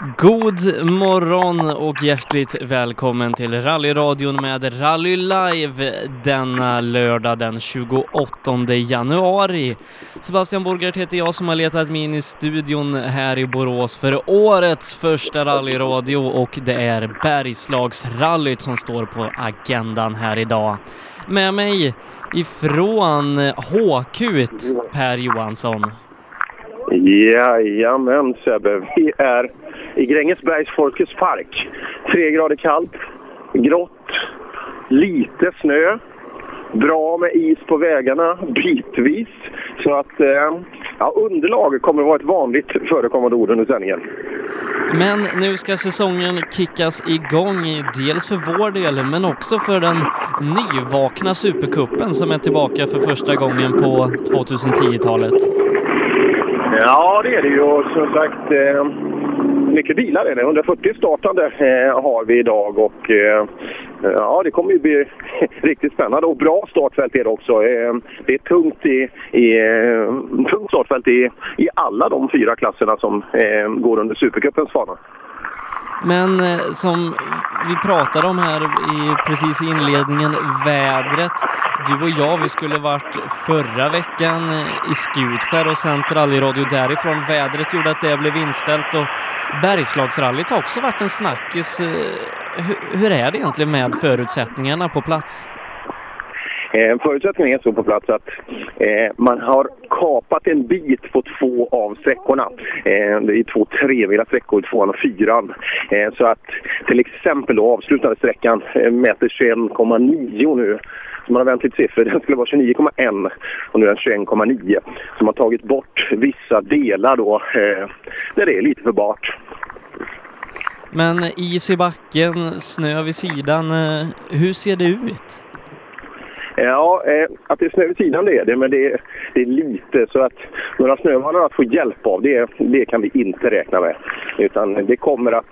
God morgon och hjärtligt välkommen till rallyradion med Rally Live denna lördag den 28 januari. Sebastian Borgert heter jag som har letat mig in i studion här i Borås för årets första rallyradio och det är Bergslagsrallyt som står på agendan här idag. Med mig ifrån HQ, Per Johansson. Jajamän Sebbe, vi är i Grängesbergs Folkets park. Tre grader kallt, grått, lite snö, bra med is på vägarna bitvis. Så att eh, ja, underlag kommer att vara ett vanligt förekommande ord under sändningen. Men nu ska säsongen kickas igång, dels för vår del men också för den nyvakna Supercupen som är tillbaka för första gången på 2010-talet. Ja, det är det ju. Och som sagt, eh, mycket bilar är det. 140 startande eh, har vi idag och eh, ja, det kommer ju bli riktigt spännande. Och bra startfält är det också. Eh, det är tungt, i, i, eh, tungt startfält i, i alla de fyra klasserna som eh, går under Supercupens fana. Men eh, som vi pratade om här i, precis i inledningen, vädret. Du och jag, vi skulle varit förra veckan eh, i Skutskär och sänt rallyradio därifrån. Vädret gjorde att det blev inställt och Bergslagsrallyt har också varit en snackis. Eh, hur, hur är det egentligen med förutsättningarna på plats? Eh, förutsättningen är så på plats att eh, man har kapat en bit på två av sträckorna. Eh, det är två trevila sträckor, tvåan och fyran. Eh, så att till exempel då avslutade sträckan eh, mäter 21,9 nu. Så man har vänt lite siffror. Den skulle vara 29,1 och nu är den 21,9. Så man har tagit bort vissa delar då eh, där det är lite för bart. Men is i backen, snö vid sidan, eh, hur ser det ut? Ja, eh, att det är snö vid sidan det är det, men det är, det är lite så att några snövallar att få hjälp av, det, det kan vi inte räkna med. Utan det kommer att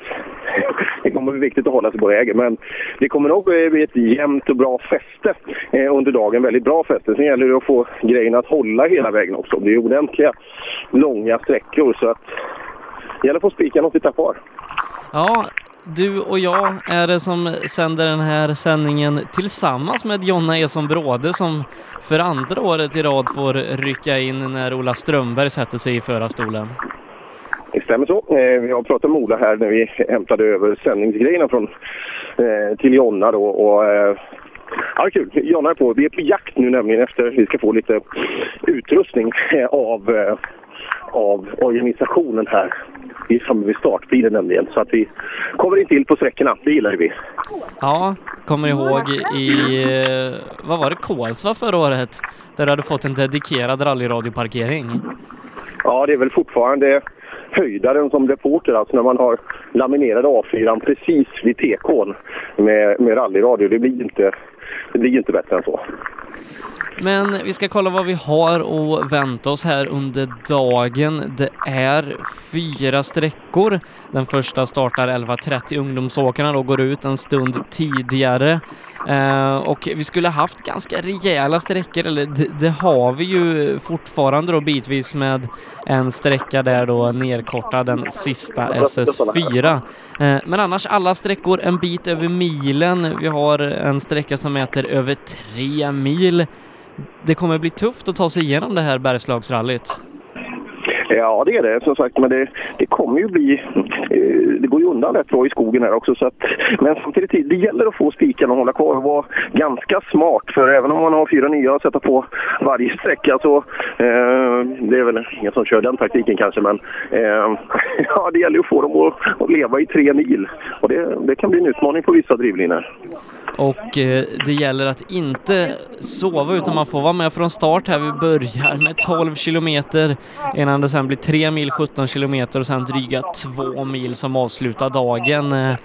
det kommer bli viktigt att hålla sig på vägen, men det kommer nog bli ett jämnt och bra fäste eh, under dagen. Väldigt bra fäste. Sen gäller det att få grejerna att hålla hela vägen också. Det är ordentliga långa sträckor så att det gäller att få spikarna att sitta kvar. Ja, du och jag är det som sänder den här sändningen tillsammans med Jonna Eson Bråde som för andra året i rad får rycka in när Ola Strömberg sätter sig i förarstolen. Det stämmer så. Eh, vi har pratat med Ola här när vi hämtade över sändningsgrejerna från, eh, till Jonna då. Och, eh, Ja, kul. Jonna är på. Vi är på jakt nu nämligen efter vi ska få lite utrustning av, av organisationen här i samband med startbilen nämligen. Så att vi kommer in till på sträckorna. Det gillar vi. Ja, kommer ihåg i, eh, vad var det, Kolsva förra året? Där du hade fått en dedikerad rallyradioparkering. Ja, det är väl fortfarande höjdaren som reporter, alltså när man har laminerad A4 precis vid TK'n med, med rallyradio. Det blir inte, det blir inte bättre än så. Men vi ska kolla vad vi har att vänta oss här under dagen. Det är fyra sträckor. Den första startar 11.30. Ungdomsåkarna då går ut en stund tidigare. Eh, och vi skulle haft ganska rejäla sträckor, eller det, det, har vi ju fortfarande då bitvis med en sträcka där då nerkortad den sista SS4. Eh, men annars alla sträckor en bit över milen. Vi har en sträcka som mäter över tre mil det kommer bli tufft att ta sig igenom det här Bergslagsrallyt. Ja, det är det som sagt. Men det, det kommer ju bli... Eh, det går ju undan rätt bra i skogen här också. Så att, men samtidigt, det gäller att få spiken att hålla kvar och vara ganska smart. För även om man har fyra nya att sätta på varje sträcka så... Eh, det är väl ingen som kör den taktiken kanske, men... Eh, ja, det gäller ju att få dem att, att leva i tre mil. Och det, det kan bli en utmaning på vissa drivlinor. Och eh, det gäller att inte sova utan man får vara med från start här. Vi börjar med 12 kilometer innan det sen blir 3 mil 17 kilometer och sen dryga 2 mil som avslutar dagen. Eh,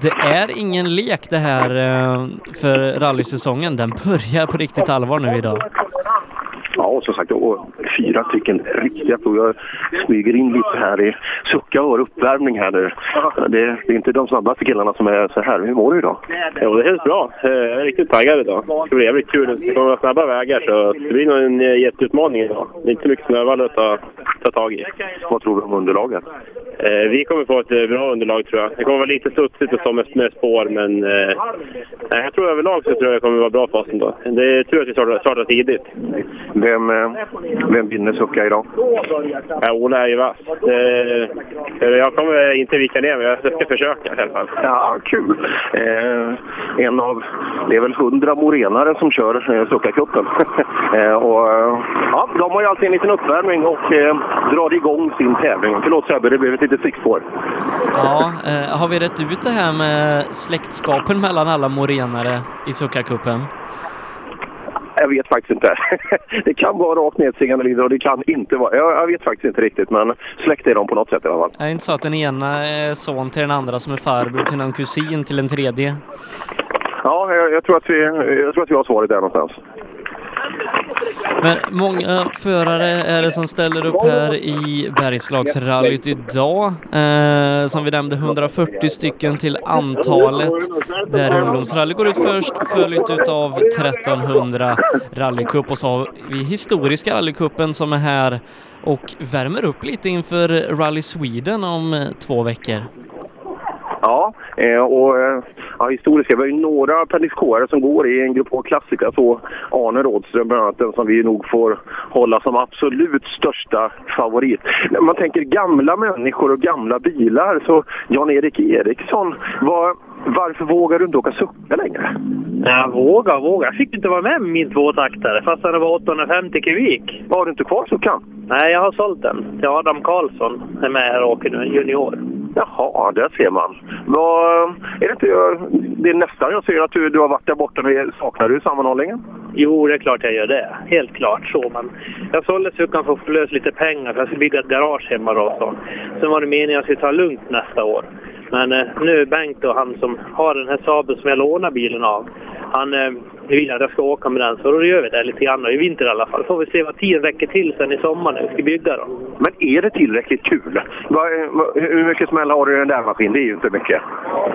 det är ingen lek det här eh, för rallysäsongen. Den börjar på riktigt allvar nu idag. Ja, som sagt, och fyra stycken riktiga prov. Jag smyger in lite här i sucka och uppvärmning här nu. Det, det, är inte de snabbaste killarna som är så här. Hur mår du idag? Jo, det är helt bra. Jag är riktigt taggad idag. Det ska bli jävligt kul. Det kommer vara snabba vägar så det blir nog en jätteutmaning idag. Det är inte mycket snövallar att ta, ta tag i. Vad tror du om underlaget? Eh, vi kommer få ett eh, bra underlag tror jag. Det kommer vara lite studsigt och så med, med spår, men eh, jag tror överlag så tror jag det kommer vara bra för oss ändå. Det är tur att vi startar, startar tidigt. Vem, eh, vem vinner Succa idag? Ja, Ola är ju vass. Eh, jag kommer inte vika ner mig. Jag ska försöka i alla fall. Ja, kul. Eh, en av, det är väl hundra morenare som kör eh, Succa-cupen. eh, och, eh, ja, de har ju alltid en liten uppvärmning och eh, drar igång sin tävling. Förlåt Sebbe, det blev ett litet stickspår. Ja, eh, har vi rätt ut det här med släktskapen mellan alla morenare i Succa-cupen? Jag vet faktiskt inte. det kan vara rakt nedstigande linjer och det kan inte vara... Jag, jag, vet faktiskt inte riktigt, men släkt är de på något sätt i alla fall. Är det inte så att den ena är son till den andra som är farbror till någon kusin till en tredje? Ja, jag, jag tror, att vi, jag tror att vi har svaret där någonstans. Men många förare är det som ställer upp här i Bergslagsrallyt idag. Eh, som vi nämnde 140 stycken till antalet. Där ungdomsrally går ut först, följt utav 1300 rallycup och så har vi historiska rallycupen som är här och värmer upp lite inför Rally Sweden om eh, två veckor. Ja, eh, och eh, ja, historiska. Vi har ju några pendiskårer som går i en grupp H-klassiker. Så Arne Rådström bland annat, den som vi nog får hålla som absolut största favorit. När man tänker gamla människor och gamla bilar, så Jan-Erik Eriksson, var, varför vågar du inte åka Succa längre? Jag vågar, vågar. Jag fick inte vara med med min tvåtaktare fast den var 850 kubik. Har du inte kvar Succan? Nej, jag har sålt den till Adam Karlsson. som är med här och åker nu, junior. Jaha, där ser man. Vad, är det, inte, det är nästan jag ser att du, du har varit där borta. Saknar du sammanhållningen? Jo, det är klart jag gör det. Helt klart så. Men jag sålde Succan för att få lös lite pengar för jag skulle bygga ett garage hemma då. Så. Sen var det meningen att jag skulle ta lugnt nästa år. Men eh, nu är Bengt och han som har den här Saaben som jag lånar bilen av. Han eh, vill att jag ska åka med den, så då gör vi det lite grann. I vinter i alla fall. får vi se vad tiden räcker till sen i sommar när vi ska bygga dem. Men är det tillräckligt kul? Va, va, hur mycket smäll har du i den där maskinen? Det är ju inte mycket.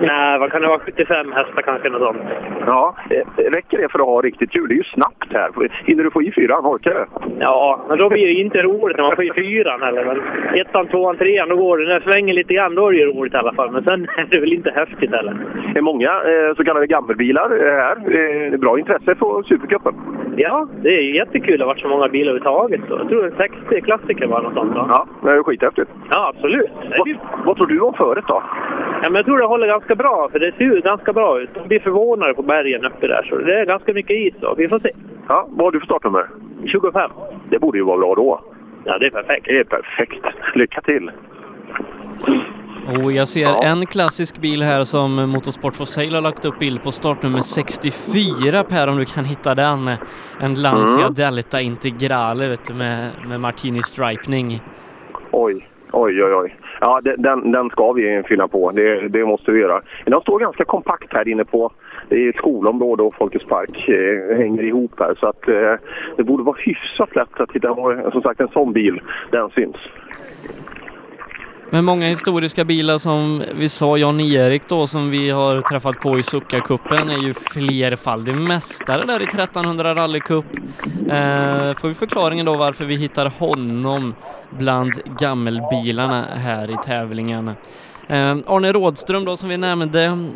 Nej, vad kan det vara? 75 hästar kanske, något sånt. Ja, räcker det för att ha riktigt kul? Det är ju snabbt här. Hinner du få i fyran? Orkar du? Ja, men då blir det inte roligt när man får i fyran heller. Men ettan, tvåan, trean, då går det. När det svänger lite grann, då är det ju roligt i alla fall. Men sen är det väl inte häftigt heller. Det är många eh, så kallade gammelbilar här. Eh, bra intresse för Supercupen. Ja, det är jättekul att det har varit så många bilar överhuvudtaget. Jag tror det är 60 klassiker var något sånt. Då. Ja, det är skithäftigt. Ja, absolut. Vad, vad tror du om föret då? Ja, men jag tror det håller ganska bra, för det ser ju ganska bra ut. De blir förvånade på bergen uppe där, så det är ganska mycket is. Då. Vi får se. Ja, vad har du för startnummer? 25. Det borde ju vara bra då. Ja, det är perfekt. Det är perfekt. Lycka till! Och jag ser ja. en klassisk bil här som Motorsport for Sale har lagt upp bild på startnummer 64 Per om du kan hitta den. En Lancia mm. Delta Integrale vet du, med, med Martini stripning. Oj, oj, oj, oj. Ja, den, den ska vi fylla på. Det, det måste vi göra. Den står ganska kompakt här inne på det är ett skolområde och Folkets park eh, hänger ihop här så att eh, det borde vara hyfsat lätt att hitta, som sagt en sån bil, den syns. Men många historiska bilar som vi sa, Jan-Erik då som vi har träffat på i Succa-cupen är ju flerfaldig mästare där i 1300 rallycup. Eh, får vi förklaringen då varför vi hittar honom bland gammelbilarna här i tävlingen. Eh, Arne Rådström då som vi nämnde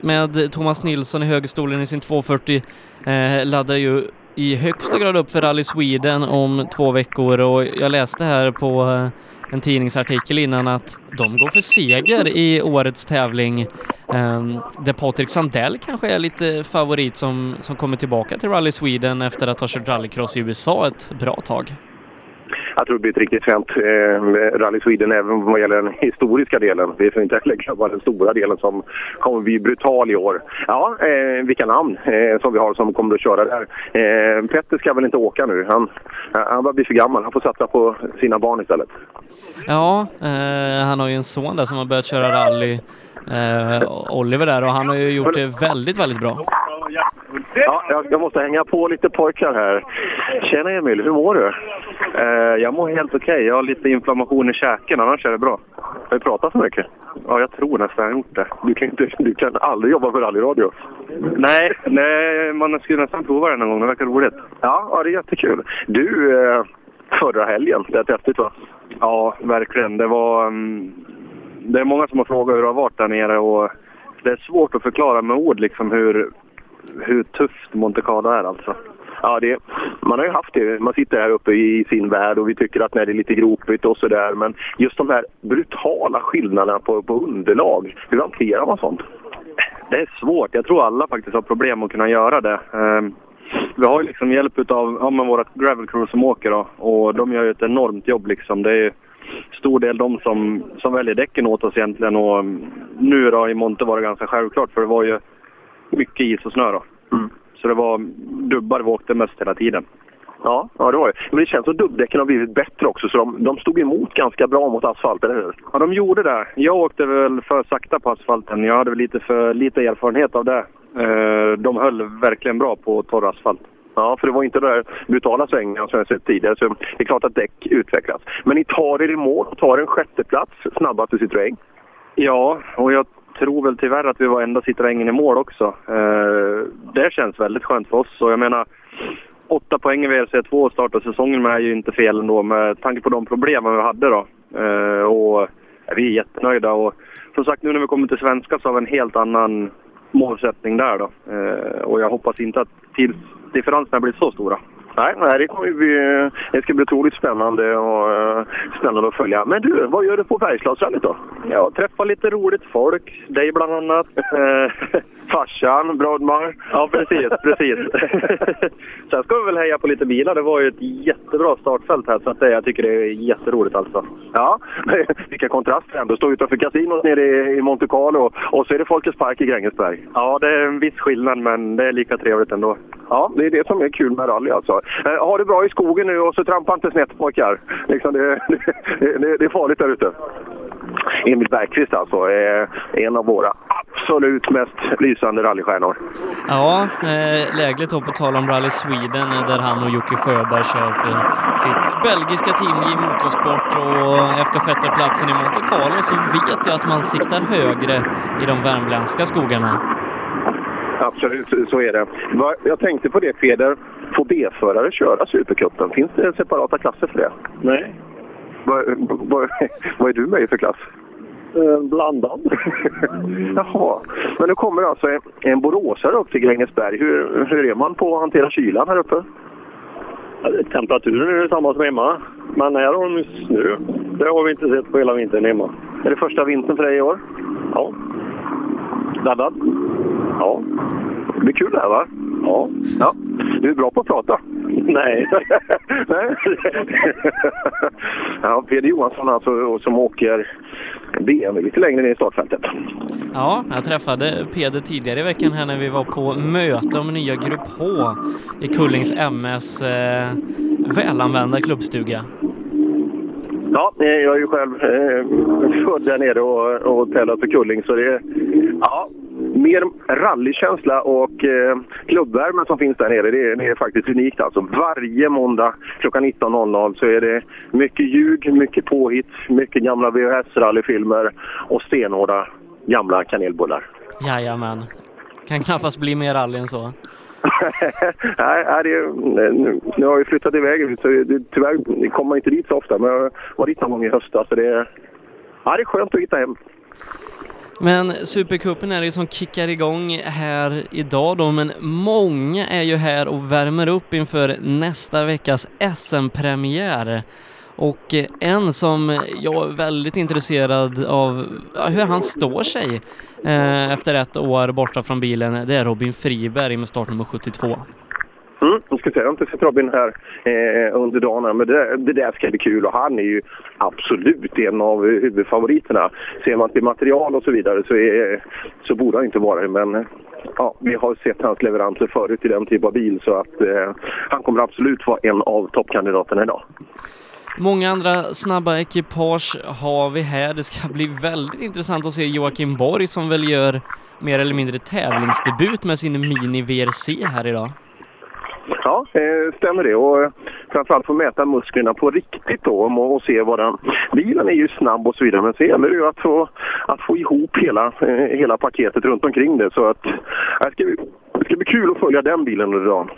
med Thomas Nilsson i högerstolen i sin 240 eh, laddar ju i högsta grad upp för Rally Sweden om två veckor och jag läste här på eh, en tidningsartikel innan att de går för seger i årets tävling. Um, där Patrik Sandell kanske är lite favorit som, som kommer tillbaka till Rally Sweden efter att ha kört rallycross i USA ett bra tag jag tror det blir ett riktigt fränt eh, Rally Sweden även vad gäller den historiska delen. Vi får inte heller glömma den stora delen som kommer bli brutal i år. Ja, eh, vilka namn eh, som vi har som kommer att köra där. Eh, Petter ska väl inte åka nu. Han, han börjar bli för gammal. Han får satsa på sina barn istället. Ja, eh, han har ju en son där som har börjat köra rally. Eh, Oliver där och han har ju gjort det väldigt, väldigt bra. Ja, jag, måste hänga på lite pojkar här. Tjena Emil, hur mår du? Eh, jag mår helt okej. Okay. Jag har lite inflammation i käken, annars är det bra. Har du pratat så mycket? Ja, jag tror nästan jag har gjort det. Du kan, du, du kan aldrig jobba för rallyradio? Nej, nej, man skulle nästan prova det någon gång. Det verkar roligt. Ja, ja det är jättekul. Du, eh, förra helgen, det är häftigt va? Ja, verkligen. Det var... Um det är många som har frågat hur det har varit där nere och det är svårt att förklara med ord liksom hur, hur tufft Monte Carlo är alltså. Ja, det, man har ju haft det. Man sitter här uppe i sin värld och vi tycker att nej, det är lite gropigt och sådär. Men just de här brutala skillnaderna på, på underlag. Hur hanterar man sånt? Det är svårt. Jag tror alla faktiskt har problem att kunna göra det. Um, vi har ju liksom hjälp av ja, vårt gravel crew som åker då, och de gör ju ett enormt jobb liksom. Det är stor del de som, som väljer däcken åt oss egentligen och nu då i Monte var det ganska självklart för det var ju mycket is och snö då. Mm. Så det var dubbar vi åkte mest hela tiden. Ja, ja det var det. Men det känns som dubbdäcken har blivit bättre också, så de, de stod emot ganska bra mot asfalten, eller hur? Ja, de gjorde det. Jag åkte väl för sakta på asfalten. Jag hade väl lite för lite erfarenhet av det. Eh, de höll verkligen bra på torr asfalt. Ja, för det var inte de där brutala svängarna som jag sett tidigare. Så det är klart att däck utvecklas. Men ni tar er i mål och tar en sjätteplats snabbast i Citroën. Ja, och jag tror väl tyvärr att vi var enda Citroängen i mål också. Eh, det känns väldigt skönt för oss. Och jag menar, åtta poäng i WRC2 att starta säsongen med är ju inte fel ändå med tanke på de problemen vi hade då. Eh, och vi är jättenöjda. Och som sagt, nu när vi kommer till svenska så har vi en helt annan målsättning där då. Eh, och jag hoppas inte att tidsdifferenserna blir så stora. Nej, det, kommer bli, det ska bli otroligt spännande och uh, spännande att följa. Men du, vad gör du på Bergslagsrallyt då? Ja, träffa lite roligt folk. Dig bland annat. Farsan, Brodmar. Ja, precis. precis. Sen ska vi väl heja på lite bilar. Det var ju ett jättebra startfält här, så att det, jag tycker det är jätteroligt alltså. Ja, vilka kontraster ändå. Stå utanför kasinot nere i Monte Carlo och så är det Folkets Park i Grängesberg. Ja, det är en viss skillnad, men det är lika trevligt ändå. Ja, det är det som är kul med rally alltså. Eh, ha det bra i skogen nu och så trampa inte snett pojkar. Liksom det, det, det är farligt där ute. Emil Bergqvist alltså, är en av våra absolut mest lysande rallystjärnor. Ja, eh, lägligt då på tal om Rally Sweden eh, där han och Jocke Sjöberg kör för sitt belgiska team i Motorsport och efter sjätteplatsen i Monte Carlo så vet jag att man siktar högre i de värmländska skogarna. Absolut, så är det. Jag tänkte på det Peder, får B-förare köra Supercupen? Finns det separata klasser för det? Nej. Vad, vad, vad är du med i för klass? Eh, blandad. Jaha. Men nu kommer alltså en, en boråsare upp till Grängesberg. Hur, hur är man på att hantera kylan här uppe? temperaturen är detsamma som hemma. Men här har de snö. Det har vi inte sett på hela vintern hemma. Är det första vintern för dig i år? Ja. Laddad? Ja. Det blir kul det här va? Ja. ja. Du är bra på att prata. Nej. Nej. ja, Peder Johansson alltså, som åker BMW lite längre ner i startfältet. Ja, jag träffade Peder tidigare i veckan här när vi var på möte om nya Grupp H i Kullings MS eh, välanvända klubbstuga. Ja, jag är ju själv eh, född där nere och, och tävlat för Kulling så det är ja, mer rallykänsla och eh, klubbvärmen som finns där nere. Det är, det är faktiskt unikt alltså. Varje måndag klockan 19.00 så är det mycket ljug, mycket påhitt, mycket gamla VHS-rallyfilmer och stenhårda gamla kanelbullar. Jajamän. Kan knappast bli mer rally än så. Nej, det, nu, nu har jag flyttat iväg så det, tyvärr kommer man inte dit så ofta. Men jag var dit någon gång i höstas så det, ja, det är skönt att hitta hem. Men Supercupen är det ju som kickar igång här idag då, men många är ju här och värmer upp inför nästa veckas SM-premiär. Och en som jag är väldigt intresserad av hur han står sig eh, efter ett år borta från bilen, det är Robin Friberg med startnummer 72. Mm, jag, ska säga, jag har inte sett Robin här eh, under dagen, men det, det där ska bli kul och han är ju absolut en av huvudfavoriterna. Ser man till material och så vidare så, är, så borde han inte vara det, men ja, vi har sett hans leveranser förut i den typen av bil så att eh, han kommer absolut vara en av toppkandidaterna idag. Många andra snabba ekipage har vi här. Det ska bli väldigt intressant att se Joakim Borg som väl gör mer eller mindre tävlingsdebut med sin Mini VRC här idag. Ja, eh, stämmer det. Och eh, framförallt få mäta musklerna på riktigt då och se vad den... Bilen är ju snabb och så vidare, men så gäller det ju att få, att få ihop hela, eh, hela paketet runt omkring det. Så att det ska, bli, det ska bli kul att följa den bilen under dagen.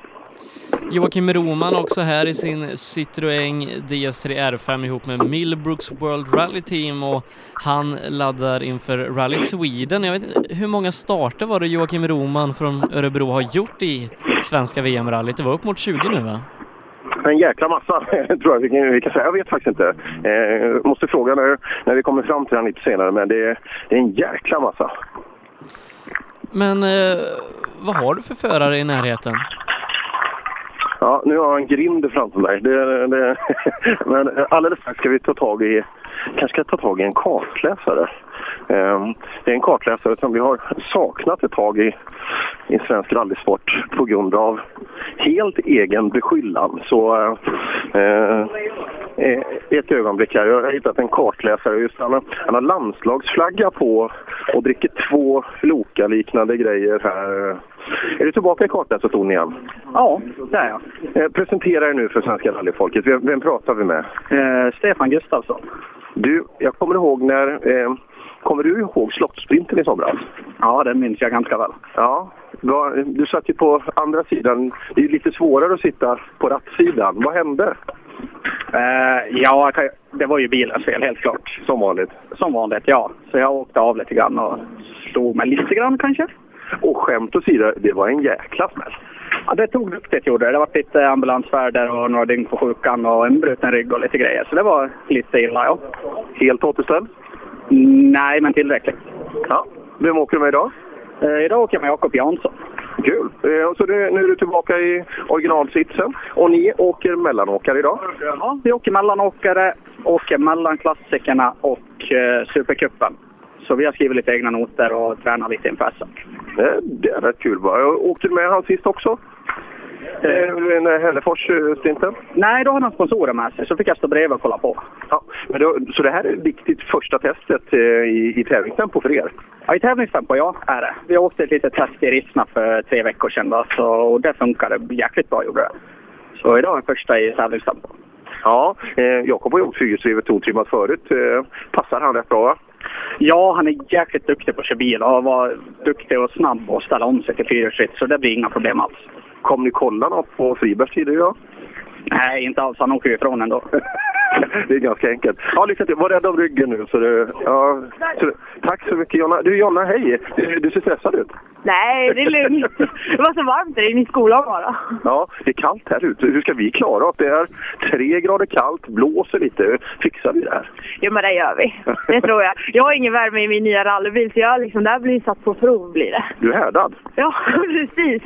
Joakim Roman också här i sin Citroën DS3 R5 ihop med Millbrooks World Rally Team och han laddar inför Rally Sweden. Jag vet inte, hur många starter var det Joakim Roman från Örebro har gjort i svenska VM-rallyt? Det var upp mot 20 nu va? En jäkla massa, tror jag vi kan, vi kan säga. Jag vet faktiskt inte. Eh, måste fråga när, när vi kommer fram till den lite senare, men det, det är en jäkla massa. Men eh, vad har du för förare i närheten? Ja, nu har jag en grind framför mig. Det, det, men alldeles strax ska vi ta tag i, kanske ska ta tag i en kartläsare. Ehm, det är en kartläsare som vi har saknat ett tag i, i svensk rallysport på grund av helt egen beskyllan. Så eh, ett ögonblick här. Jag har hittat en kartläsare. Just han, har, han har landslagsflagga på och dricker två Loka-liknande grejer här. Är du tillbaka i kartläsarstolen igen? Ja, det är jag. Eh, presentera er nu för svenska rallyfolket. Vem, vem pratar vi med? Eh, Stefan Gustafsson. Du, jag kommer ihåg när... Eh, kommer du ihåg Slottssprinten i somras? Ja, den minns jag ganska väl. Ja. Du satt ju på andra sidan. Det är lite svårare att sitta på rattsidan. Vad hände? Eh, ja, det var ju bilens fel helt klart. Som vanligt? Som vanligt, ja. Så jag åkte av lite grann och slog mig lite grann kanske. Och skämt åsido, det var en jäkla smäll. Ja, det tog duktigt gjorde det. Det var lite ambulansfärder och några dygn på sjukan och en bruten rygg och lite grejer. Så det var lite illa, ja. Helt återställd? Nej, men tillräckligt. Ja. Vem åker du med idag? Eh, idag åker jag med Jakob Jansson. Kul! Eh, så det, nu är du tillbaka i originalsitsen. Och ni åker mellanåkare idag? Ja, vi åker mellanåkare, åker mellan klassikerna och eh, Supercupen. Så vi har skrivit lite egna noter och tränat lite inför SM. Det är rätt kul. Åkte du med han sist också? Eh, Hällefors-stinten? Nej, då hade han sponsorer med sig, så fick jag stå bredvid och kolla på. Ja, men då, så det här är riktigt första testet eh, i, i tävlingstempo för er? Ja, i tävlingstempo, ja, är det. Vi åkte ett litet test i Rissna för tre veckor sedan då, så, och det funkade jäkligt bra, gjorde det. Så idag är första i tävlingstempo. Ja, eh, Jakob har gjort fyrhjulsdrivet otrimmat förut. Eh, passar han rätt bra? Va? Ja, han är jäkligt duktig på att köra bil och var duktig och snabb att ställa om sig till fyrhjulsdrift, så det blir inga problem alls. Kommer ni kolla något på Fribergs tider idag? Nej, inte alls. Han åker ju ifrån ändå. det är ganska enkelt. Ja, lycka till. Var rädd om ryggen nu. Så det, ja, så, tack så mycket Jonna. Du Jonna, hej! Du, du ser stressad ut. Nej, det är lugnt. Det var så varmt där i min skola bara. Ja, det är kallt här ute. Hur ska vi klara oss? Det är tre grader kallt, blåser lite. Fixar vi det här? Jo, men det gör vi. Det tror jag. Jag har ingen värme i min nya rallybil, så jag liksom, det här blir satt på prov. Blir det. Du är härdad? Ja, precis.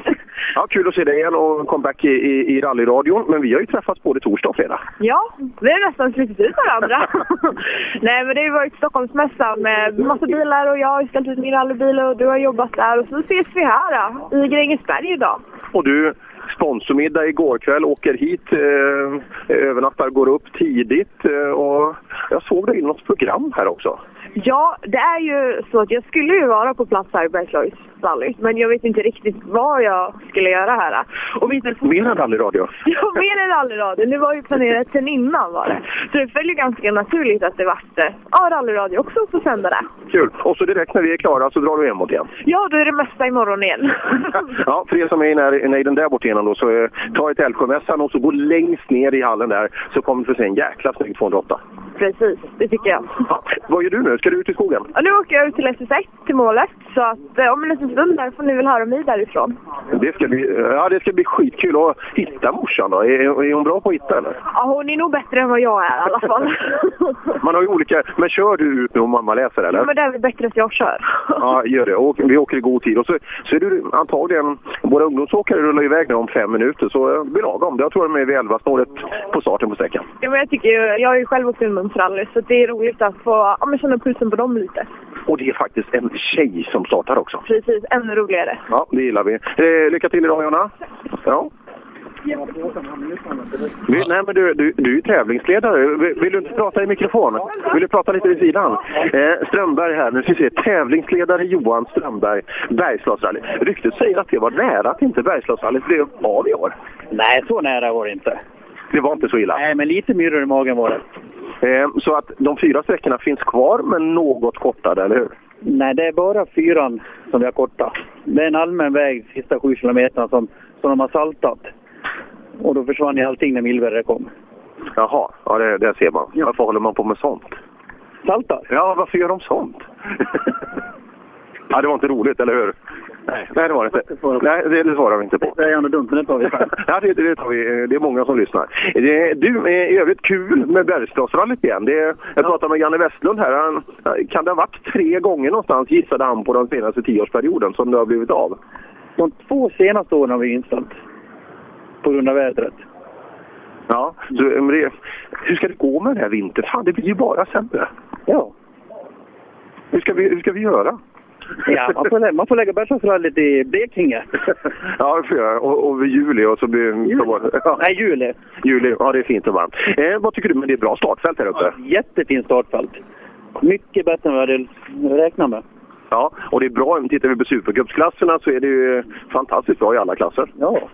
Ja, kul att se dig igen och comeback i, i, i rallyradion. Men vi har ju träffats både torsdag och fredag. Ja, vi har nästan slitit ut varandra. Nej, men det har ju varit Stockholmsmässan med massa bilar och jag har ställt ut min rallybil och du har jobbat där. Och så ses vi här då, i Grängesberg idag. Och du, sponsormiddag igår kväll, åker hit, eh, övernattar, går upp tidigt eh, och jag såg dig i något program här också. Ja, det är ju så att jag skulle ju vara på plats här i Bergslagsrallyt, men jag vet inte riktigt vad jag skulle göra här. Och. Mer än rallyradio? Ja, mer än rallyradio. Det var ju planerat sen innan var det. Så det följer ganska naturligt att det vart ja, rallyradio också på sända det. Kul! Och så direkt när vi är klara så drar du hemåt igen? Ja, då är det mesta imorgon igen. ja, för er som är i nejden där borta igenom då, så eh, ta ett Älvsjömässan och så gå längst ner i hallen där så kommer du få se en jäkla snygg 208. Precis, det tycker jag. Ja, vad gör du nu? Ska du ut i skogen? Ja, nu åker jag ut till SS1, till målet. Så att eh, om en liten stund där får ni väl höra mig därifrån. Det ska bli, ja, det ska bli skitkul att hitta morsan då. Är, är hon bra på att hitta eller? Ja, hon är nog bättre än vad jag är i alla fall. Man har ju olika... Men kör du ut nu om mamma läser eller? Ja, men det är väl bättre att jag kör. ja, gör det. Och vi åker i god tid. Och så, så är du antagligen... Våra ungdomsåkare rullar iväg nu om fem minuter, så blir lagom. Jag tror de är vid elva snåret på starten på sträckan. Ja, men jag tycker ju... Jag har ju själv åkt ungdomsrally, så det är roligt att få ja, känna pulsen på dem lite. Och det är faktiskt en tjej som startar också. Precis, ännu roligare. Ja, det gillar vi. Eh, lycka till idag Jonna. Ja. Vi, nej, men du, du, du är ju tävlingsledare. Vill, vill, du inte prata i mikrofon? Vill du prata lite vid sidan? Eh, Strömberg här, nu ska vi se. Tävlingsledare Johan Strömberg, Bergslagsrally. Ryktet säger att det var nära att inte Bergslagsrallyt blev av i år. Nej, så nära var det inte. Det var inte så illa? Nej, men lite myror i magen var det. Eh, så att de fyra sträckorna finns kvar, men något kortare, eller hur? Nej, det är bara fyran som vi har kortat. Det är en allmän väg, sista sju kilometerna, som, som de har saltat. Och då försvann ju allting när mildvädret kom. Jaha, ja det, det ser man. Varför håller man på med sånt? Saltar? Ja, varför gör de sånt? ja, det var inte roligt, eller hur? Nej, nej det var det inte. Nej, det, det svarar vi inte på. Det är ändå dumt, men det tar vi ja, det, det tar vi. Det är många som lyssnar. Det, du, eh, i övrigt kul med Bergslagsrallyt igen. Det, jag pratade med Janne Westlund här. Han, kan det ha varit tre gånger någonstans, gissade han, på den senaste tioårsperioden som det har blivit av? De två senaste åren har vi inställt. På grund av vädret. Ja, så, det, hur ska det gå med den här vintern? Fan, det blir ju bara sämre. Ja. Hur ska vi, hur ska vi göra? Ja, man får, man får lägga Bergslagsrallyt i Blekinge. ja, det får jag. Och, och juli och så blir det... Ja. Nej, juli. Juli, ja det är fint och varmt. Eh, vad tycker du? Men det är bra startfält här uppe. Jättefint startfält. Mycket bättre än vad jag hade räknat med. Ja, och det är bra. Tittar vi på supercupsklasserna så är det ju fantastiskt bra i alla klasser. Ja.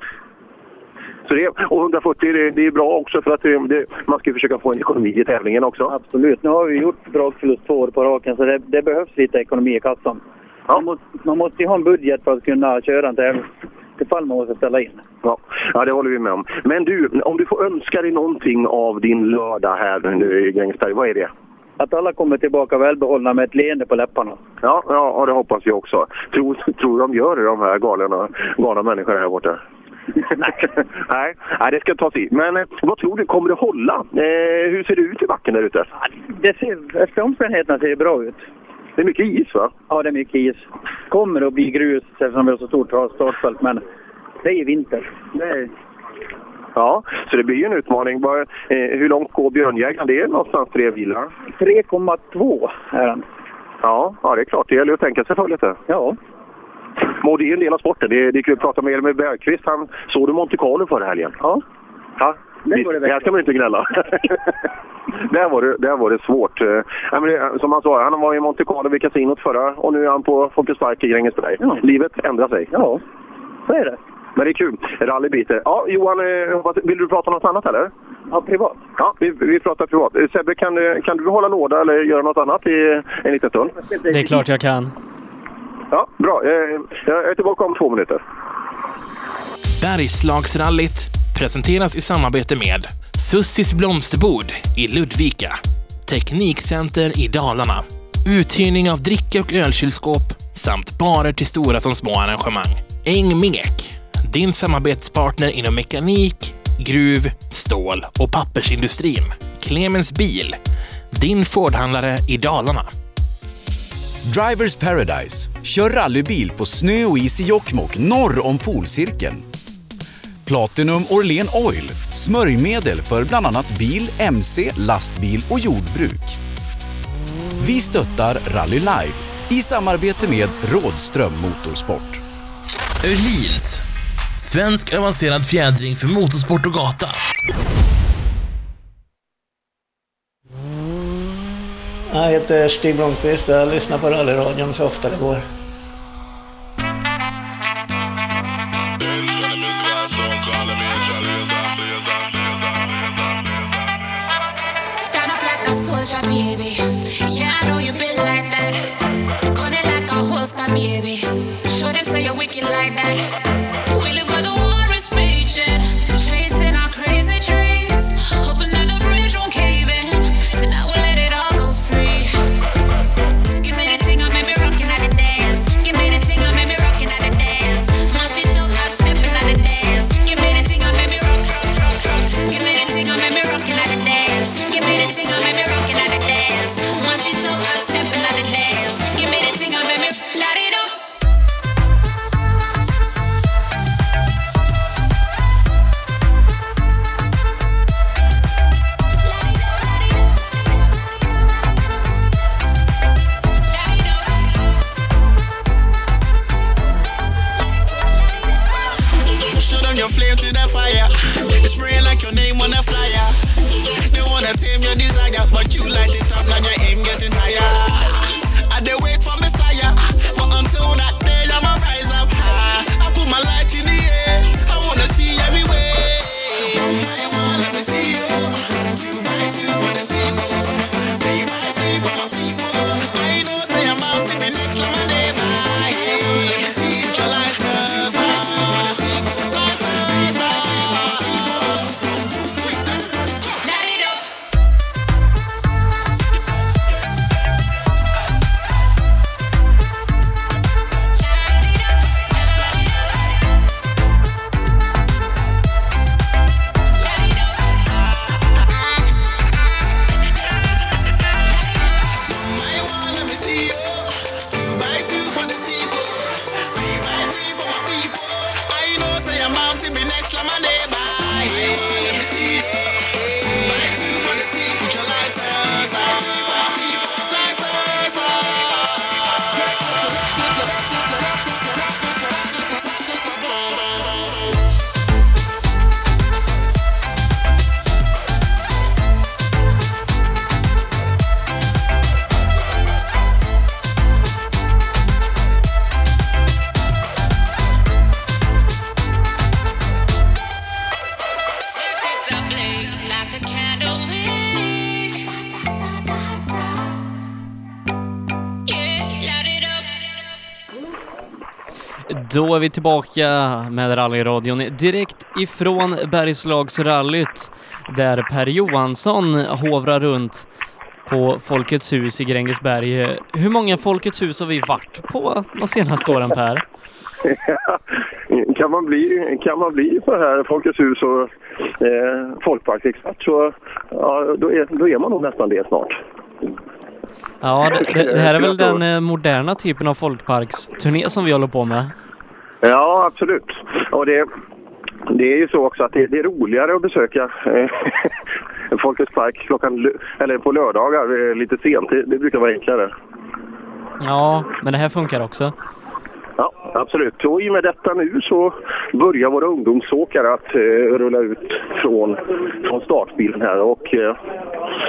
Så det, och 140 det, det är bra också för att det, man ska försöka få en ekonomi i tävlingen också. Absolut. Nu har vi gjort dragförlust två år på raken så det, det behövs lite ekonomi i kassan. Man, måste, man måste ju ha en budget för att kunna köra en tävling. Ifall man måste ställa in. Ja, ja, det håller vi med om. Men du, om du får önska dig någonting av din lördag här nu i Grängesberg, vad är det? Att alla kommer tillbaka välbehållna med ett leende på läpparna. Ja, ja, ja det hoppas jag också. Tror, tror de gör det, de här galna, galna människorna här borta? nej. nej, det ska tas i. Men eh, vad tror du, kommer det hålla? Eh, hur ser det ut i backen där ute? Det ser, efter omständigheterna ser det bra ut. Det är mycket is va? Ja, det är mycket is. Kommer att bli grus eftersom vi har så stort startfält, men det är vinter. Det är... Ja, så det blir ju en utmaning. Bara, eh, hur långt går Björnjägaren? Det är någonstans tre bilar. 3,2 är den. Ja, ja, det är klart. Det gäller att tänka sig för lite. Ja. Och det är en del av sporten. Det är, det är kul att prata med Elmer Bergqvist. Han såg du Monte Carlo förra helgen? Ja. Ja, Här ska man inte gnälla. där, var det, där var det svårt. Eh, ja, men det, som han sa, han var i Monte Carlo vid kasinot förra och nu är han på Folkets Park i Grängesberg. Ja. Livet ändrar sig. Ja, så är det. Men det är kul. Rally biter. Ja, Johan, eh, vill du prata om något annat eller? Ja, privat. Ja, vi, vi pratar privat. Eh, Sebbe, kan, du- kan du hålla låda eller göra något annat i en liten stund? Det är klart jag kan. Ja, bra. Jag är tillbaka om två minuter. Bergslagsrallyt presenteras i samarbete med Sussis blomsterbord i Ludvika, Teknikcenter i Dalarna, uthyrning av dricka och ölkylskåp samt barer till stora som små arrangemang. Engmek, din samarbetspartner inom mekanik, gruv, stål och pappersindustrin. Clemens Bil, din Fordhandlare i Dalarna. Drivers Paradise. Kör rallybil på snö och is i Jokkmokk norr om polcirkeln. Platinum Orlen Oil. Smörjmedel för bland annat bil, mc, lastbil och jordbruk. Vi stöttar Rally Life i samarbete med Rådström Motorsport. Öhlins. Svensk avancerad fjädring för motorsport och gata. Jag heter Stig Blomqvist och jag lyssnar på rallyradion så ofta det går. Baby. Yeah, I know you been like that. Gun it like a holster, baby. Show them say you're wicked like that. We live vi tillbaka med rallyradion direkt ifrån Bergslagsrallyt där Per Johansson hovrar runt på Folkets hus i Grängesberg. Hur många Folkets hus har vi varit på de senaste åren Per? kan, man bli, kan man bli så här Folkets hus och eh, folkparksexpert så ja, då, är, då är man nog nästan det snart. Ja, det, det, det här är väl den eh, moderna typen av folkparksturné som vi håller på med? Ja, absolut. Och det, det är ju så också att det, det är roligare att besöka eh, Folkets park klockan, eller på lördagar eh, lite sent. Det, det brukar vara enklare. Ja, men det här funkar också. Ja, absolut. Och i och med detta nu så börjar våra ungdomsåkare att eh, rulla ut från, från startbilen här och eh,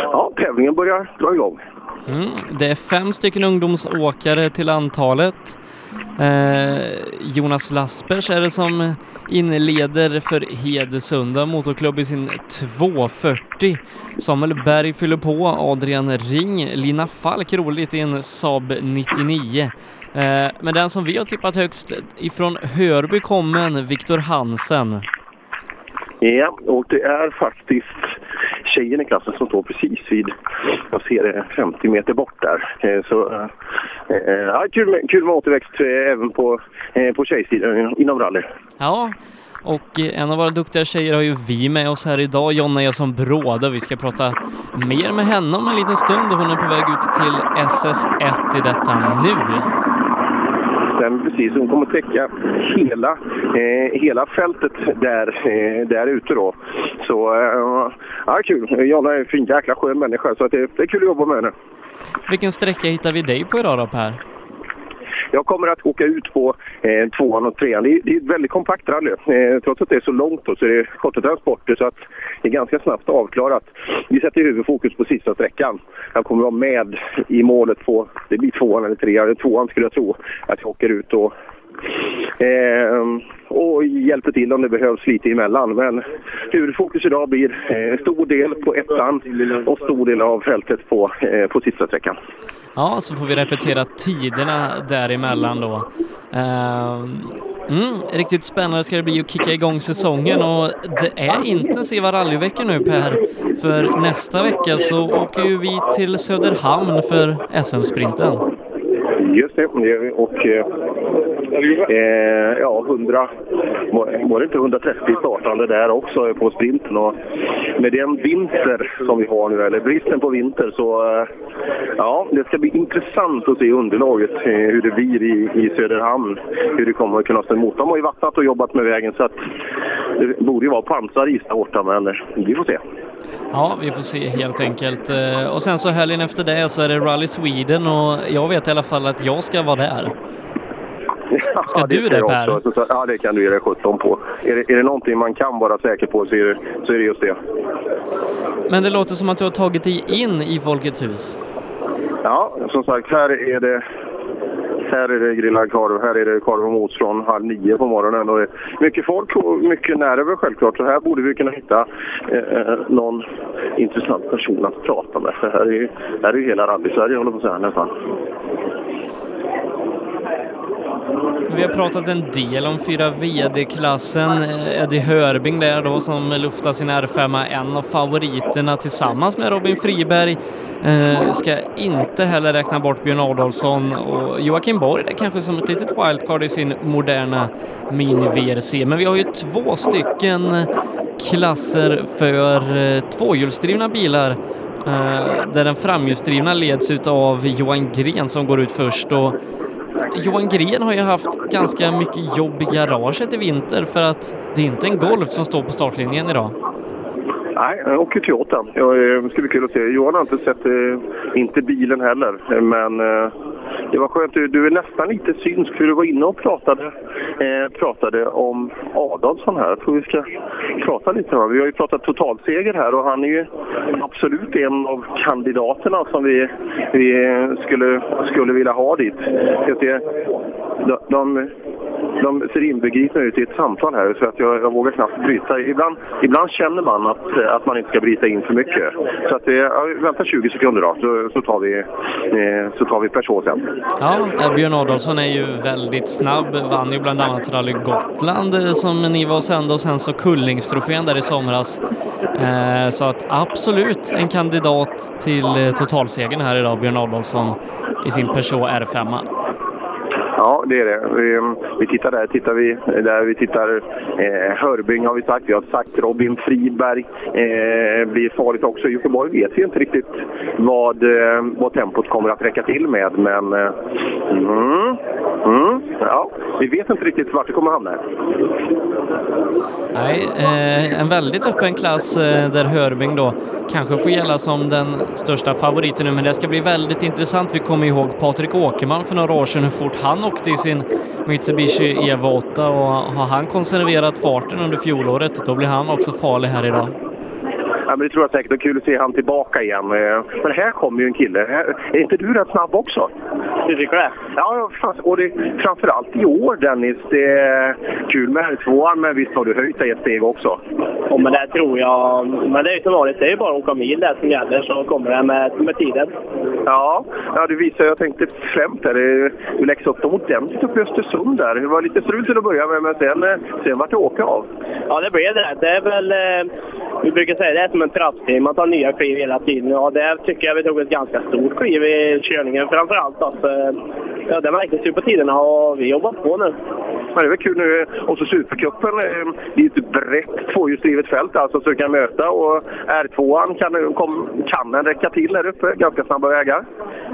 ja, tävlingen börjar dra igång. Mm, det är fem stycken ungdomsåkare till antalet. Eh, Jonas Laspers är det som inleder för Hedesunda Motorklubb i sin 240. Samuel Berg fyller på, Adrian Ring, Lina Falk roligt i en Saab 99. Eh, men den som vi har tippat högst ifrån Hörby kommer Viktor Hansen. Ja, och det är faktiskt tjejen i klassen som står precis vid, jag ser det, 50 meter bort där. Eh, så eh, eh, ja, kul, med, kul med återväxt även på, på tjejsidan inom rally. Ja, och en av våra duktiga tjejer har ju vi med oss här idag, Jonna Eson Bråde. Vi ska prata mer med henne om en liten stund. Hon är på väg ut till SS1 i detta nu stämmer precis. Hon kommer täcka hela, eh, hela fältet där, eh, där ute då. Så eh, ja, kul. Jonna är en fin jäkla skön människa så att det, det är kul att jobba med henne. Vilken sträcka hittar vi dig på idag då Per? Jag kommer att åka ut på eh, tvåan och trean. Det är, det är ett väldigt kompakt rally. Eh, trots att det är så långt då, så är det korta transporter så att det är ganska snabbt avklarat. Vi sätter huvudfokus på sista sträckan. Jag kommer vara med i målet på, det blir tvåan eller trean, tvåan skulle jag tro, att jag åker ut och Eh, och hjälper till om det behövs lite emellan. Men huvudfokus idag blir eh, stor del på ettan och stor del av fältet på, eh, på sista sträckan. Ja, så får vi repetera tiderna däremellan då. Ehm, mm, riktigt spännande ska det bli att kicka igång säsongen och det är intensiva rallyveckor nu Per. För nästa vecka så åker ju vi till Söderhamn för SM-sprinten. Just det, det gör vi. Och eh, eh ja, 100, var det inte 130 startande där också på sprinten? Och med den vinter som vi har nu, eller bristen på vinter, så eh, ja, det ska bli intressant att se underlaget, eh, hur det blir i, i Söderhamn, hur det kommer att kunna stå emot. De har ju vattnat och jobbat med vägen så att det borde ju vara pansaris där borta, men eh, vi får se. Ja, vi får se helt enkelt. Och sen så helgen efter det så är det Rally Sweden och jag vet i alla fall att jag ska vara där. Ska ja, du det, Per? Också. Ja, det kan du ge dig 17 på. Är det, är det någonting man kan vara säker på så är, det, så är det just det. Men det låter som att du har tagit dig in i Folkets hus. Ja, som sagt, här är det här är det grillad korv, här är det korv och mos från halv nio på morgonen. Och mycket folk och mycket nerver självklart. Så här borde vi kunna hitta eh, någon intressant person att prata med. För här är ju, här är ju hela rally-Sverige håller på att säga nästan. Vi har pratat en del om 4 VD-klassen. Eddie Hörbing där då som luftar sin R5, en av favoriterna tillsammans med Robin Friberg. Eh, ska inte heller räkna bort Björn Adolfsson och Joakim Borg där kanske som ett litet wildcard i sin moderna Mini-VRC. Men vi har ju två stycken klasser för eh, tvåhjulsdrivna bilar eh, där den framhjulsdrivna leds av Johan Gren som går ut först och Johan Gren har ju haft ganska mycket jobb i garaget i vinter för att det är inte en Golf som står på startlinjen idag. Nej, jag åker till Toyota. Eh, det ska bli kul att se. Johan har inte sett, eh, inte bilen heller, eh, men det var skönt. Du är nästan lite synsk för du var inne och pratade, eh, pratade om Adolfsson här. Jag tror vi ska prata lite om Vi har ju pratat totalseger här och han är ju absolut en av kandidaterna som vi, vi skulle, skulle vilja ha dit. De, de, de ser inbegripna ut i ett samtal här så att jag, jag vågar knappt bryta. Ibland, ibland känner man att, att man inte ska bryta in för mycket. Så att, ja, vänta 20 sekunder då, så, så tar vi, eh, så tar vi Peugeot sen. Ja, eh, Björn Adolfsson är ju väldigt snabb, vann ju bland annat Rally Gotland eh, som ni var och sände och sen så Kullingstrofén där i somras. Eh, så att absolut en kandidat till eh, totalsegern här idag, Björn Adolfsson i sin Peugeot R5. Ja, det är det. Vi, ehm, vi tittar där, tittar vi, där vi tittar eh, Hörbing har vi sagt, vi har sagt Robin Friberg eh, blir farligt också. I Göteborg vet vi inte riktigt vad, eh, vad tempot kommer att räcka till med, men eh, mm, mm, ja, vi vet inte riktigt vart det kommer hamna. Nej, eh, en väldigt öppen klass eh, där Hörbing då kanske får gälla som den största favoriten nu, men det ska bli väldigt intressant. Vi kommer ihåg Patrik Åkerman för några år sedan, hur fort han åkte i sin Mitsubishi EV8 och har han konserverat farten under fjolåret, då blir han också farlig här idag. Ja, men det tror jag säkert. Det är kul att se han tillbaka igen. Eh, Men här kommer ju en kille. Är inte du rätt snabb också? Du tycker det? Ja, fan, och det, framförallt i år Dennis. Det är kul med R2, men visst har du höjt dig ett steg också? Ja, men det tror jag. Men det är ju som vanligt. Det är ju bara att åka mil där som gäller så kommer det med, med tiden. Ja, ja du visar, jag tänkte främt där. Det- Du läxade upp dem ordentligt uppe i Östersund där. Det var lite strul till att börja med, men sen, eh, sen vart det åka av. Ja, det blev det. Det är väl... Eh, vi brukar säga det som en trappsteg. Man tar nya kliv hela tiden. Ja, där tycker jag vi tog ett ganska stort kliv i körningen. Framförallt alltså, ja, det märktes ju på tiderna och vi jobbar på nu. Men det är väl kul nu. Och så Supercupen. eh, Det är ett brett tvåhjulsdrivet fält alltså, så du kan möta. Och R2 kan, kom, kan den räcka till där uppe? Ganska snabba vägar.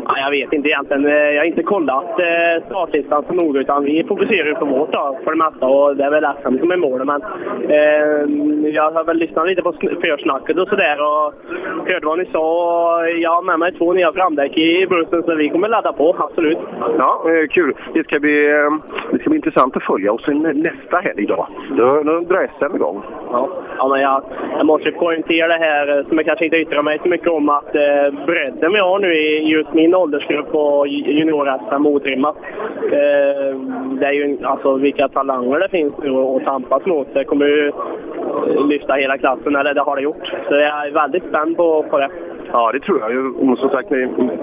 Ja, jag vet inte egentligen. Eh, Jag har inte kollat eh, startlistan så noga utan vi fokuserar ju på vårt då, för det mesta och det är väl SM som är målet. Men eh, jag har väl lyssnat lite på sn- försnacket och sådär och hörde vad ni sa. Jag har med mig två nya framdäck i bussen så vi kommer ladda på, absolut. Ja, eh, kul. Det ska, bli, eh, det ska bli intressant att följa. Och sen nästa helg då, då, då drar SM igång. Ja, ja men jag, jag måste poängtera det här eh, som jag kanske inte yttrar mig så mycket om att eh, bredden vi har nu i just min åldersgrupp och junior-SM otrimmat. Eh, det är ju alltså vilka talanger det finns nu att tampas mot. Det kommer ju lyfta hela klassen, eller det har det gjort. Så jag är väldigt spänd på, på det. Ja, det tror jag ju. Som sagt,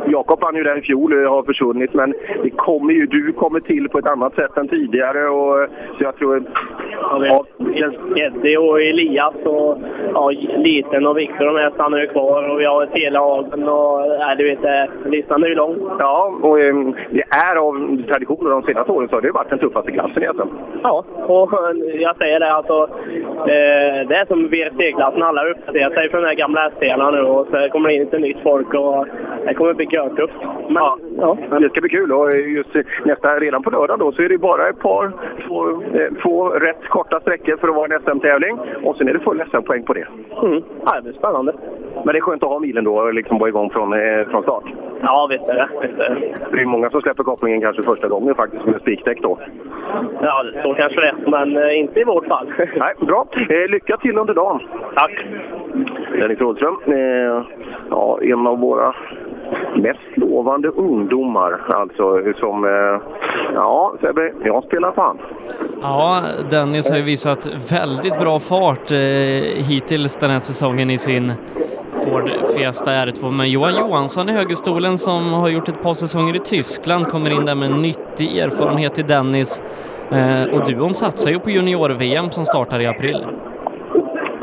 Jakob vann ju där i fjol och har försvunnit. Men det kommer ju, du kommer till på ett annat sätt än tidigare. Och, så jag tror... Ja, Eddie och Elias och ja, Liten och Viktor de här stannar ju kvar och vi har Telehagen och nej, du vet, eh, listan är ju lång. Ja, och eh, det är av tradition de senaste åren så har det varit den tuffaste klassen SM. Ja, och eh, jag säger det alltså. Eh, det är som VRC-klassen. Alla har uppdaterat sig från de här gamla ST-arna nu och så kommer det in lite nytt folk och det kommer bli görtufft. Men, ja. Men det ska bli kul. Och just nästa, redan på lördag då så är det bara ett par, två, två rätt korta sträckor för att vara en SM-tävling. Och sen är det full SM-poäng på det. Mm. Ja, det blir spännande. Men det är skönt att ha milen då och liksom vara igång från, eh, från start. Ja, visst är det. Visst är det. Det är många som släpper kopplingen kanske första gången faktiskt med spikdäck då. Ja, så kanske det är, men eh, inte i vårt fall. Nej, bra. Eh, lycka till under dagen. Tack. Dennis Rådström, eh, ja, en av våra mest lovande ungdomar alltså som, eh, ja Sebbe, jag spelar fan. Ja, Dennis har ju visat väldigt bra fart eh, hittills den här säsongen i sin Ford Fiesta R2. Men Johan Johansson i högerstolen som har gjort ett par säsonger i Tyskland kommer in där med nyttig erfarenhet till Dennis. Eh, och duon satsar ju på junior-VM som startar i april.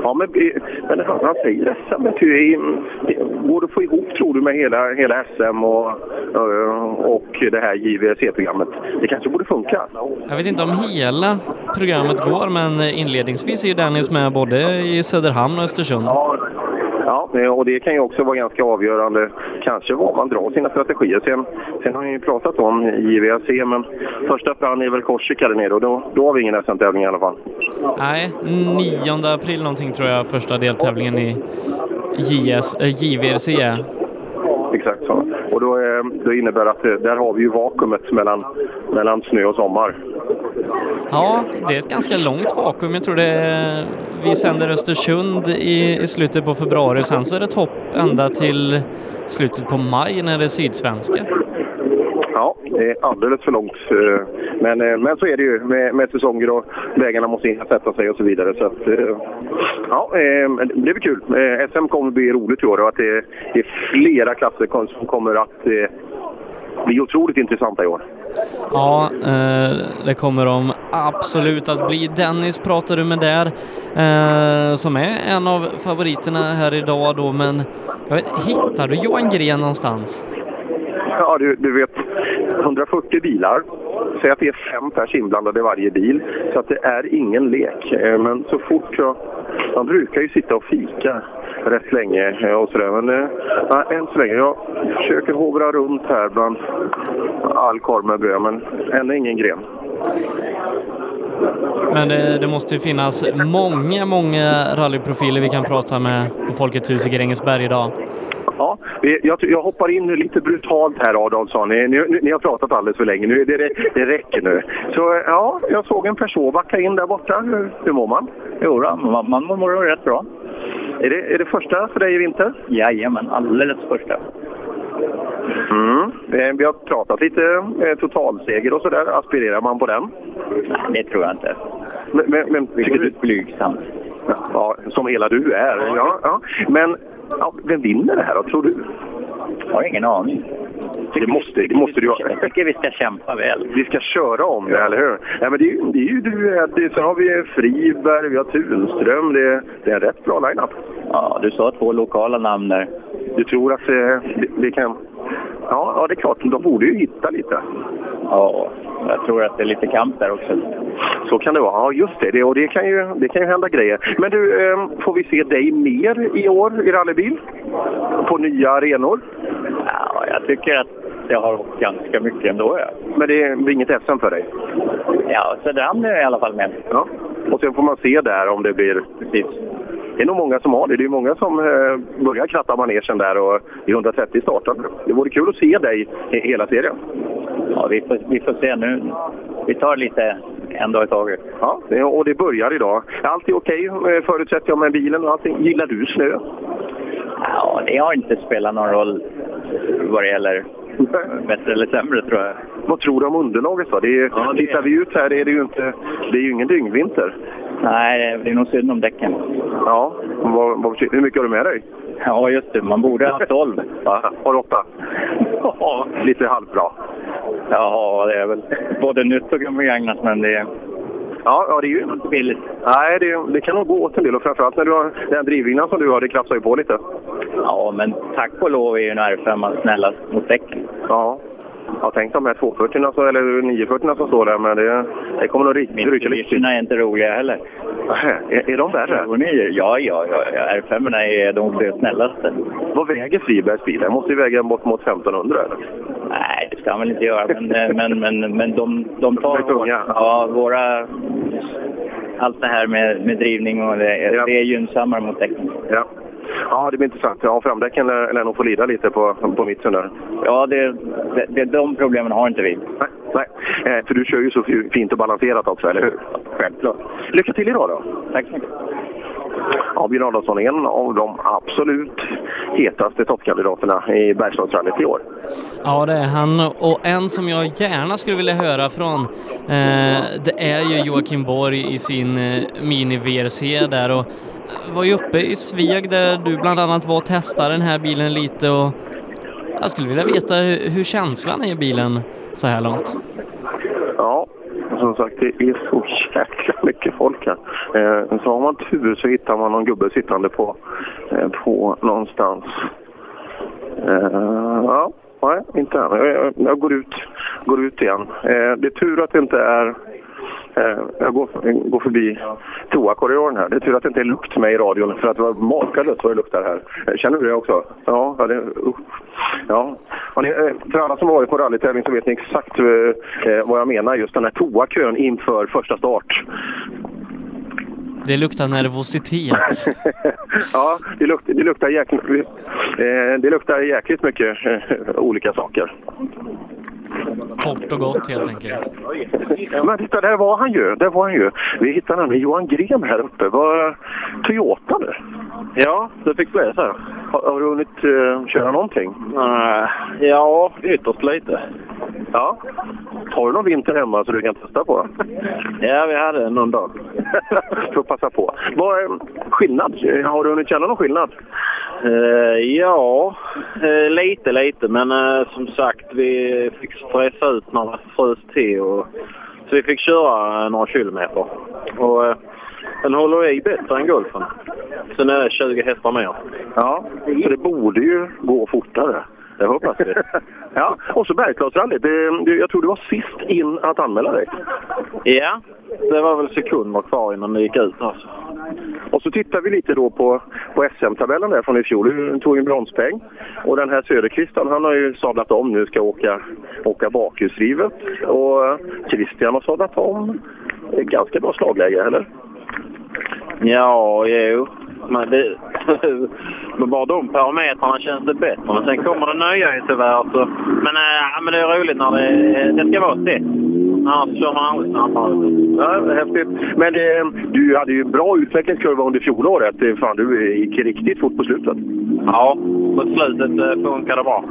Ja, men, eh, men han, säger SM. eh, Går det att få ihop, tror du, med hela, hela SM och, eh, och det här JVC-programmet? Det kanske borde funka? Jag vet inte om hela programmet går, men inledningsvis är ju Dennis med både i Söderhamn och Östersund. Ja, Ja, eh, och det kan ju också vara ganska avgörande, kanske var man drar sina strategier. Sen, sen har ni ju pratat om JVC, men första fram är väl Korsika där nere och då, då har vi ingen SM-tävling i alla fall. Nej, 9 april någonting tror jag första deltävlingen i JS, äh, eh, JVRC är. Och då, eh, är, då innebär att eh, där har vi ju vakuumet mellan, mellan snö och sommar. Ja, det är ett ganska långt vakuum. Jag tror det är, vi sänder Östersund i, i slutet på februari. Sen så är det topp ända till slutet på maj när det är sydsvenska. Ja, Det är alldeles för långt. Eh, men, eh, men så är det ju med, med säsonger och vägarna måste hinna sätta sig och så vidare. Så att, eh, ja, det blir kul. SM kommer bli roligt i år och att det, det är flera klasser som kommer att bli otroligt intressanta i år. Ja, det kommer de absolut att bli. Dennis pratar du med där, som är en av favoriterna här idag då, men vet, hittar du Johan Gren någonstans? Ja, du, du vet, 140 bilar. Säg att det är fem pers inblandade i varje bil. Så att det är ingen lek. Eh, men så fort jag... Man brukar ju sitta och fika rätt länge eh, och sådär. Men äh, än så länge. Jag försöker hovra runt här bland all korv med bröd, men ännu ingen gren. Men det, det måste ju finnas många, många rallyprofiler vi kan prata med på Folkets hus i Grängesberg idag. Ja, jag, jag hoppar in nu lite brutalt här Adolfsson. Ni, ni, ni har pratat alldeles för länge. Nu, det, det, det räcker nu. Så ja, jag såg en person backa in där borta. Hur, hur mår man? Jo, då, man, man mår rätt bra. Är det, är det första för dig i vinter? Jajamän, alldeles första. Mm. Eh, Vi har pratat lite eh, totalseger och sådär. Aspirerar man på den? Nej, det tror jag inte. Men, men, men tycker du... Blygsamt. Ja, som hela du är. Ja, ja. Men ja, vem vinner det här då, tror du? Jag har ingen aning. Det måste, det måste du. Jag tycker vi ska kämpa väl. Vi ska köra om det, eller hur? Ja, men det, är, ju- det är ju du, Eddie, sen har vi Friberg, vi har Tunström. Det, det är en rätt bra line-up. Ja, du sa två lokala namn där. Du tror att eh, det, det kan... Ja, ja, det är klart. De borde ju hitta lite. Ja, jag tror att det är lite kamp där också. Så kan det vara. Ja, just det. det och det kan, ju, det kan ju hända grejer. Men du, eh, får vi se dig mer i år i rallybil? På nya arenor? Ja, jag tycker att jag har åkt ganska mycket ändå. Ja, Men det blir inget SM för dig? ja Söderhamn är i alla fall med. Ja. Och sen får man se där om det blir... Precis. Det är nog många som har det. Det är många som eh, börjar kratta manegen där och i 130 startar. Det vore kul att se dig i hela serien. Ja, vi får, vi får se nu. Vi tar lite en dag i taget. Ja, det- och det börjar idag. Allt är okej eh, förutsätter jag med bilen och allting. Gillar du snö? Ja, det har inte spelat någon roll vad det gäller bättre eller sämre tror jag. Vad tror du om underlaget då? Det är, Tittar vi ut här är det ju inte... Det är ju ingen dyngvinter. Nej, det är nog synd om däcken. Ja, vad, vad, hur mycket har du med dig? Ja, just det. Man borde ha 12. Ja, har du åtta? Ja, lite halvbra. Ja, det är väl både nytt och begagnat, men det är... Ja, ja det är ju inte billigt. Nej, det, det kan nog gå åt en del och framförallt när du har den drivlinan som du har, det krafsar ju på lite. Ja, men tack och lov är ju en R5 snällast mot däcken. Ja. Jag tänkte de här 240 så, eller 940 som står där, men det, det kommer nog rycka lite. Mitsubishi är inte roliga heller. Är, är de värre? Ja, ja, ja. ja. R5 är de snällaste. Vad väger Fribergs bil? Den måste ju väga bort mot 1500 eller? Nej, det ska han väl inte göra, men, men, men, men de, de tar... De är tunga. Ja, våra... Allt det här med, med drivning och det, Ja. det är gynnsammare mot däcken. Ja. Ja, det blir intressant. Ja, framdäcken lär, lär nog få lida lite på, på mitten där. Ja, det, det, det, de problemen har inte vi. Nej, nej. Eh, för du kör ju så fi- fint och balanserat också, eller hur? Självklart. Lycka till idag då! Tack så mycket. Ja, Björn Adolfsson är en av de absolut hetaste toppkandidaterna i Bergslagsrallyt i år. Ja, det är han. Och en som jag gärna skulle vilja höra från, eh, det är ju Joakim Borg i sin eh, mini-VRC där och eh, var ju uppe i Sveg där du bland annat var och testade den här bilen lite och jag skulle vilja veta hur, hur känslan är i bilen så här långt. Ja, som sagt det är så jäkla mycket folk här. Eh, så har man tur så hittar man någon gubbe sittande på, eh, på någonstans. Eh, ja, nej, inte än. Jag, jag, går, ut, går ut igen. Eh, det är tur att det inte är jag går, går förbi toakorridoren här. Det är tur att det inte är lukt med i radion för att det var makalöst vad det luktar här. Eh, Känner du det också? Ja, ja, det, usch. ja. ni, eh, för alla som varit på rallytävling så vet ni exakt eh, eh, vad jag menar. Just den här toakön inför första start. Det luktar nervositet. ja, det, luk, det, luktar jäkligt, eh, det luktar jäkligt mycket eh, olika saker. Kort och gott helt enkelt. Men titta, där var han ju. Där var han ju. Vi hittade nämligen Johan Gren här uppe. Var Toyota nu? Ja, det fick bli så. Har, har du hunnit eh, köra någonting? Nej, ja, ytterst lite. Ja. Har du någon vinter hemma så du kan testa på? Ja, vi hade någon dag. Får passa på. Vad är skillnad? Har du hunnit känna någon skillnad? Eh, ja, eh, lite lite. Men eh, som sagt, vi fick stressa ut när det frös till. Och, så vi fick köra några kilometer. Och, den håller i bättre än golfen. Sen är det 20 hästar mer. Ja, så det borde ju gå fortare. Det hoppas vi. ja, och så Bergslagsrallyt. Jag tror du var sist in att anmäla dig. Ja, det var väl sekunder kvar innan det gick ut. Alltså. Och så tittar vi lite då på, på SM-tabellen där från i fjol. Du tog en bronspeng. Och den här Söderqvist, han han har ju sadlat om nu, ska åka, åka bakhjulsdrivet. Och Christian har sadlat om. Det är Ganska bra slagläge, eller? Ja, jo. Men det, med bara de parametrarna känns det bättre. Men sen kommer det nya ju tyvärr. Så. Men, äh, men det är roligt när det, det ska vara tätt. Annars kör man aldrig. Ja, det häftigt. Men eh, du hade ju bra utvecklingskurva under fjolåret. Eh, Fan, du gick riktigt fort på slutet. Ja, på slutet eh, funkar det bra.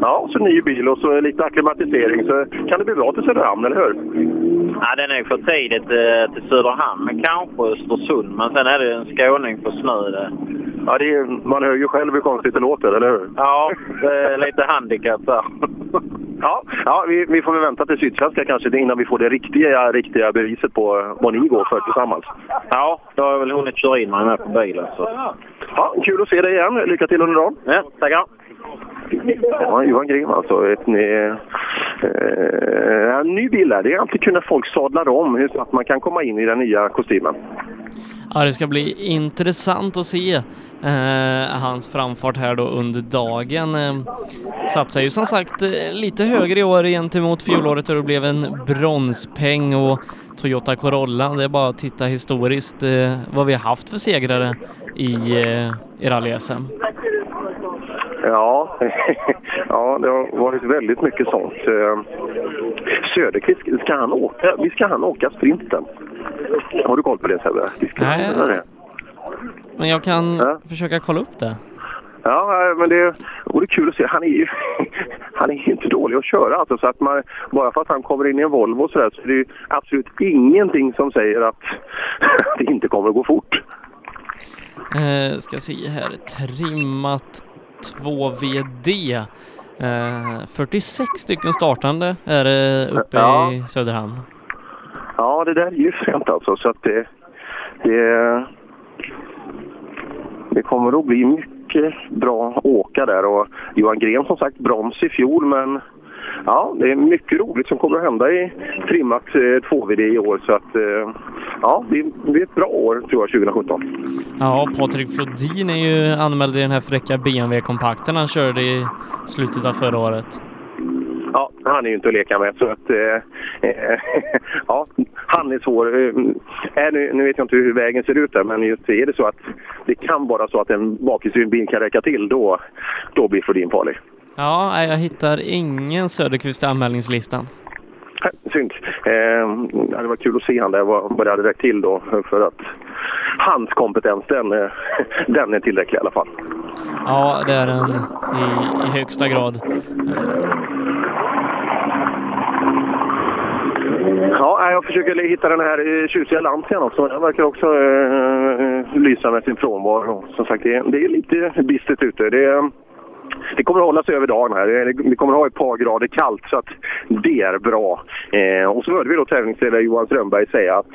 Ja, så ny bil och så lite akklimatisering. Så kan det bli bra till Söderhamn, eller hur? Ja, den är för tidigt eh, till Söderhamn, men kanske Östersund. Men sen är det en skåning på snö. Det. Ja, det är, man hör ju själv hur konstigt det låter, eller hur? Ja, det är lite handikapp där. Ja, ja vi, vi får väl vänta till Sydsvenska kanske innan vi får det riktiga, riktiga beviset på vad ni går för tillsammans. Ja, då har jag väl hunnit köra in mig med på bilen. Så. Ja, kul att se dig igen. Lycka till under dagen. Ja, tackar. Ja, Johan Grim alltså. Ett, eh, eh, en ny bil där. Det är alltid kul när folk sadlar om så att man kan komma in i den nya kostymen. Ja, det ska bli intressant att se eh, hans framfart här då under dagen. Eh, satsar ju som sagt eh, lite högre i år gentemot fjolåret då det blev en bronspeng och Toyota Corolla. Det är bara att titta historiskt eh, vad vi har haft för segrare i, eh, i rally-SM. Ja, ja, det har varit väldigt mycket sånt. Eh, Söderqvist, ska han åka, visst ska han åka sprinten? Har du koll på det Sebbe? Nej. det? Men jag kan försöka kolla upp det. Ja, men det vore kul att se. Han är ju han är inte dålig att köra. Alltså, så att man, bara för att han kommer in i en Volvo så, där, så är det ju absolut ingenting som säger att det inte kommer att gå fort. Eh, ska se här, trimmat 2VD. Eh, 46 stycken startande är det uppe Ja. i Söderhamn. Ja, det där är ju fränt alltså. Så att det, det, det kommer att bli mycket bra åka där. Och Johan Gren som sagt brons i fjol, men ja, det är mycket roligt som kommer att hända i trimmat eh, 2VD i år. Så att eh, ja, det det blir ett bra år tror jag 2017. Ja, Patrik Flodin är ju anmäld i den här fräcka BMW-kompakten han körde i slutet av förra året. Ja, han är ju inte att leka med. Så att, eh, eh, ja, han är svår. Är nu, nu vet jag inte hur vägen ser ut där, men just är det så att det kan vara så att en bakhjulsdriven bil kan räcka till, då, då blir Flodin farlig. Ja, jag hittar ingen Söderqvist i anmälningslistan. Synd. Eh, det var kul att se han där, vad, vad det hade räckt till då. För att hans kompetens, den, eh, den är tillräcklig i alla fall. Ja, det är den i, i högsta grad. Ja, jag försöker hitta den här eh, tjusiga Lancian också. Den verkar också eh, eh, lysa med sin frånvaro. Som sagt, det är, det är lite bistert ute. Det, är- det kommer att hålla sig över dagen här. Vi kommer att ha ett par grader kallt så att det är bra. Eh, och så hörde vi då tävlingsledare Johan Strömberg säga att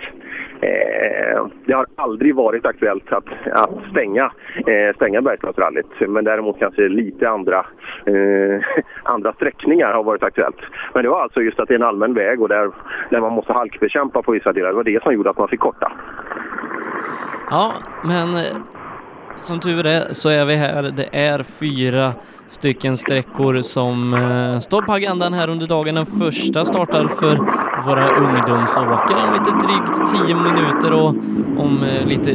eh, det har aldrig varit aktuellt att, att stänga, eh, stänga Bergslagsrallyt. Men däremot kanske lite andra, eh, andra sträckningar har varit aktuellt. Men det var alltså just att det är en allmän väg och där, där man måste halkbekämpa på vissa delar. Det var det som gjorde att man fick korta. Ja, men eh, som tur är så är vi här. Det är fyra stycken sträckor som eh, står på agendan här under dagen. Den första startar för våra ungdomsåkare om lite drygt 10 minuter och om eh, lite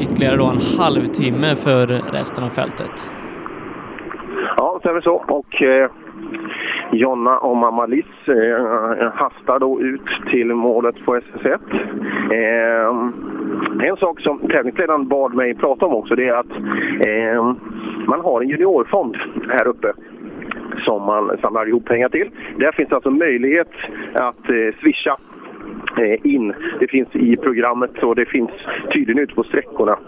ytterligare då en halvtimme för resten av fältet. Ja, så är det så. Och eh, Jonna och mamma Liss eh, hastar då ut till målet på SS1. Eh, en sak som tävlingsledaren bad mig prata om också det är att eh, man har en juniorfond här uppe. som man samlar ihop pengar till. Där finns alltså möjlighet att eh, swisha eh, in. Det finns i programmet och det finns tydligen ute på sträckorna.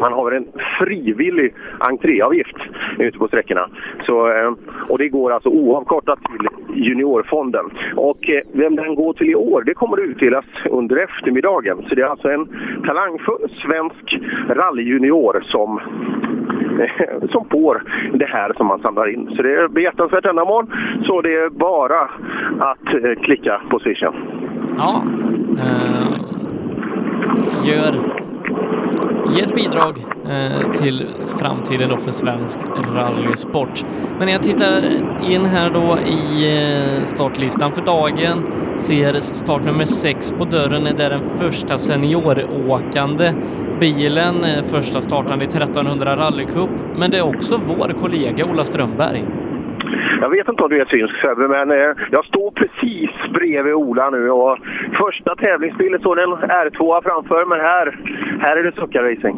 Man har en frivillig entréavgift ute på sträckorna. Så, eh, och det går alltså oavkortat till Juniorfonden. Och eh, vem den går till i år, det kommer att utdelas under eftermiddagen. Så det är alltså en talangfull svensk rallyjunior som eh, som får det här som man samlar in. Så det är behjärtansvärt ändamål. Så det är bara att klicka på swishen. Ja. Uh, gör ge ett bidrag eh, till framtiden då för svensk rallysport. Men när jag tittar in här då i eh, startlistan för dagen ser startnummer 6 på dörren är där den första senioråkande bilen, eh, första startande i 1300 rallycup. Men det är också vår kollega Ola Strömberg. Jag vet inte om du är synsk Sebbe, men eh, jag står precis bredvid Ola nu och första tävlingsbilen står en R2 framför, men här, här är det Succa Racing.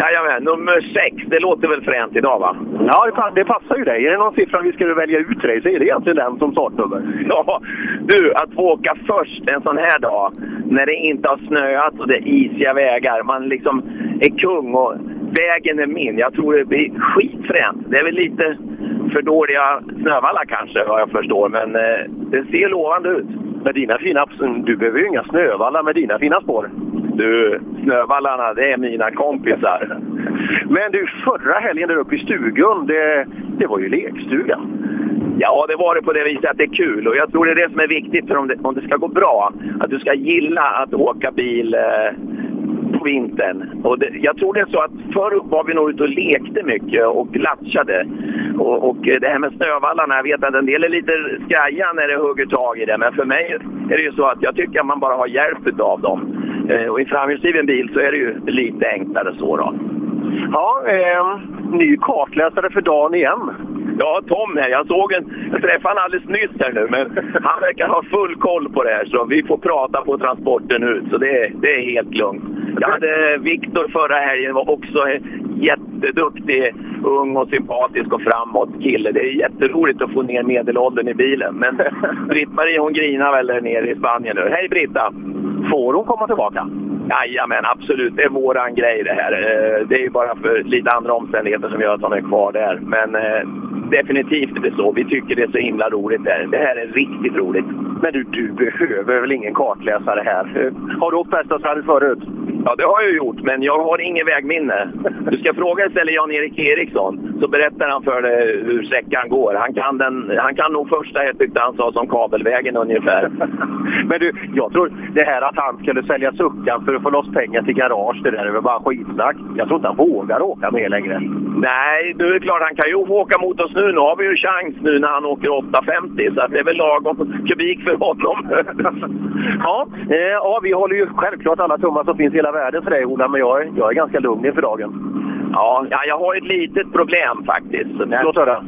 Jajamän, nummer sex. Det låter väl fränt idag va? Ja, det, pa- det passar ju dig. Är det någon siffra vi ska välja ut dig så är det egentligen den som startnummer. Ja, du, att få åka först en sån här dag när det inte har snöat och det är isiga vägar. Man liksom är kung och vägen är min. Jag tror det blir skitfränt. Det är väl lite för dåliga snövallar kanske, vad jag förstår. Men eh, det ser lovande ut. Med dina fina... Du behöver ju inga snövallar med dina fina spår. Du, snövallarna, det är mina kompisar. Men du, förra helgen där uppe i stugan, det, det var ju lekstuga. Ja, det var det på det viset att det är kul. Och jag tror det är det som är viktigt för om det, om det ska gå bra. Att du ska gilla att åka bil eh, på vintern. Och det, jag tror det är så att förr var vi nog ute och lekte mycket och latchade. Och, och det här med snövallarna, jag vet att en del är lite skaja när det hugger tag i det. Men för mig är det ju så att jag tycker att man bara har hjälp av dem. Eh, och i framhjulsdriven bil så är det ju lite enklare så då. Ja, eh, ny kartläsare för dagen igen. Ja, Tom här. Jag såg en... Jag träffade honom alldeles nyss här nu, men han verkar ha full koll på det här så vi får prata på transporten ut. Så det, är- det är helt lugnt. Jag hade Viktor förra helgen, var också jätteduktig, ung och sympatisk och framåt kille. Det är jätteroligt att få ner medelåldern i bilen. Men Britt-Marie hon grinar väl där nere i Spanien nu. Hej Britta! Får hon komma tillbaka? Jajamän, absolut. Det är våran grej det här. Eh, Det är ju bara för lite andra omständigheter som gör att hon är kvar där. Men eh, definitivt är det så. Vi tycker det är så himla roligt där. Det här är riktigt roligt. Men du, du behöver väl ingen kartläsare här? Har du åkt Bergslagsrallyt förut? Ja, det har jag gjort, men jag har inget vägminne. Du ska fråga istället Jan-Erik Eriksson, så berättar han för dig hur sträckan går. Han kan, den, han kan nog första jag tyckte han sa som kabelvägen ungefär. Men du, jag tror det här att han skulle sälja suckan för att få loss pengar till garage, det där är väl bara skitsnack. Jag tror inte han vågar åka med längre. Nej, det är klart han kan ju åka mot oss nu. Nu har vi ju chans nu när han åker 850, så att det är väl lagom kubik för honom. Ja, eh, ja, vi håller ju självklart alla tummar som finns i hela världen för dig Ola, men jag är, jag är ganska lugn inför dagen. Ja, ja, jag har ett litet problem faktiskt. Låt höra.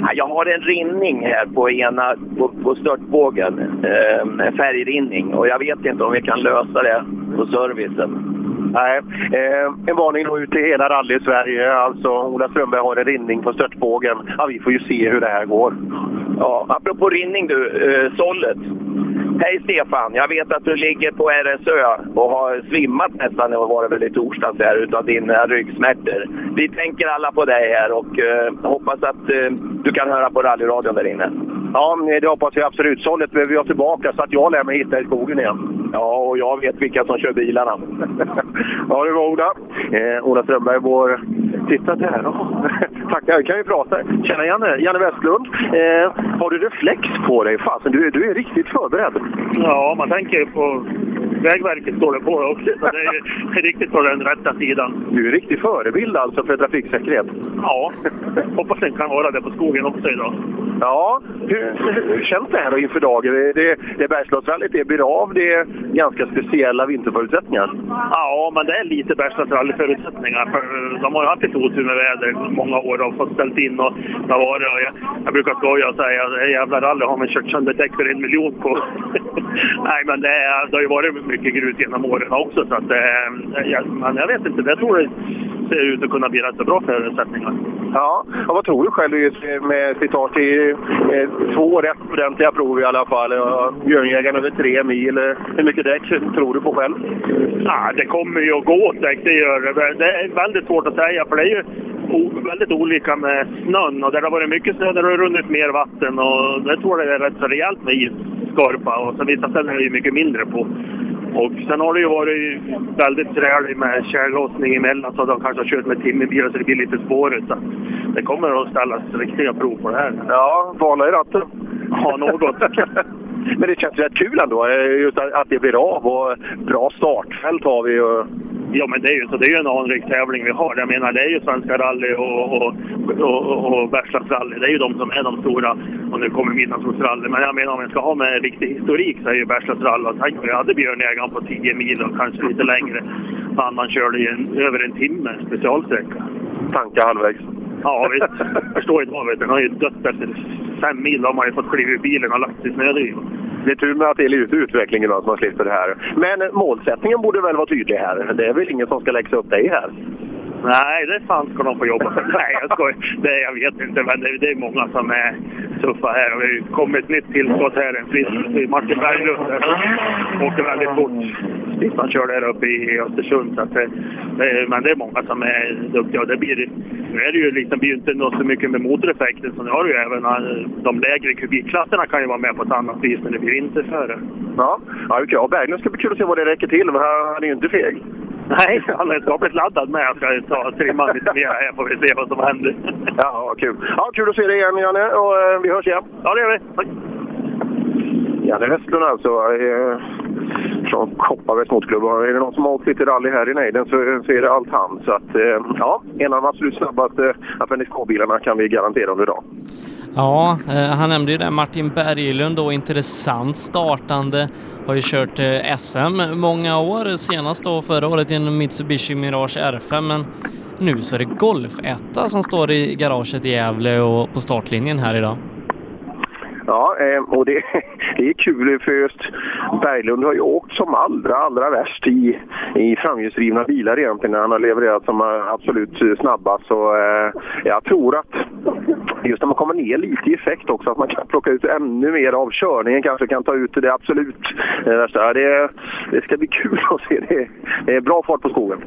Ja, jag har en rinning här på ena på, på störtbågen. Eh, en färgrinning. Och jag vet inte om vi kan lösa det på servicen. Nej, eh, en varning då ut till hela rally-Sverige. Alltså, Ola Strömberg har en rinning på störtbågen. Ja, vi får ju se hur det här går. Ja, apropå rinning du, eh, sållet. Hej Stefan, jag vet att du ligger på RSÖ och har svimmat nästan, det var det väl i torsdags här, utav dina ryggsmärtor. Vi tänker alla på dig här och eh, hoppas att eh, du kan höra på rallyradion där inne. Ja, det hoppas jag absolut. Sållet behöver jag tillbaka så att jag lär mig hitta i skogen igen. Ja, och jag vet vilka som kör bilarna. ja, det var Ola. Eh, Ola Strömberg, vår... Titta där! Ja. Tackar, kan vi prata. Tjena Janne, Janne Westlund. Eh, har du reflex på dig? Fasen, du, är- du är riktigt förberedd. Ja, man tänker på Vägverket står det på också. Så det är riktigt på den rätta sidan. Du är en riktig förebild alltså för trafiksäkerhet. Ja, hoppas den kan vara det på skogen också idag. Ja, hur, hur känns det här då inför dagen? Det, det, det Bergslagsrallyt, det blir av, det ganska speciella vinterförutsättningar. Ja, men det är lite Bergslagsrallyförutsättningar. För de har ju haft lite otur med väder i många år och fått ställt in och det var det? Och jag, jag brukar skoja och säga att det här jävla rally har man kört sönder däck för en miljon på. Nej, men det, är, det har ju varit mycket grus genom åren också. Så att, eh, ja, men jag vet inte, jag tror det, ser ut att kunna bli rätt så bra förutsättningar. Ja, ja vad tror du själv med slitage till eh, två rätt ordentliga prov i alla fall? Björnjägaren över tre mil. Eh, Hur mycket däck tror du på själv? Ja, det kommer ju att gå åt däck, det gör det. Det är väldigt svårt att säga för det är ju väldigt olika med snön och där det har varit mycket snö där har det runnit mer vatten och det tror jag är rätt så rejält med isskorpa och så vissa ställen är det ju mycket mindre på. Och sen har det ju varit väldigt träligt med tjällossning emellan så de kanske har kört med timmerbilar så det blir lite spårigt. Så det kommer att ställas riktiga prov på det här. Ja, vala i ratten. Ja, något. Men det känns rätt kul ändå, eh, just att det blir av och bra startfält har vi. Och... Ja, men det är ju så. Det är ju en anrik tävling vi har. Jag menar, det är ju Svenska rally och, och, och, och Bergslagsrally. Det är ju de som är de stora. Och nu kommer Midnattssolsrally. Men jag menar, om vi ska ha med riktig historik så är ju Bergslagsrally... Tänk om vi hade Björnjägaren på 10 mil och kanske lite längre. Fan, man körde ju en, över en timme specialsträcka. Tanka halvvägs. Ja, visst. Förstår idag, vet du. Den har ju dött efter fem mil. Då har man ju fått kliva ur bilen och lagt sig i snödrivan. Det är tur med att det är lite utveckling idag så man slipper det här. Men målsättningen borde väl vara tydlig här? Det är väl ingen som ska läxa upp dig här? Nej, det fan ska de få jobba för. Nej, jag skojar. Det, jag vet inte, men det, det är många som är tuffa här. Och det kommer ett nytt tillskott här. En frisk Martin Berglund. Åker väldigt fort. Sist han körde här uppe i Östersund. Så att det, det, men det är många som är duktiga. Och det blir, nu är det ju liksom, blir inte något så mycket med motoreffekten. Så nu har du ju även eh, de lägre kubikklasserna kan ju vara med på ett annat vis när det blir vinterföre. Ja, ja okej. Ja, Berglund ska bli kul att se vad det räcker till. Men han är ju inte feg. Nej, han är skapligt laddad med. Jag ska ta trimma lite mer här får vi se vad som händer. Ja, kul. Ja, kul att se dig igen Janne och eh, vi hörs igen. Ja, det gör vi. Tack. Janne Westlund alltså. Eh, från Kopparbergs motorklubb. Är det någon som har åkt lite rally här i nejden så, så är det allt han. Så att, eh, ja, en av de absolut snabbaste Appendix K-bilarna kan vi garantera under dagen. Ja, eh, han nämnde ju det, Martin Berglund då, intressant startande. Har ju kört eh, SM många år, senast då förra året i en Mitsubishi Mirage R5, men nu så är det Golf 1 som står i garaget i Gävle och på startlinjen här idag. Ja, eh, och det, det är kul för just Berglund har ju åkt som allra, allra värst i, i framhjulsdrivna bilar egentligen när han har levererat som eh, absolut snabbast. Så eh, jag tror att just när man kommer ner lite i effekt också, att man kan plocka ut ännu mer av körningen, kanske kan ta ut det absolut värsta. Det, det ska bli kul att se. Det, det är bra fart på skogen.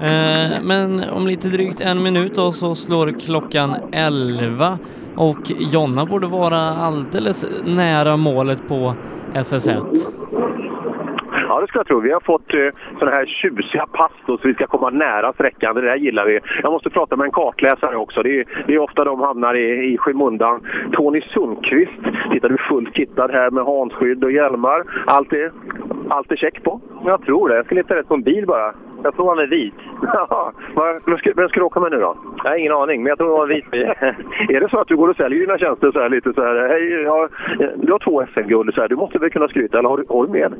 Eh, men om lite drygt en minut då så slår klockan 11 och Jonna borde vara alldeles nära målet på SS1. Ja, det ska jag tro. Vi har fått eh, sådana här tjusiga pass då, så vi ska komma nära sträckan. Det där gillar vi. Jag måste prata med en kartläsare också. Det är, det är ofta de hamnar i, i skymundan. Tony Sundqvist. Tittar du fullt kittad här med hanskydd och hjälmar. Allt är, allt är check på? Jag tror det. Jag ska leta rätt på en bil bara. Jag tror han är vit. Ja, vad- vem, ska, vem ska du åka med nu då? Jag har ingen aning, men jag tror det var en vit bil. är det så att du går och säljer dina tjänster så här lite så här? Hej, ja, du har två SM-guld. Du måste väl kunna skryta, eller har du, har du med?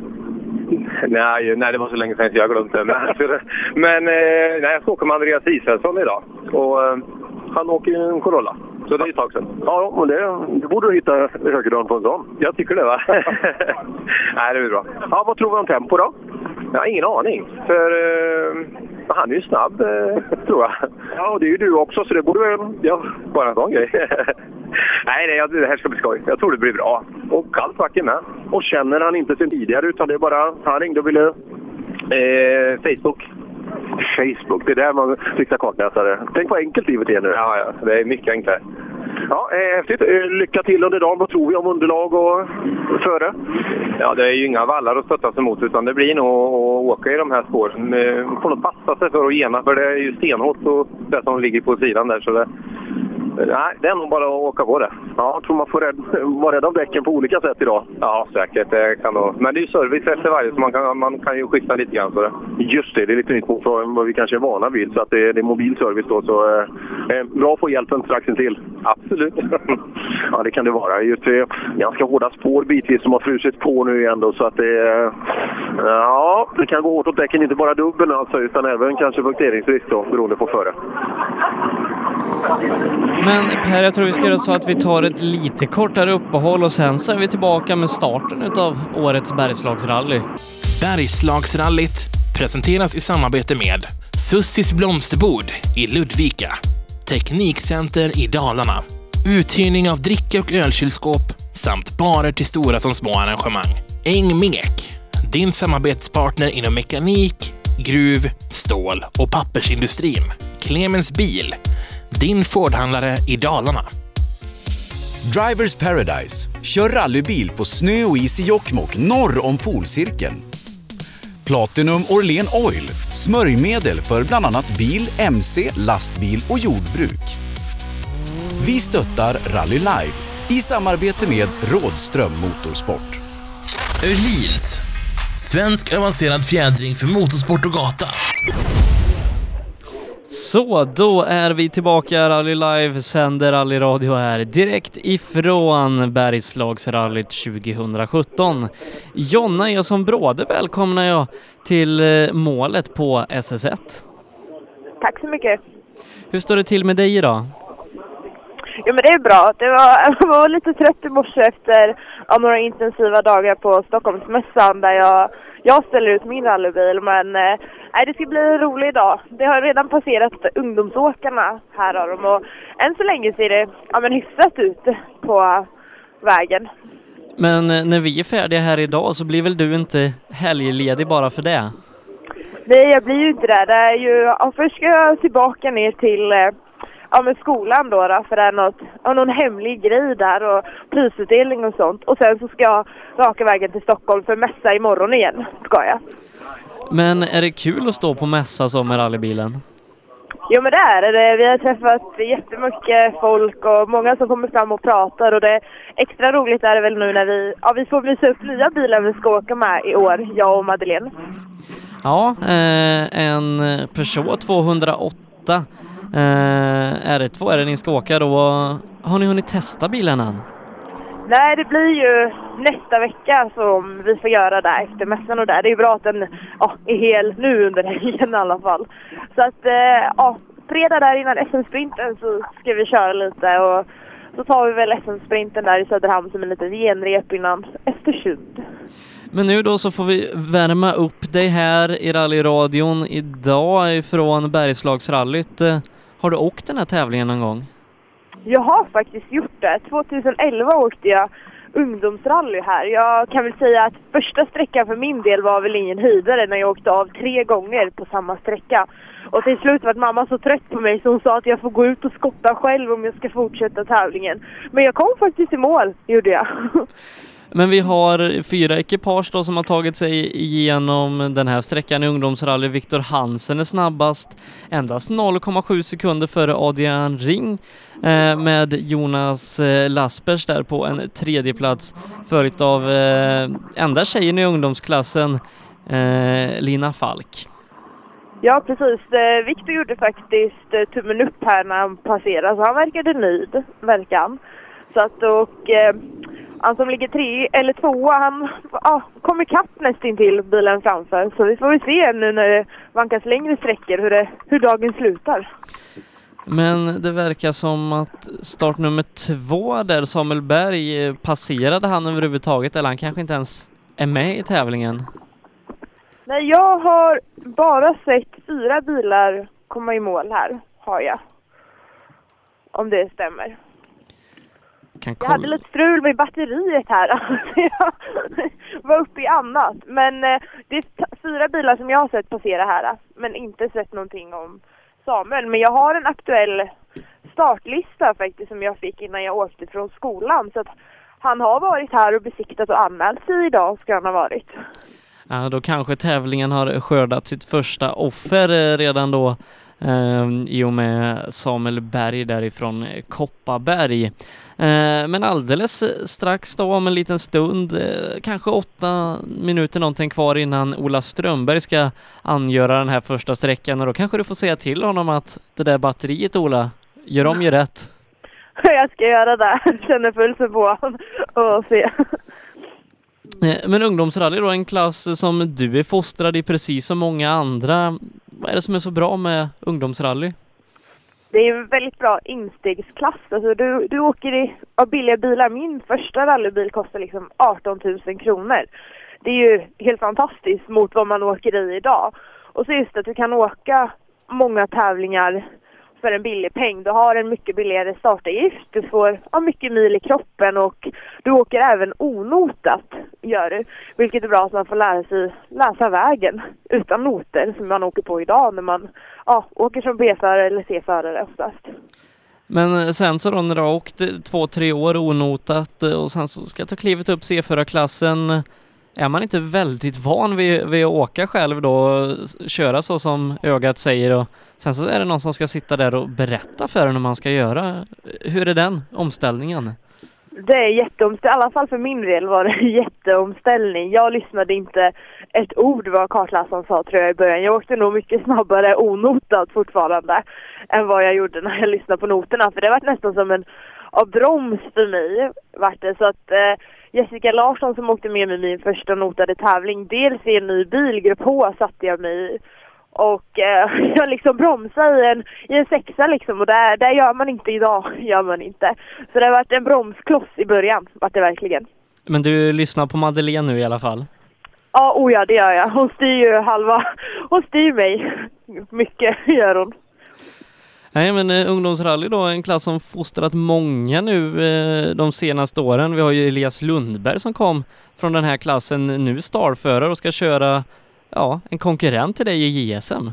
Nej, nej, det var så länge sedan så jag det. Men, men eh, nej, jag ska åka med Andreas Israelsson idag. Och eh, han åker ju en Corolla. Så det är ett tag sedan. Ja, men det, det borde du hitta högerdagen på en sån. Jag tycker det va? nej, det blir bra. Ja, vad tror vi om tempo då? Jag har ingen aning. För eh, han är ju snabb, eh, tror jag. Ja, och det är ju du också, så det borde väl... Ja, bara en sån grej. nej, nej, det här ska bli skoj. Jag tror det blir bra. Och kallt vacker med. Och känner han inte sen tidigare, utan det är bara... Han ringde och ville... Eh, Facebook. Facebook, det är där man fixar kartläsare. Tänk vad enkelt livet är nu. Ja, ja. Det är mycket enklare. Ja, eh, häftigt. Eh, lycka till under dagen. Vad tror vi om underlag och före? Ja, det är ju inga vallar att stötta sig mot utan det blir nog att åka i de här spåren. Man får nog passa sig för att gena för det är ju stenhårt och det som ligger på sidan där. Så det, nej, det är nog bara att åka på det. Ja, jag tror man får rädd, vara rädd om däcken på olika sätt idag. Ja, säkert. Det kan nog. Men det är ju service efter varje så man kan, man kan ju skifta lite grann. Så det. Just det, det är lite nytt mot vad vi kanske är vana vid. Så att det, är- det är mobil service då. Så, eh, eh, bra att få hjälpen strax intill. Absolut. ja, det kan det vara. Just det, ganska hårda spår bitvis som har frusit på nu igen då, så att det... Ja, det kan gå hårt åt däcken. Inte bara dubben alltså, utan även kanske punkteringsrisk då, beroende på före. Men Per, jag tror vi ska göra så att vi tar ett lite kortare uppehåll och sen så är vi tillbaka med starten utav årets Bergslagsrally. Bergslagsrallyt presenteras i samarbete med Sussis blomsterbord i Ludvika. Teknikcenter i Dalarna. Uthyrning av dricka och ölkylskåp samt barer till stora som små arrangemang. Engmek, din samarbetspartner inom mekanik, gruv, stål och pappersindustrin. Clemens Bil, din Fordhandlare i Dalarna. Drivers Paradise. Kör rallybil på snö och is i Jokkmokk norr om polcirkeln. Platinum Orlen Oil. Smörjmedel för bland annat bil, mc, lastbil och jordbruk. Vi stöttar Rally Life i samarbete med Rådström Motorsport. Öhlins. Svensk avancerad fjädring för motorsport och gata. Så, då är vi tillbaka. Rally Live sänder rallyradio här direkt ifrån Bergslagsrallyt 2017. Jonna Eson Bråde välkomnar jag till eh, målet på SS1. Tack så mycket. Hur står det till med dig idag? Jo men det är bra. Det var, jag var lite trött i morse efter några intensiva dagar på Stockholmsmässan där jag, jag ställer ut min rallybil. Men eh, det ska bli en rolig dag. Det har redan passerat ungdomsåkarna här har de och än så länge ser det ja, men hyfsat ut på vägen. Men eh, när vi är färdiga här idag så blir väl du inte helgledig bara för det? Nej, jag blir ju inte det. det är ju, ja, först ska jag tillbaka ner till eh, ja, men skolan då, då för det är något, ja, någon hemlig grej där och prisutdelning och sånt. Och sen så ska jag raka vägen till Stockholm för mässa imorgon igen, ska jag. Men är det kul att stå på mässa som med rallybilen? Jo men det är det. Vi har träffat jättemycket folk och många som kommer fram och pratar och det är extra roligt är det väl nu när vi, ja, vi får visa upp nya bilar vi ska åka med i år, jag och Madeleine. Ja, eh, en Peugeot 208 eh, R2 är det ni ska åka då. Har ni hunnit testa bilen än? Nej, det blir ju nästa vecka som vi får göra det efter mässan och där. Det är ju bra att den ja, är hel nu under helgen i alla fall. Så att, eh, ja, fredag där innan SM-sprinten så ska vi köra lite och så tar vi väl SM-sprinten där i Söderhamn som en liten genrep innan Östersund. Men nu då så får vi värma upp dig här i rallyradion idag ifrån Bergslagsrallyt. Har du åkt den här tävlingen någon gång? Jag har faktiskt gjort det. 2011 åkte jag ungdomsrally här. Jag kan väl säga att första sträckan för min del var väl ingen höjdare när jag åkte av tre gånger på samma sträcka. Och till slut var mamma så trött på mig så hon sa att jag får gå ut och skotta själv om jag ska fortsätta tävlingen. Men jag kom faktiskt i mål, gjorde jag. Men vi har fyra ekipage då som har tagit sig igenom den här sträckan i ungdomsrally. Viktor Hansen är snabbast, endast 0,7 sekunder före Adrian Ring eh, med Jonas eh, Laspers där på en tredje plats följt av eh, enda tjejen i ungdomsklassen, eh, Lina Falk. Ja, precis. Eh, Viktor gjorde faktiskt eh, tummen upp här när han passerade, så han verkade nöjd, verkar han. Så att, och eh, han som ligger tre eller tvåa, han ja, kom ikapp nästintill bilen framför. Så vi får väl se nu när det vankas längre sträckor hur, det, hur dagen slutar. Men det verkar som att startnummer två där, Samuel Berg, eh, passerade han överhuvudtaget eller han kanske inte ens är med i tävlingen? Nej, jag har bara sett fyra bilar komma i mål här, har jag. Om det stämmer. Kan Jag hade lite strul med batteriet här, alltså jag var uppe i annat. Men eh, det är fyra bilar som jag har sett passera här, men inte sett någonting om Samuel. Men jag har en aktuell startlista faktiskt som jag fick innan jag åkte från skolan. Så att han har varit här och besiktat och anmält sig idag, ska han ha varit. Ja, då kanske tävlingen har skördat sitt första offer eh, redan då eh, i och med Samuel Berg därifrån Kopparberg. Eh, men alldeles strax då om en liten stund, eh, kanske åtta minuter någonting kvar innan Ola Strömberg ska angöra den här första sträckan och då kanske du får säga till honom att det där batteriet Ola, gör om, gör rätt. Jag ska göra det. Känner pulsen på och se. Eh, men ungdomsrally då, en klass som du är fostrad i precis som många andra. Vad är det som är så bra med ungdomsrally? Det är en väldigt bra instegsklass. Alltså du, du åker i av billiga bilar. Min första rallybil kostar liksom 18 000 kronor. Det är ju helt fantastiskt mot vad man åker i idag. Och så just att du kan åka många tävlingar för en billig peng. Du har en mycket billigare startavgift, du får ja, mycket mil i kroppen och du åker även onotat, gör du. Vilket är bra att man får lära sig läsa vägen utan noter som man åker på idag när man ja, åker som B-förare eller C-förare oftast. Men eh, sen så då när du har åkt eh, två, tre år onotat eh, och sen så ska ta klivet upp C4-klassen är man inte väldigt van vid, vid att åka själv då, och köra så som ögat säger och sen så är det någon som ska sitta där och berätta för en hur man ska göra. Hur är den omställningen? Det är jätteomställning, i alla fall för min del var det en jätteomställning. Jag lyssnade inte ett ord vad kartläsaren sa tror jag i början. Jag åkte nog mycket snabbare onotat fortfarande än vad jag gjorde när jag lyssnade på noterna. För det var nästan som en av broms för mig. Vart det. Så att eh, Jessica Larsson som åkte med mig i min första notade tävling, dels i en ny bil, grupp H, satte jag mig i. Och eh, jag liksom bromsade i en, i en sexa liksom och det, det gör man inte idag, gör man inte. Så det har varit en bromskloss i början, vart det verkligen. Men du lyssnar på Madeleine nu i alla fall? Ja, oh ja, det gör jag. Hon styr ju halva, hon styr mig. Mycket gör hon. Nej men eh, ungdomsrally då, en klass som fostrat många nu eh, de senaste åren. Vi har ju Elias Lundberg som kom från den här klassen, nu starförare och ska köra ja, en konkurrent till dig i JSM.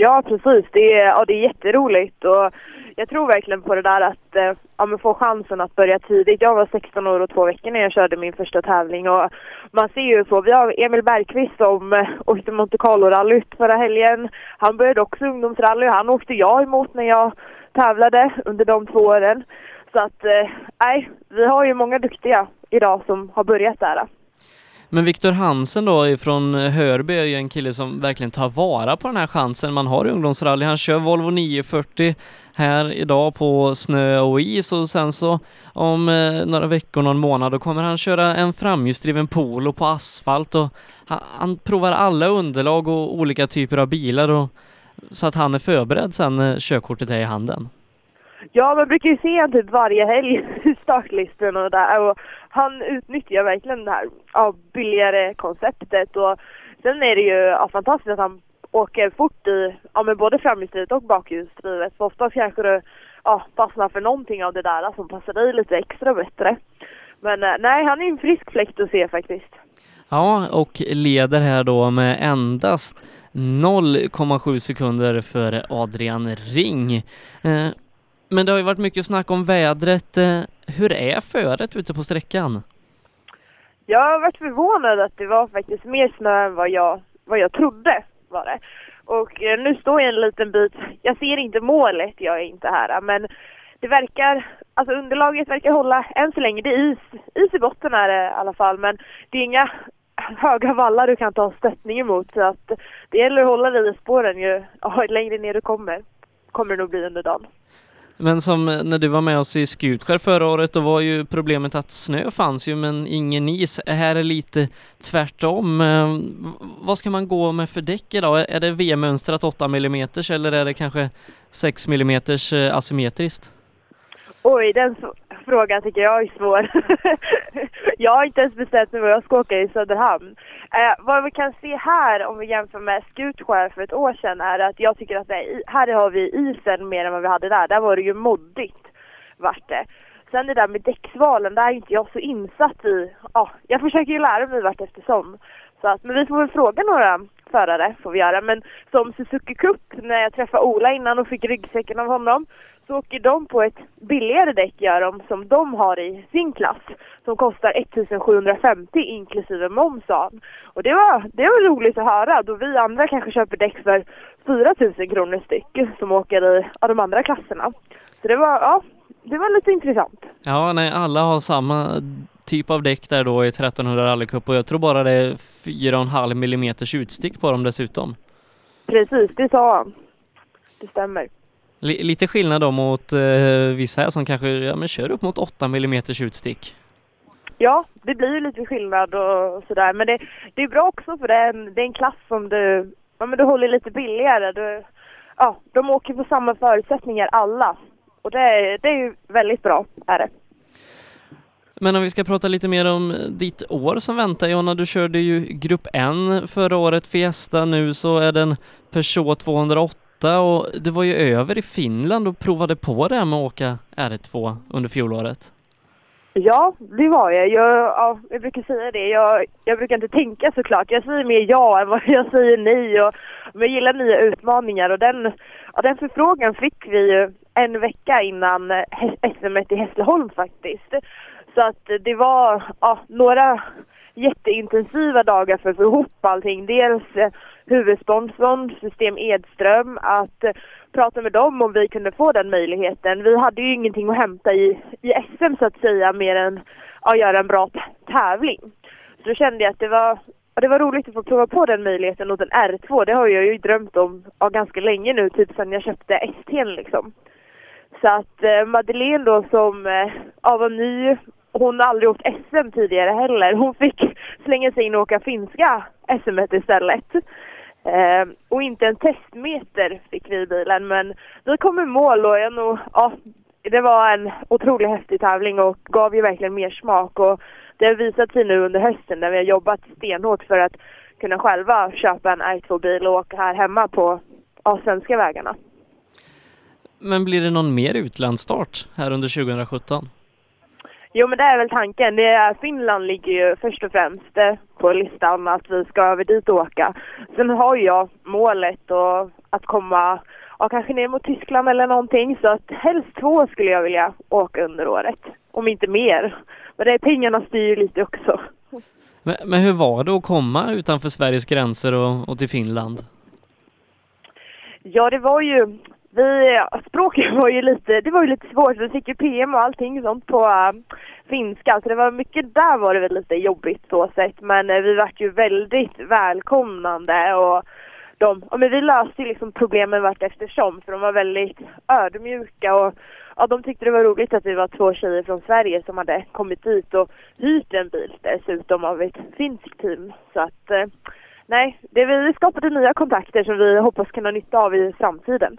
Ja, precis. Det är, ja, det är jätteroligt och jag tror verkligen på det där att eh, ja, få chansen att börja tidigt. Jag var 16 år och två veckor när jag körde min första tävling och man ser ju så. Vi har Emil Bergqvist som eh, åkte Monte Carlo-rallyt förra helgen. Han började också ungdomsrally och han åkte jag emot när jag tävlade under de två åren. Så att, eh, nej, vi har ju många duktiga idag som har börjat där. Men Viktor Hansen då från Hörby är ju en kille som verkligen tar vara på den här chansen man har i ungdomsrally. Han kör Volvo 940 här idag på snö och is och sen så om eh, några veckor, någon månad, då kommer han köra en framhjulsdriven polo på asfalt och han, han, provar alla underlag och olika typer av bilar och, så att han är förberedd sen när körkortet är i handen. Ja, man brukar ju se honom typ varje helg i startlistan och där och han utnyttjar verkligen det här ja, billigare konceptet och sen är det ju ja, fantastiskt att han åker fort i ja, men både framhjulsdrivet och bakhjulsdrivet. För oftast kanske du ja, fastnar för någonting av det där som passar dig lite extra bättre. Men eh, nej, han är en frisk fläkt att se faktiskt. Ja, och leder här då med endast 0,7 sekunder före Adrian Ring. Eh, men det har ju varit mycket snack om vädret. Eh, hur är föret ute på sträckan? Jag har varit förvånad att det var faktiskt mer snö än vad jag, vad jag trodde var det. Och eh, nu står jag en liten bit, jag ser inte målet, jag är inte här, men det verkar, alltså underlaget verkar hålla än så länge. Det är is, is i botten är det eh, i alla fall, men det är inga höga vallar du kan ta stöttning emot. Så att det gäller att hålla dig i spåren ju ja, längre ner du kommer. Kommer det nog bli under dagen. Men som eh, när du var med oss i Skutskär förra året, då var ju problemet att snö fanns ju men ingen is. Här är lite tvärtom. Eh, vad ska man gå med för däck idag? Är det V-mönstrat 8 mm eller är det kanske 6 mm eh, asymmetriskt? Oj, den frågan tycker jag är svår. jag har inte ens bestämt mig vad jag ska åka i Söderhamn. Eh, vad vi kan se här om vi jämför med Skutskär för ett år sedan är att jag tycker att nej, här har vi isen mer än vad vi hade där. Där var det ju moddigt vart det. Sen det där med däcksvalen, där är inte jag så insatt i. Ja, jag försöker ju lära mig vart eftersom. Så att, men vi får väl fråga några förare får vi göra. Men som Suzuki Cup, när jag träffade Ola innan och fick ryggsäcken av honom, så åker de på ett billigare däck gör de som de har i sin klass. Som kostar 1750 inklusive moms Och det var, det var roligt att höra då vi andra kanske köper däck för 4000 kronor styck som åker i ja, de andra klasserna. Så det var, ja, det var lite intressant. Ja, nej, alla har samma typ av däck där då i 1300 rallycup och jag tror bara det är 4,5 mm utstick på dem dessutom. Precis, det sa han. Det stämmer. Lite skillnad då mot eh, vissa här som kanske ja, men kör upp mot 8 mm utstick. Ja, det blir ju lite skillnad och sådär. Men det, det är bra också för det är en, det är en klass som du, ja, men du håller lite billigare. Du, ja, de åker på samma förutsättningar alla. Och det, det är ju väldigt bra, är det. Men om vi ska prata lite mer om ditt år som väntar Jonna, du körde ju Grupp N förra året, Fiesta, nu så är den Peugeot 208 och du var ju över i Finland och provade på det här med att åka R2 under fjolåret. Ja, det var jag. Jag, ja, jag brukar säga det. Jag, jag brukar inte tänka såklart. Jag säger mer ja än vad jag säger nej. Och, men jag gillar nya utmaningar och den, ja, den förfrågan fick vi ju en vecka innan SM i Hässleholm faktiskt. Så att det var ja, några jätteintensiva dagar för att få ihop allting. Dels huvudsponsorn, System Edström, att eh, prata med dem om vi kunde få den möjligheten. Vi hade ju ingenting att hämta i, i SM så att säga mer än att göra en bra tävling. Så då kände jag att det var, det var roligt att få prova på den möjligheten åt en R2. Det har jag ju drömt om ja, ganska länge nu, typ sedan jag köpte ST'n liksom. Så att eh, Madeleine då som eh, ja, var ny, hon har aldrig åkt SM tidigare heller. Hon fick slänga sig in och åka finska SM istället. Eh, och inte en testmeter fick vi i bilen men vi kom i mål och jag nog, ja, det var en otroligt häftig tävling och gav ju verkligen mer smak och det har visat sig nu under hösten när vi har jobbat stenhårt för att kunna själva köpa en R2-bil och åka här hemma på ja, svenska vägarna. Men blir det någon mer utlandsstart här under 2017? Jo, men det är väl tanken. Det är, Finland ligger ju först och främst eh, på listan att vi ska över dit och åka. Sen har jag målet och att komma ja, kanske ner mot Tyskland eller någonting. Så att helst två skulle jag vilja åka under året. Om inte mer. Men det är pengarna styr lite också. Men, men, hur var det att komma utanför Sveriges gränser och, och till Finland? Ja, det var ju vi, språket var ju lite, det var ju lite svårt. Vi fick ju PM och allting sånt på äh, finska, så det var mycket där var det väl lite jobbigt så sett. Men äh, vi vart ju väldigt välkomnande och de, ja, men vi löste ju liksom problemen vart eftersom, för de var väldigt ödmjuka och ja, de tyckte det var roligt att vi var två tjejer från Sverige som hade kommit dit och hyrt en bil dessutom av ett finskt team. Så att äh, nej, det, vi skapade nya kontakter som vi hoppas kunna ha nytta av i framtiden.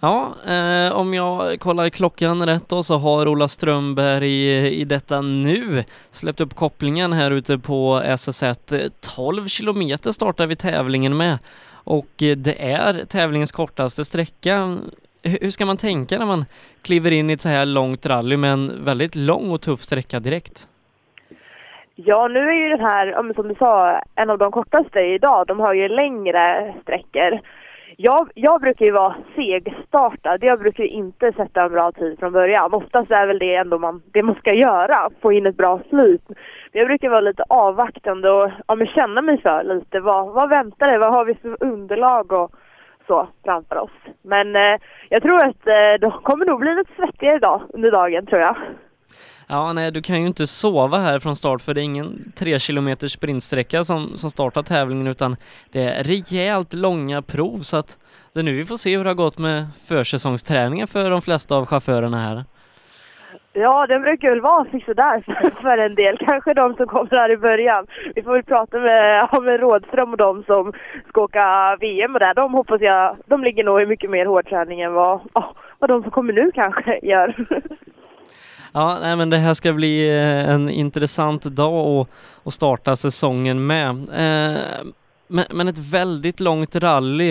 Ja, eh, om jag kollar klockan rätt då så har Ola Strömberg i, i detta nu släppt upp kopplingen här ute på SS1. 12 kilometer startar vi tävlingen med och det är tävlingens kortaste sträcka. Hur ska man tänka när man kliver in i ett så här långt rally med en väldigt lång och tuff sträcka direkt? Ja, nu är ju den här, som du sa, en av de kortaste idag. De har ju längre sträckor. Jag, jag brukar ju vara segstartad. Jag brukar ju inte sätta en bra tid från början. Oftast är väl det ändå man, det man ska göra, få in ett bra slut. Men jag brukar vara lite avvaktande och ja, men känna mig för lite. Vad, vad väntar det? Vad har vi för underlag och så framför oss? Men eh, jag tror att eh, de kommer nog bli lite svettigare idag under dagen tror jag. Ja, nej, du kan ju inte sova här från start för det är ingen tre kilometer sprintsträcka som, som startar tävlingen utan det är rejält långa prov så att det är nu vi får se hur det har gått med försäsongsträningen för de flesta av chaufförerna här. Ja, den brukar väl vara liksom sådär för en del. Kanske de som kommer här i början. Vi får väl prata med, ja, med Rådström och de som ska åka VM och där. De hoppas jag, de ligger nog i mycket mer hårdträning än vad, oh, vad de som kommer nu kanske gör. Ja, nej, men det här ska bli eh, en intressant dag att, att starta säsongen med. Eh, men, men, ett väldigt långt rally.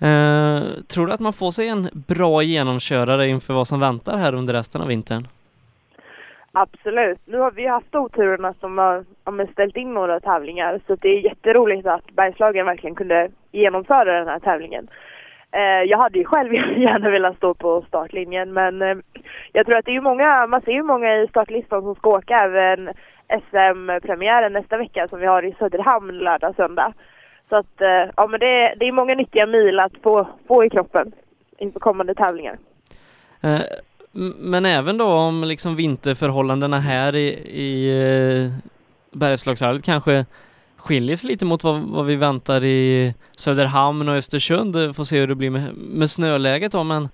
Eh, tror du att man får sig en bra genomkörare inför vad som väntar här under resten av vintern? Absolut. Nu har vi haft oturerna som har, har ställt in några tävlingar så det är jätteroligt att Bergslagen verkligen kunde genomföra den här tävlingen. Eh, jag hade ju själv gärna velat stå på startlinjen men eh, jag tror att det är många, man ser ju många i startlistan som ska åka även SM-premiären nästa vecka som vi har i Söderhamn lördag söndag. Så att eh, ja men det är, det är många nyttiga mil att få, få i kroppen inför kommande tävlingar. Eh, men även då om liksom vinterförhållandena här i, i eh, Bergslagsrallyt kanske skiljer sig lite mot vad, vad, vi väntar i Söderhamn och Östersund. Får se hur det blir med, med snöläget då, men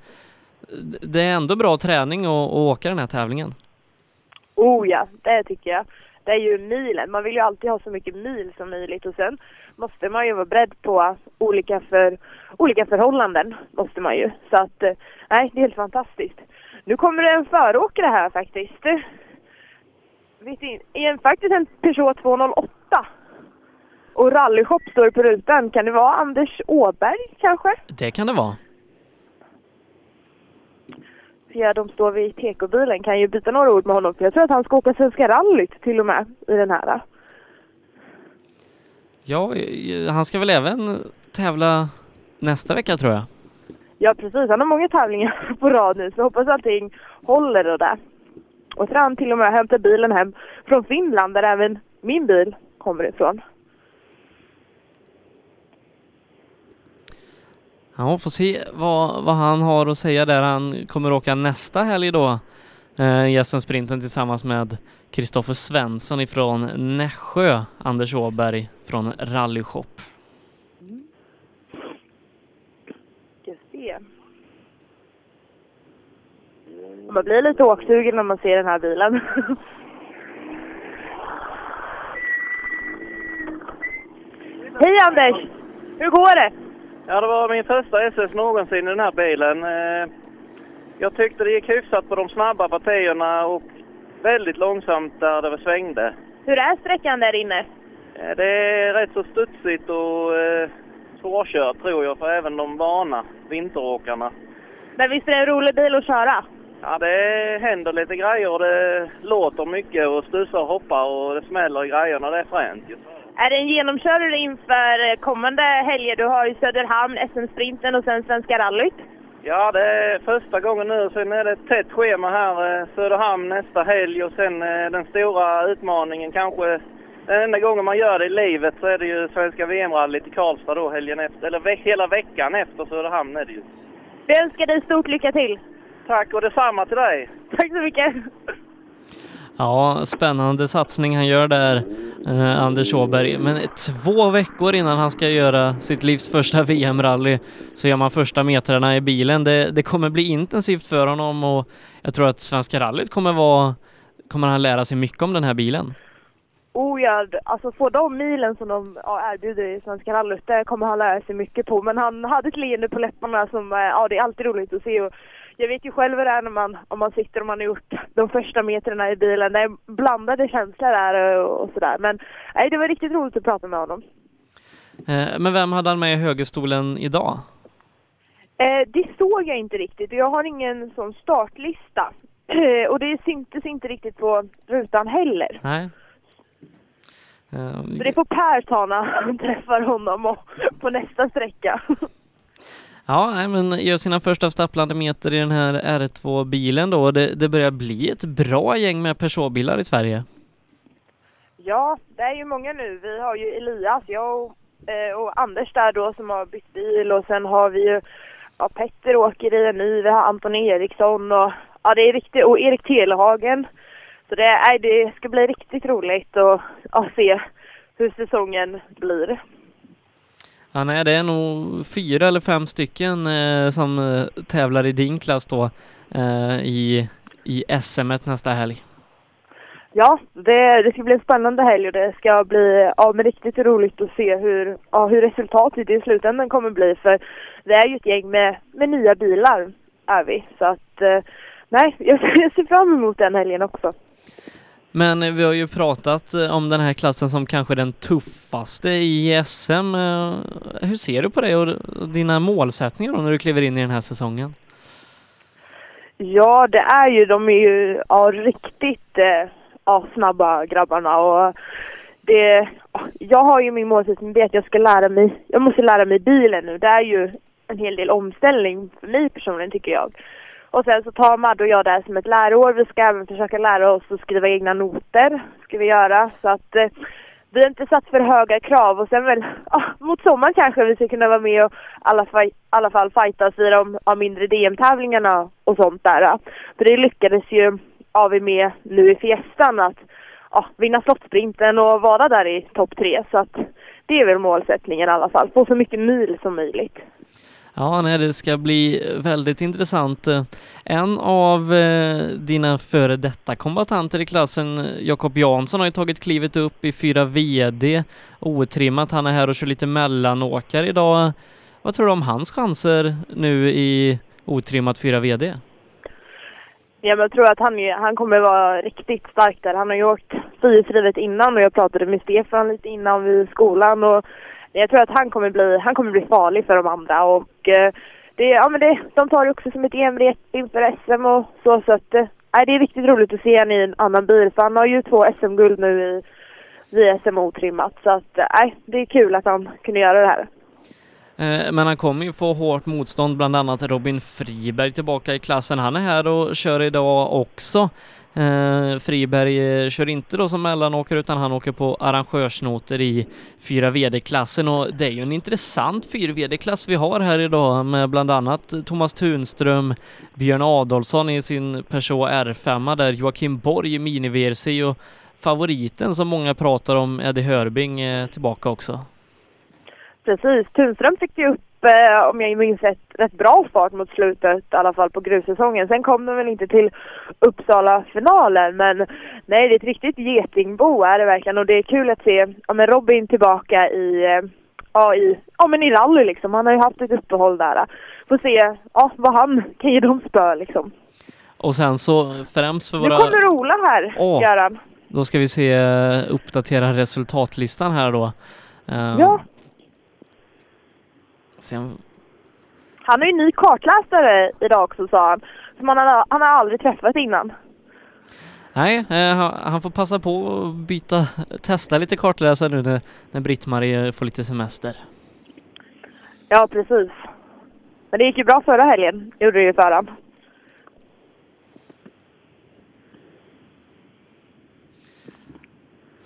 det är ändå bra träning att, att åka den här tävlingen. Oh ja, det tycker jag. Det är ju milen. Man vill ju alltid ha så mycket mil som möjligt och sen måste man ju vara beredd på olika, för, olika förhållanden. Måste man ju. Så att, eh, nej, det är helt fantastiskt. Nu kommer det en föråkare här faktiskt. vet inte, en, faktiskt en Peugeot 208. Och rallyshop står på rutan. Kan det vara Anders Åberg kanske? Det kan det vara. Ja, de står vid tekobilen. Kan ju byta några ord med honom. För jag tror att han ska åka Svenska rallyt till och med i den här. Ja, han ska väl även tävla nästa vecka tror jag. Ja precis, han har många tävlingar på rad nu så jag hoppas allting håller och det. Och så har han till och med hämtat bilen hem från Finland där även min bil kommer ifrån. Ja, får se vad, vad han har att säga där. Han kommer åka nästa helg då, eh, sprinten tillsammans med Kristoffer Svensson ifrån Nässjö, Anders Åberg från Rally Shop. Ska se. Man blir lite åksugen när man ser den här bilen. Hej Anders! Hur går det? Ja, det var min första SS någonsin i den här bilen. Eh, Jag tyckte det gick hyfsat på de snabba partierna och väldigt långsamt där det svängde. Hur är sträckan där inne? Eh, Det är rätt så studsigt och eh, svårkört tror jag för även de vana vinteråkarna. Men visst är det en rolig bil att köra? Ja, det händer lite grejer och det låter mycket och studsar och hoppar och det smäller i grejerna. Det är fränt. Är det en genomkörare inför eh, kommande helger? Du har ju Söderhamn, SM-sprinten och sen Svenska rallyt. Ja, det är första gången nu. Sen är det ett tätt schema här. eh, Söderhamn nästa helg och sen eh, den stora utmaningen kanske. Den enda gången man gör det i livet så är det ju Svenska VM-rallyt i Karlstad då helgen efter. Eller ve- hela veckan efter Söderhamn är det ju. Vi önskar dig stort lycka till. Tack och detsamma till dig. Tack så mycket. Ja, spännande satsning han gör där, eh, Anders Åberg. Men två veckor innan han ska göra sitt livs första VM-rally så gör man första metrarna i bilen. Det, det kommer bli intensivt för honom och jag tror att Svenska rallyt kommer vara, kommer han lära sig mycket om den här bilen. Oh ja, alltså få de milen som de ja, erbjuder i Svenska rallyt, det kommer han lära sig mycket på. Men han hade ett leende på läpparna som, eh, ja det är alltid roligt att se. Och jag vet ju själv hur det är när man, om man sitter och man har gjort de första metrarna i bilen. Det är blandade känslor där och, och sådär. Men nej, det var riktigt roligt att prata med honom. Eh, Men vem hade han med i högerstolen idag? Eh, det såg jag inte riktigt jag har ingen sån startlista. Eh, och det syntes inte riktigt på rutan heller. Nej. Så det får Per ta när han träffar honom och, på nästa sträcka. Ja, men gör sina första stapplande meter i den här R2-bilen då. Det, det börjar bli ett bra gäng med Peugeot-bilar i Sverige. Ja, det är ju många nu. Vi har ju Elias, jag och, eh, och Anders där då som har bytt bil och sen har vi ju ja, Petter åker i en ny, vi har Anton Eriksson och ja, det är riktigt, och Erik Telehagen. Så det, är, det ska bli riktigt roligt att ja, se hur säsongen blir. Ja, nej, det är nog fyra eller fem stycken eh, som eh, tävlar i din klass då eh, i, i SM nästa helg. Ja, det, det ska bli en spännande helg och det ska bli ja, men riktigt roligt att se hur, ja, hur resultatet i slutändan kommer bli. För det är ju ett gäng med, med nya bilar, är vi. Så att, eh, nej, jag, jag ser fram emot den helgen också. Men vi har ju pratat eh, om den här klassen som kanske den tuffaste i SM. Eh, hur ser du på det och dina målsättningar då när du kliver in i den här säsongen? Ja, det är ju, de är ju ja, riktigt eh, ja, snabba grabbarna och det, jag har ju min målsättning det är att jag ska lära mig, jag måste lära mig bilen nu. Det är ju en hel del omställning för mig personligen tycker jag. Och sen så tar Madde och jag det här som ett läroår. Vi ska även försöka lära oss att skriva egna noter, ska vi göra. Så att eh, vi har inte satt för höga krav och sen väl ja, mot sommaren kanske vi ska kunna vara med och i alla, alla fall fightas i de ja, mindre DM-tävlingarna och sånt där. För det lyckades ju AV vi med nu i Fiestan att ja, vinna slottsprinten och vara där i topp tre. Så att det är väl målsättningen i alla fall. Få så mycket mil som möjligt. Ja, nej, det ska bli väldigt intressant. En av eh, dina före detta kombatanter i klassen, Jakob Jansson, har ju tagit klivet upp i 4 VD otrimmat. Han är här och kör lite mellanåkare idag. Vad tror du om hans chanser nu i otrimmat 4 VD? Ja, men jag tror att han, han kommer vara riktigt stark där. Han har ju åkt fyrhjulsdrivet innan och jag pratade med Stefan lite innan vid skolan. Och jag tror att han kommer bli, han kommer bli farlig för de andra. Och eh, det, ja, men det, de tar det också som ett EM-rep inför SM och så. så att, eh, det är riktigt roligt att se honom i en annan bil. För han har ju två SM-guld nu i, i SM otrimmat. Så att, eh, det är kul att han kunde göra det här. Eh, men han kommer ju få hårt motstånd, bland annat Robin Friberg tillbaka i klassen. Han är här och kör idag också. Eh, Friberg eh, kör inte då som mellanåkare utan han åker på arrangörsnoter i 4 VD-klassen och det är ju en intressant 4 VD-klass vi har här idag med bland annat Thomas Tunström, Björn Adolfsson i sin Peugeot R5 där, Joakim Borg i mini-VRC och favoriten som många pratar om, Eddie Hörbing, eh, tillbaka också. Precis. Tunström fick ju upp, eh, om jag minns rätt, rätt bra fart mot slutet, i alla fall på grussäsongen. Sen kom de väl inte till Uppsala-finalen, men nej, det är ett riktigt getingbo är det verkligen. Och det är kul att se ja, men Robin tillbaka i, eh, ja, i, ja, men i rally liksom. Han har ju haft ett uppehåll där. Får se ja, vad han kan ge dem spö liksom. Och sen så främst för Nu våra... kommer Ola här, Åh. Göran. Då ska vi se eh, uppdatera resultatlistan här då. Eh, Ja. Sen, Han är ju ny kartläsare idag också, sa han. Som han har, han har aldrig träffat innan. nej, eh, han, får passa på att byta, testa lite kartläsare nu när, när Britt-Marie får lite semester. Ja, precis. Men det gick ju bra förra helgen, gjorde det ju för han.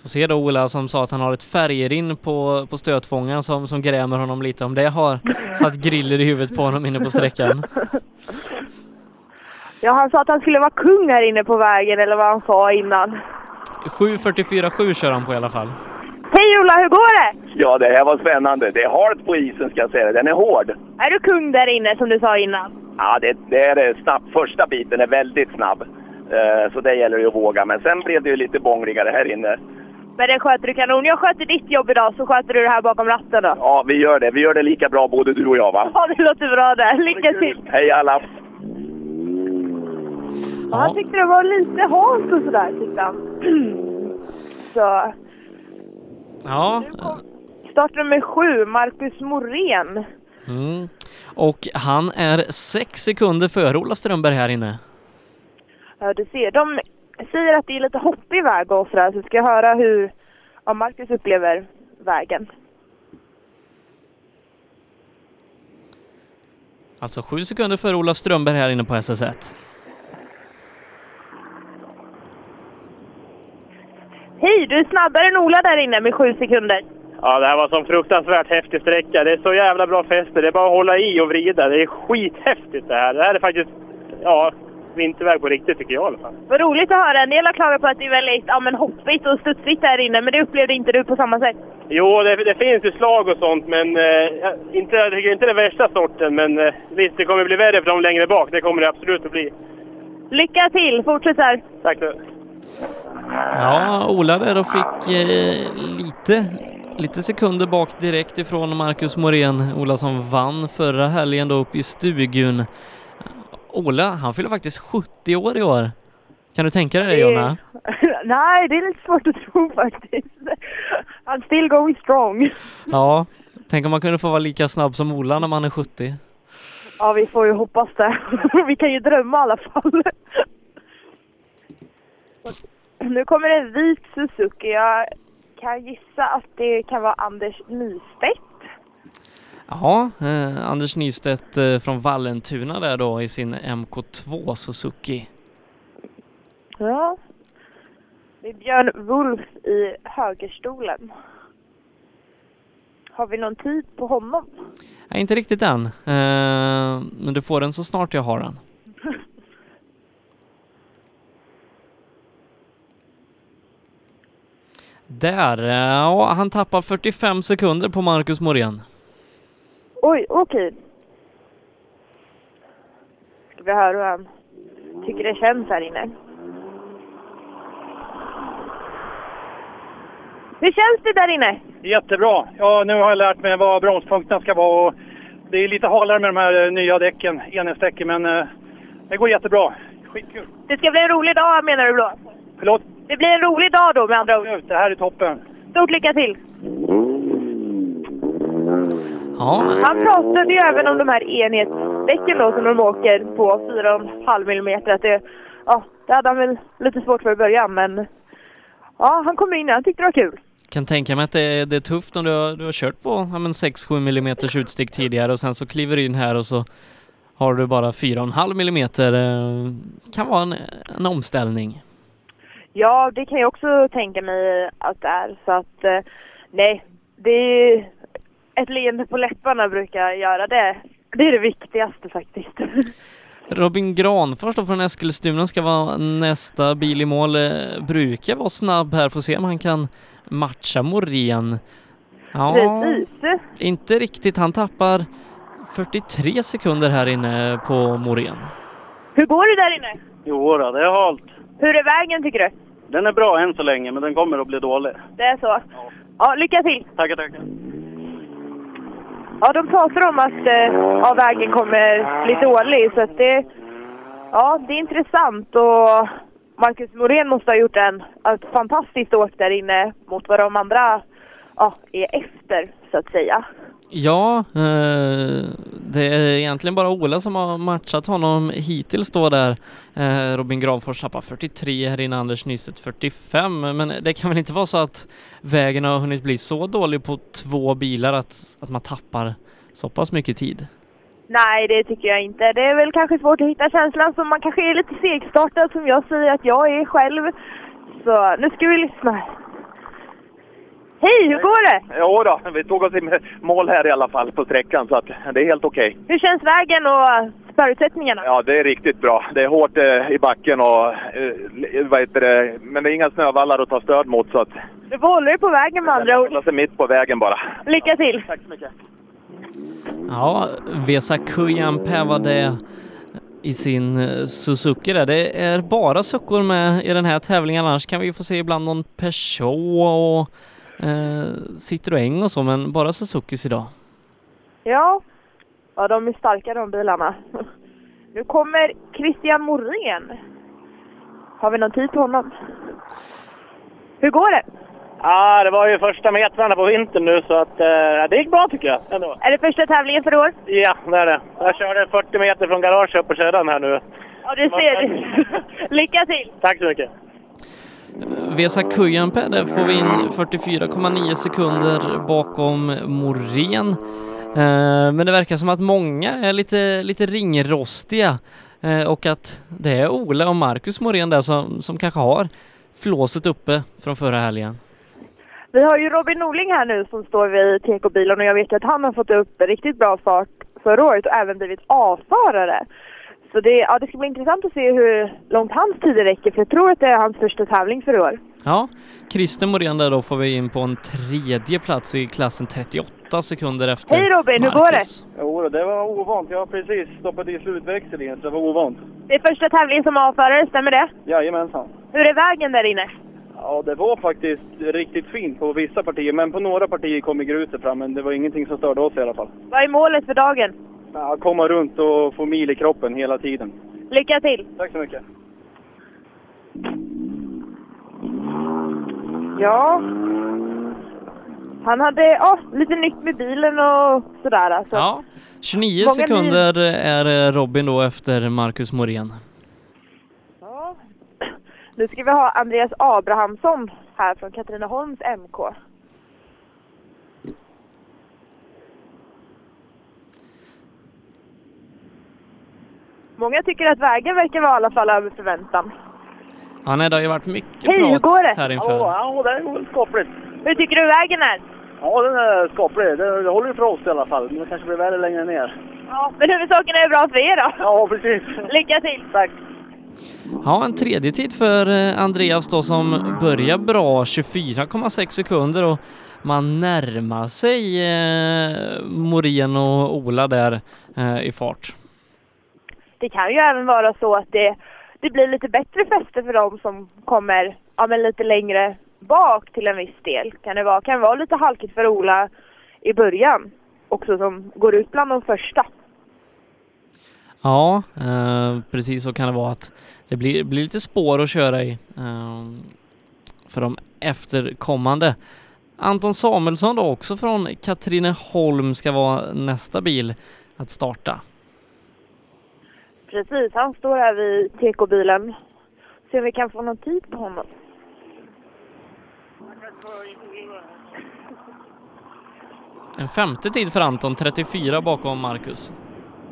Får se då Ola som sa att han har ett färgerinn på, på stötfångaren som, som grämer honom lite. Om det har satt griller i huvudet på honom inne på sträckan. Ja, han sa att han skulle vara kung här inne på vägen, eller vad han sa innan. 7.44,7 kör han på i alla fall. Hej Ola, hur går det? Ja, det här var spännande. Det är halt på isen ska jag säga. Den är hård. Är du kung där inne, som du sa innan? Ja, det, det är det snabbt. Första biten är väldigt snabb. Eh, så det gäller ju att våga. Men sen blev det ju lite bångligare här inne. Men det sköter du kanon. Jag sköter ditt jobb idag, så sköter du det här bakom ratten då. Ja, vi gör det. Vi gör det lika bra både du och jag va? Ja, det låter bra där. Lycka till! Hej alla! Ja. Han tyckte det var lite halt och sådär, tyckte han. Så, Ja, startnummer sju, Marcus Morén. mm. och han är sex sekunder före Ola Strömberg här inne. Ja, du ser. De säger att det är lite hoppig väg och sådär, så ska jag höra hur ja, Marcus upplever vägen. Alltså sju sekunder före Ola Strömberg här inne på SS1. Hej, du är snabbare än Ola där inne med sju sekunder. Ja, det här var sån fruktansvärt häftig sträcka. Det är så jävla bra fäste. Det är bara att hålla i och vrida. Det är skithäftigt det här. Det här är faktiskt, ja, vinterväg på riktigt tycker jag i alla fall. Vad roligt att höra. En del har klagat på att det är väldigt ja, men hoppigt och studsigt där inne, men det upplevde inte du på samma sätt. Jo, det, det finns ju slag och sånt, men eh, inte, jag tycker inte den värsta sorten. Men eh, visst, det kommer bli värre för dem längre bak. Det kommer det absolut att bli. Lycka till! Fortsätt här. Tack så Ja, Ola där och fick eh, lite, lite sekunder bak direkt ifrån Marcus Morén. Ola som vann förra helgen då uppe i Stugun. Ola, han fyller faktiskt 70 år i år. Kan du tänka dig det Jonna? Nej, det är lite svårt att tro faktiskt. I'm still going strong. Ja, tänk om man kunde få vara lika snabb som Ola när man är 70. Ja, vi får ju hoppas det. vi kan ju drömma i alla fall. Nu kommer en vit Suzuki. Jag kan gissa att det kan vara Anders Nystedt. Ja, eh, Anders Nystedt eh, från Vallentuna där då i sin MK2 Suzuki. Ja. Det är Björn Wolf i högerstolen. Har vi någon tid på honom? Nej, inte riktigt än. Eh, men du får den så snart jag har den. Där, eh, ja, han tappar 45 sekunder på Marcus Morén. Oj, okej. Ska vi höra hur han tycker det känns här inne. Hur känns det där inne? Jättebra. Ja, nu har jag lärt mig var bromspunkterna ska vara. Och det är lite halare med de här eh, nya däcken, enhetsdäcken, men eh, det går jättebra. skitkul. Det ska bli en rolig dag menar du då? Förlåt? Det blir en rolig dag då med andra ord. Det här är toppen. Stort lycka till! Ja, Han pratade ju även om de här enhetsdäcken då som de åker på 4,5 mm. Att det, ja, det hade han väl lite svårt för i början men ja, han kom in och han tyckte det var kul. kan tänka mig att det är, det är tufft om du har, du har kört på ja, men 6-7 mm utstick tidigare och sen så kliver du in här och så har du bara 4,5 millimeter. eh, Kan vara en, en omställning. Ja, det kan jag också tänka mig att det är. Så att eh, nej, det är ett leende på läpparna brukar göra det. Det är det viktigaste faktiskt. Robin Granfors då från Eskilstuna ska vara nästa bil i mål. Eh, Brukar vara snabb här, får se om han kan matcha Morén. Ja, Precis. inte riktigt. Han tappar 43 sekunder här inne på Morén. Hur går det där inne? Jo då, det är halt. Hur är vägen tycker du? Den är bra än så länge, men den kommer att bli dålig. Det är så? Ja, lycka till! Tackar, tackar. Ja, de pratar om att eh, ja, vägen kommer bli dålig så att det, ja, det är intressant och Marcus Morén måste ha gjort en, ett fantastiskt åk där inne mot vad de andra ja, är efter så att säga. Ja, eh, det är egentligen bara Ola som har matchat honom hittills då där. Eh, Robin Granfors tappar 43 här Anders Nystedt 45. Men det kan väl inte vara så att vägen har hunnit bli så dålig på två bilar att, att man tappar så pass mycket tid? Nej, det tycker jag inte. Det är väl kanske svårt att hitta känslan så man kanske är lite segstartad som jag säger att jag är själv. Så nu ska vi lyssna. Hej, hur går det? Jo då, vi tog oss i mål här i alla fall på sträckan så att det är helt okej. Hur känns vägen och förutsättningarna? Ja, det är riktigt bra. Det är hårt eh, i backen och eh, vad heter det, men det är inga snövallar att ta stöd mot så att Du får hålla dig på vägen med andra ord. hålla sig mitt på vägen bara. Lycka till! Tack så mycket. Ja, Vesa Kujanpää var det i sin eh, Suzuki där. Det är bara suckor med i den här tävlingen, annars kan vi få se ibland någon Peugeot och eh, Citroën och så, men bara Suzukis idag. Ja. ja, de är starka de bilarna. Nu kommer Christian Morén. Har vi någon tid på honom? Hur går det? Ja, det var ju första metrarna på vintern nu så att eh, det gick bra tycker jag. Ändå. Är det första tävlingen för år? Ja, det är det. Jag körde 40 meter från garaget upp på kedjan här nu. Ja, du ser. Lycka till! Tack så mycket. Vesa Kujanpää, där får vi in 44,9 sekunder bakom Morén. Eh, men det verkar som att många är lite, lite ringrostiga eh, och att det är Ola och Marcus Morén där som, som kanske har flåset uppe från förra helgen. Vi har ju Robin Norling här nu som står vid TK-bilen och jag vet att han har fått upp riktigt bra fart förra året och även blivit A-förare. Så det, ja, det ska bli intressant att se hur långt hans tid räcker för jag tror att det är hans första tävling för i år. Ja, Christer Morén där då får vi in på en tredje plats i klassen 38 sekunder efter Hej Robin, hur går det? Marcus. Jo, det var ovant. Jag har precis stoppat i slutväxeln så det var ovant. Det är första tävlingen som A-förare, stämmer det? Jajamensan. Hur är vägen där inne? Ja, det var faktiskt riktigt fint på vissa partier, men på några partier kom gruset fram. Men det var ingenting som störde oss i alla fall. Vad är målet för dagen? Ja, komma runt och få mil i kroppen hela tiden. Lycka till! Tack så mycket. Ja. Han hade ja, lite nytt med bilen och sådär. Alltså. Ja, 29 Många sekunder är eh, Robin då efter Marcus Morén. Ja. Nu ska vi ha Andreas Abrahamsson här från Katrineholms MK. Många tycker att vägen verkar vara i alla fall över förväntan. Ja, nej, det har ju varit mycket Hej, hur prat går det? här inför. Ja, det går skapligt. Hur tycker du vägen är? Ja, den är skaplig. Det, det håller ju för oss i alla fall. Men det kanske blir värre längre ner. Ja, men huvudsaken är bra för er då. Ja, precis. Lycka till! Tack! Ja, en tredje tid för eh, Andreas då som börjar bra, 24,6 sekunder och man närmar sig eh, Morén och Ola där eh, i fart. Det kan ju även vara så att det, det blir lite bättre fäste för dem som kommer ja, men lite längre bak till en viss del. Kan det vara, kan vara lite halkigt för Ola i början också som går ut bland de första. Ja, eh, precis så kan det vara att det blir, blir lite spår att köra i eh, för de efterkommande. Anton Samuelsson då också från Katrineholm ska vara nästa bil att starta. Precis, han står här vid TK-bilen. Se om vi kan få någon tid på honom. En femte tid för Anton, 34 bakom Marcus.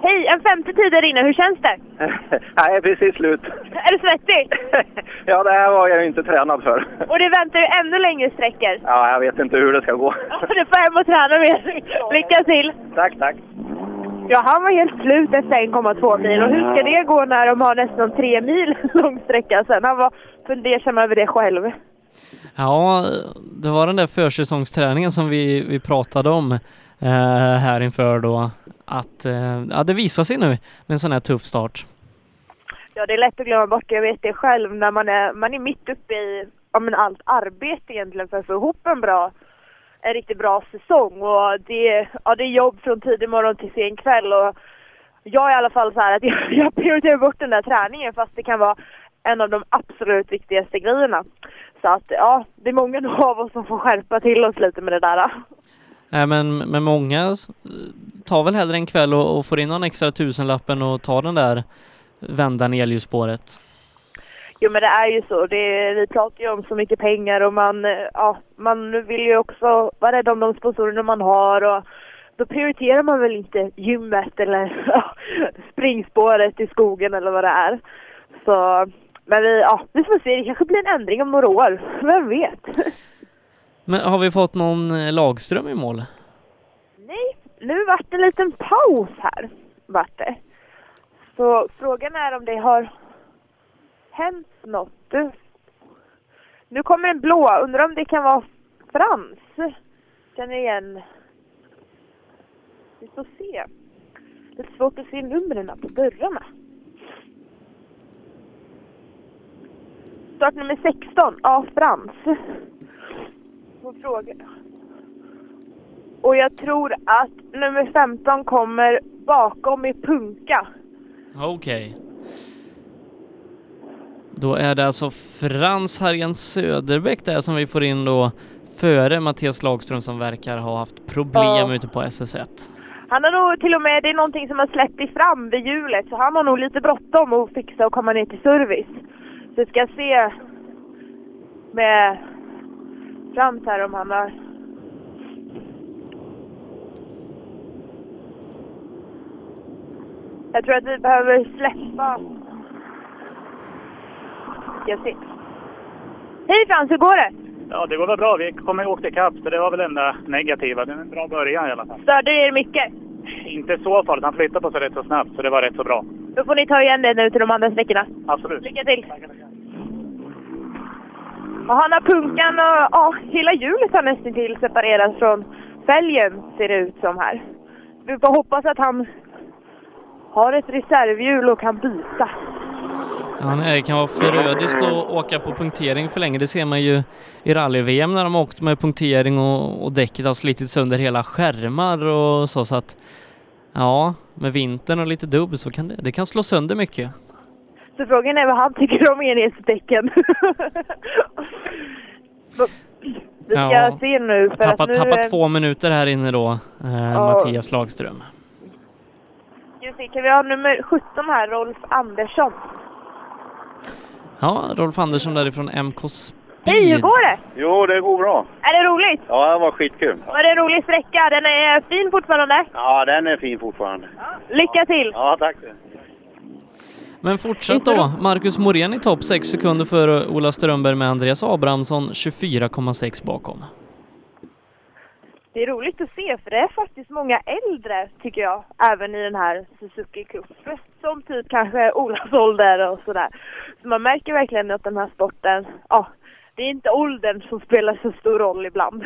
Hej, en femte tid där inne. Hur känns det? Nej, precis slut. Är du svettig? Ja, det här var jag inte tränad för. Och det väntar ju ännu längre sträckor. Ja, jag vet inte hur det ska gå. Du får hem och träna mer. Lycka till! Tack, tack. Ja, han var helt slut efter 1,2 mil. Och hur ska det gå när de har nästan tre mil lång sträcka sen? Han var fundersam över det själv. Ja, det var den där försäsongsträningen som vi, vi pratade om eh, här inför då. Att eh, ja, det visar sig nu med en sån här tuff start. Ja, det är lätt att glömma bort. Jag vet det själv när man är, man är mitt uppe i ja, men allt arbete egentligen för att få ihop en bra en riktigt bra säsong och det, ja, det är jobb från tidig morgon till sen kväll och jag är i alla fall så här att jag, jag prioriterar bort den där träningen fast det kan vara en av de absolut viktigaste grejerna. Så att ja, det är många av oss som får skärpa till oss lite med det där. Nej, men, men många tar väl hellre en kväll och, och får in någon extra tusenlappen och tar den där vändan i elljusspåret. Jo men det är ju så. Det, vi pratar ju om så mycket pengar och man, eh, ja, man vill ju också vara rädd om de sponsorerna man har och då prioriterar man väl inte gymmet eller ja, springspåret i skogen eller vad det är. Så, men vi, ja, vi får se. Det kanske blir en ändring om några år. Vem vet? Men har vi fått någon eh, Lagström i mål? Nej, nu vart det en liten paus här. Vart det. Så frågan är om det har hänt något. Du, nu kommer en blå. Undrar om det kan vara Frans? Känner igen. Vi får se. Lite svårt att se numren på dörrarna. Startnummer 16. Ja, Frans. Får fråga. Och jag tror att nummer 15 kommer bakom i punka. Okej. Då är det alltså Frans Hargen Söderbäck där som vi får in då före Mattias Lagström som verkar ha haft problem Ja. ute på SS1. Han har nog till och med, det är någonting som har släppt fram vid hjulet, så han har nog lite bråttom att fixa och komma ner till service. Så vi ska se med Frans här om han har... Jag tror att vi behöver släppa... Se. Hej Frans, hur går det? Ja, det går väl bra. Vi kommer ju åkt ikapp, så det var väl det enda negativa. Det är en bra början i alla fall. Störde det er mycket? Inte så farligt. Han flyttade på sig rätt så snabbt, så det var rätt så bra. Då får ni ta igen det nu till de andra sträckorna. Absolut. Lycka till! Och han har punkan och ja, hela hjulet har nästan till separerats från fälgen ser det ut som här. Vi får hoppas att han har ett reservhjul och kan byta. Ja, det kan vara förödiskt att åka på punktering för länge. Det ser man ju i rally-VM när de åkt med punktering och, och däcket har slitit sönder hela skärmar och så. så att, ja, med vintern och lite dubb så kan det, det kan slå sönder mycket. Så frågan är vad han tycker om enhetsdäcken. Vi ska Ja. se nu. För Tappat, att nu, tappat två minuter här inne då, eh, Ja. Mattias Lagström. Ska vi se, kan vi ha nummer 17 här, Rolf Andersson? Ja, Rolf Andersson därifrån MK Speed. Hej, hur går det? Jo, det går bra. Är det roligt? Ja, det var skitkul. Var det en rolig sträcka? Den är fin fortfarande. Ja, den är fin fortfarande. Lycka till! Ja, tack. Men fortsatt då, Marcus Morén i topp, 6 sekunder före Ola Strömberg med Andreas Abrahamsson 24,6 bakom. Det är roligt att se för det är faktiskt många äldre tycker jag, även i den här Suzuki Cup. Som typ kanske Olas ålder och sådär. Så man märker verkligen att den här sporten, ja, det är inte åldern som spelar så stor roll ibland.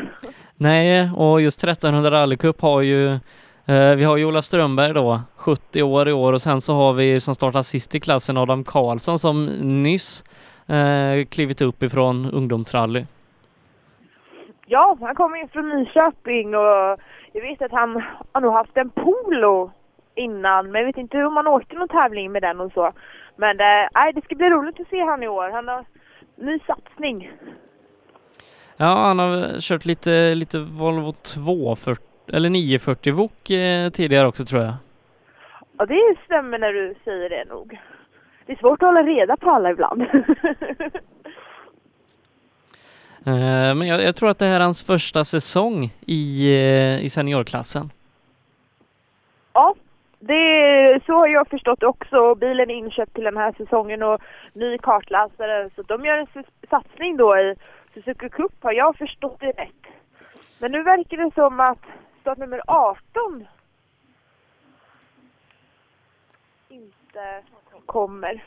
Nej, och just 1300 rallycup har ju eh, vi har ju Ola Strömberg då, 70 år i år och sen så har vi som startar sist i klassen Adam Karlsson som nyss eh, klivit upp ifrån ungdomsrally. Ja, han kommer ju från Nyköping och jag vet att han har nog haft en polo innan, men jag vet inte hur man åkte någon tävling med den och så. Men eh, det ska bli roligt att se han i år. Han har ny satsning. Ja, han har kört lite, lite Volvo 240, eller 940 Vok eh, tidigare också tror jag. Ja, det stämmer när du säger det nog. Det är svårt att hålla reda på alla ibland. Eh, men jag, jag tror att det här är hans första säsong i, eh, i seniorklassen. ja, det, så har jag förstått också. Bilen är inköpt till den här säsongen och ny kartläsare. Så de gör en satsning då i Suzuki Cup, har jag förstått det rätt. Men nu verkar det som att startnummer 18 inte kommer.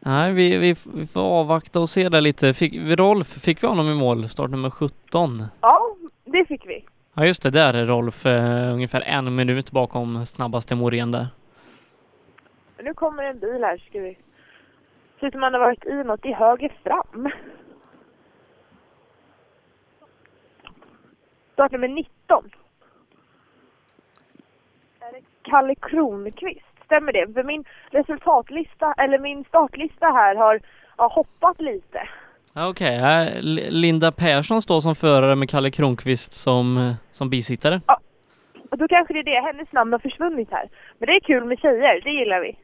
Nej, vi, vi, vi får avvakta och se där lite. Fick, Rolf, fick vi honom i mål? Startnummer 17. Ja, det fick vi. Ja just det, där är Rolf eh, ungefär en minut bakom snabbaste Morén där. Nu kommer en bil här, ska vi... Ser ut som man har varit i något i höger fram. Startnummer 19. Är det Kalle Kronqvist? Stämmer det? För min resultatlista, eller min startlista här har, har hoppat lite. Ja, Okej, okay. Linda Persson står som förare med Kalle Kronqvist som, eh, som bisittare. Och då kanske det är det, hennes namn har försvunnit här. Men det är kul med tjejer, det gillar vi.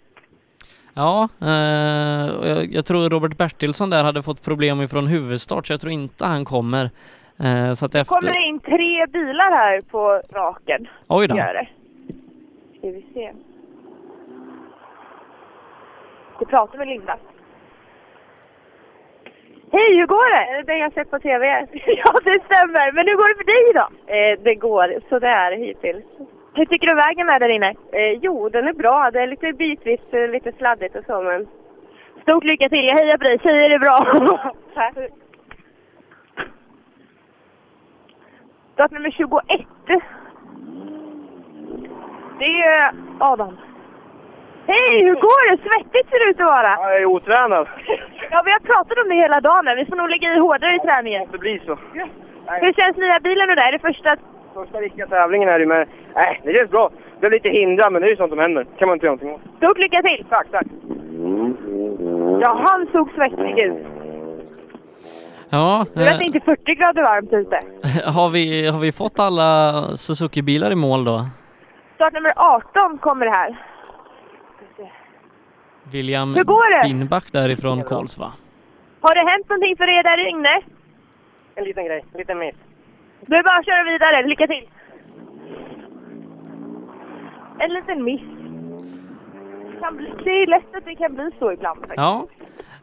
Ja, eh, jag, jag tror Robert Bertilsson där hade fått problem ifrån huvudstart så jag tror inte han kommer. Eh, så att efter... kommer det in tre bilar här på raken. Oj då. Gör det. Ska vi se. Du pratar med Linda. Hej, hur går det? Det jag sett på TV. ja, det stämmer. Men hur går det för dig då? Eh, det går sådär hittills. Hur tycker du vägen är där inne? Eh, jo, den är bra. Det är lite bitvis eh, lite sladdigt och så, men... Stort lycka till. Jag hejar på dig. Tjejer är bra. Tack. Startnummer 21. Det är Adam. Hej, hur går det? Svettigt ser det ut att vara. Jag är otränad. Ja, vi har pratat om det hela dagen. Vi får nog lägga i hårdare i träningen. Det blir så. Hur känns nya bilen och det? Är det första... Första riktiga tävlingen är det men nej, det känns bra. Det är lite hindra, men det är ju sånt som händer. kan man inte göra någonting åt. Stort lycka till! Tack, tack. Ja, han såg svettig ut. Ja, Nu är det eh, inte 40 grader varmt ute. har, vi, har vi fått alla Suzuki-bilar i mål då? Startnummer 18 kommer här. William Hur går det? Binback därifrån Kolsva. Har det hänt någonting för er där inne? En liten grej, en liten miss. Du är bara att köra vidare. Lycka till! En liten miss. Kan bli, det är lätt att det kan bli så ibland faktiskt. Ja,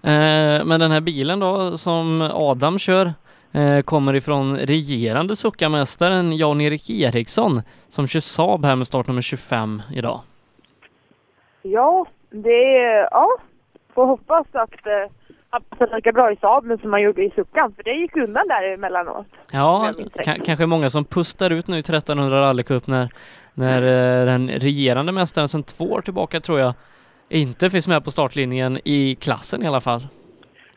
eh, men den här bilen då som Adam kör eh, kommer ifrån regerande suckamästaren Jan-Erik Eriksson som kör Saab här med startnummer 25 idag. Ja, det är... Ja, får hoppas att eh, passar lika bra i Saaben som han gjorde i Suckan, för det gick undan där emellanåt. Ja, kanske många som pustar ut nu i 1300 rallycup när, när eh, den regerande mästaren sedan två år tillbaka tror jag inte finns med på startlinjen i klassen i alla fall.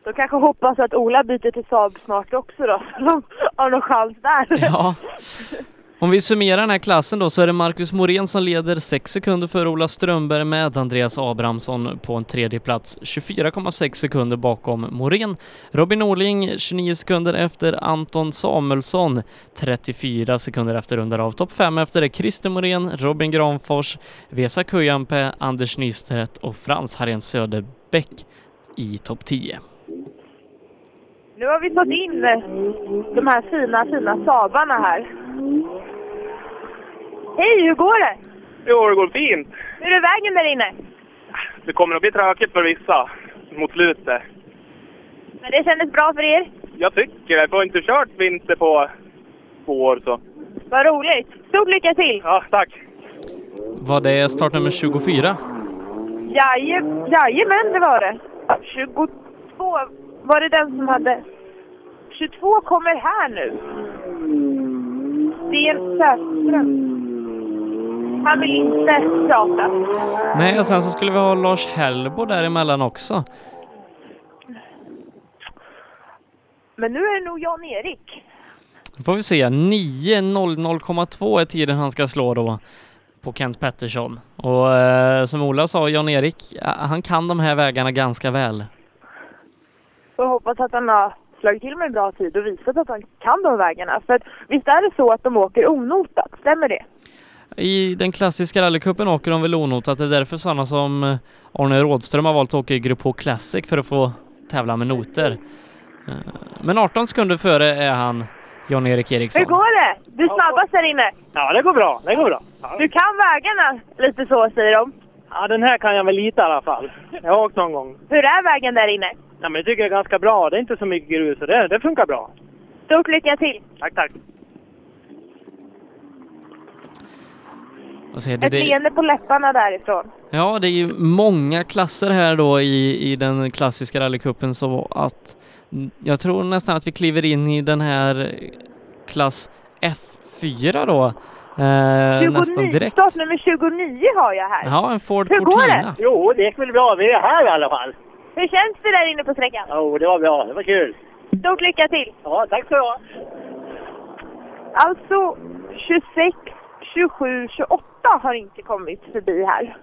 Då kanske hoppas att Ola byter till Saab snart också då, så de har någon chans där. Ja. Om vi summerar den här klassen då så är det Marcus Morén som leder 6 sekunder före Ola Strömberg med Andreas Abrahamsson på en tredje plats 24,6 sekunder bakom Morén. Robin Norling 29 sekunder efter Anton Samuelsson 34 sekunder efter rundar av. Topp 5 efter är Christer Morén, Robin Granfors, Vesa Kujanpe, Anders Nystedt och Frans Harén Söderbäck i topp 10. Nu har vi fått in de här fina, fina Saabarna här. Hej, hur går det? Jo, det går fint. Hur är vägen där inne? Det kommer att bli tråkigt för vissa mot slutet. Men det kändes bra för er? Jag tycker det. Jag har inte kört vinter på två år så. Vad roligt! Stort lycka till! Ja, tack. Vad det startnummer 24? Jaje, jajamän, det var det. 22 var det den som hade... 22 kommer här nu. Sten Säfström. Han vill inte prata. Nej, och sen så skulle vi ha Lars Hellbo däremellan också. Men nu är det nog Jan-Erik. Då får vi se. 9.00,2 är tiden han ska slå då på Kent Pettersson. Och eh, som Ola sa, Jan-Erik, han kan de här vägarna ganska väl. Jag hoppas att han har slagit till med en bra tid och visat att han kan de vägarna. För att, visst är det så att de åker onotat, stämmer det? I den klassiska rallycupen åker de väl onotat. Det är därför sådana som eh, Arne Rådström har valt att åka i Grupp H Classic för att få tävla med noter. Eh, Men 18 sekunder före är han Jan-Erik Eriksson. Hur går det? Du är snabbast där inne. Ja, det går bra. Det går bra. Du kan vägarna lite så, säger de. Ja, den här kan jag väl lite i alla fall. Jag har åkt någon gång. Hur är vägen där inne? Ja, men det tycker jag är ganska bra. Det är inte så mycket grus och det, det funkar bra. Stort lycka till! Tack, tack. Och se, det, Ett det, leende på läpparna därifrån. ja, det är ju många klasser här då i, i den klassiska rallycupen så att jag tror nästan att vi kliver in i den här klass F4 då. Eh, nästan 29, direkt. startnummer 29 har jag här. Ja, en Ford Hur går Cortina. det? Jo, det gick väl bra. Vi är här i alla fall. Hur känns det där inne på sträckan? Jo, det var bra. Det var kul. Stort lycka till! Ja, tack ska du. Alltså 26, 27, 28 har inte kommit förbi här.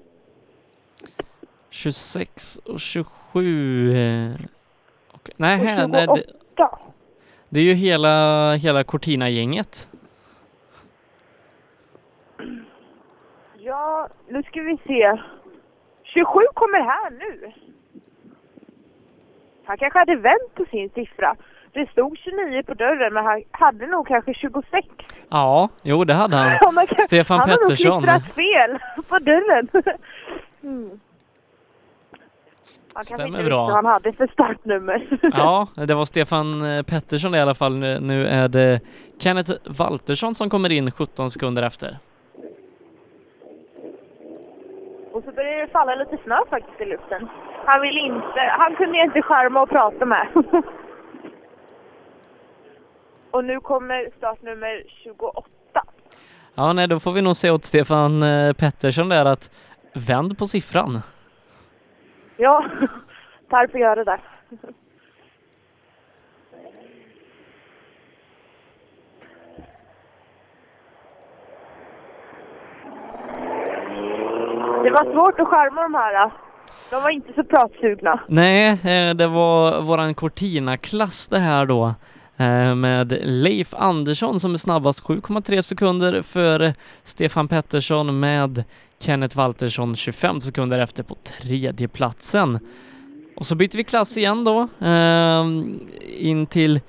26 och 27. eh, okej. Nej, Och här, nej, det, 28. det är ju hela, hela Cortina-gänget. Ja, nu ska vi se. 27 kommer här nu. Han kanske hade vänt på sin siffra. Det stod 29 på dörren, men han hade nog kanske 26. Ja, jo det hade han. Han har kanske- Stefan han har nog Pettersson. fel på dörren. Mm. Han Stämmer inte bra. han hade för startnummer. Ja, det var Stefan eh, Pettersson i alla fall. Nu- Nu är det Kenneth Waltersson som kommer in 17 sekunder efter. Och så börjar det falla lite snö faktiskt i luften. Han vill inte, han kunde jag inte skärma och prata med. Och nu kommer startnummer 28. Ja, nej, då får vi nog se åt Stefan eh, Pettersson där att vänd på siffran. Ja, får göra det. Det var svårt att skärma de här. De var inte så pratsugna. Nej, eh, det var våran Cortina-klass det här då. Eh, med Leif Andersson som är snabbast 7,3 sekunder före Stefan Pettersson med Kenneth Waltersson 25 sekunder efter på tredje platsen. Och så byter vi klass igen då. eh, In till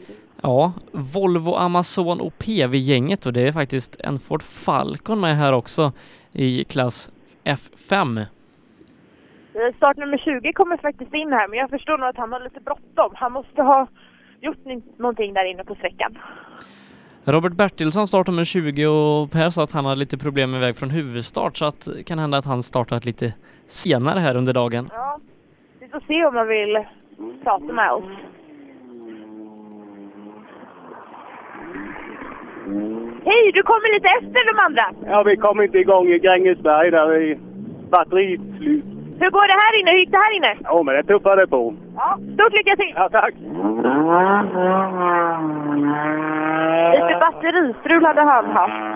Ja, Volvo Amazon och PV-gänget och det är faktiskt en Ford Falcon med här också i klass F5. Eh, start Startnummer 20 kommer faktiskt in här, men jag förstår nog att han har lite bråttom. Han måste ha gjort någonting där inne på sträckan. Robert Bertilsson startar med 20 och Per sa att han hade lite problem med väg från huvudstart så att det kan hända att han startat lite senare här under dagen. Ja, vi får se om han vill prata med oss. Hej, du kommer lite efter de andra. Ja, vi kom inte igång i Grängesberg där i batteriet slut. Hur går det här inne? Hur gick det här inne? Ja, men det tuffade på. Ja, stort lycka till! Ja, tack! Lite batteristrul hade han haft.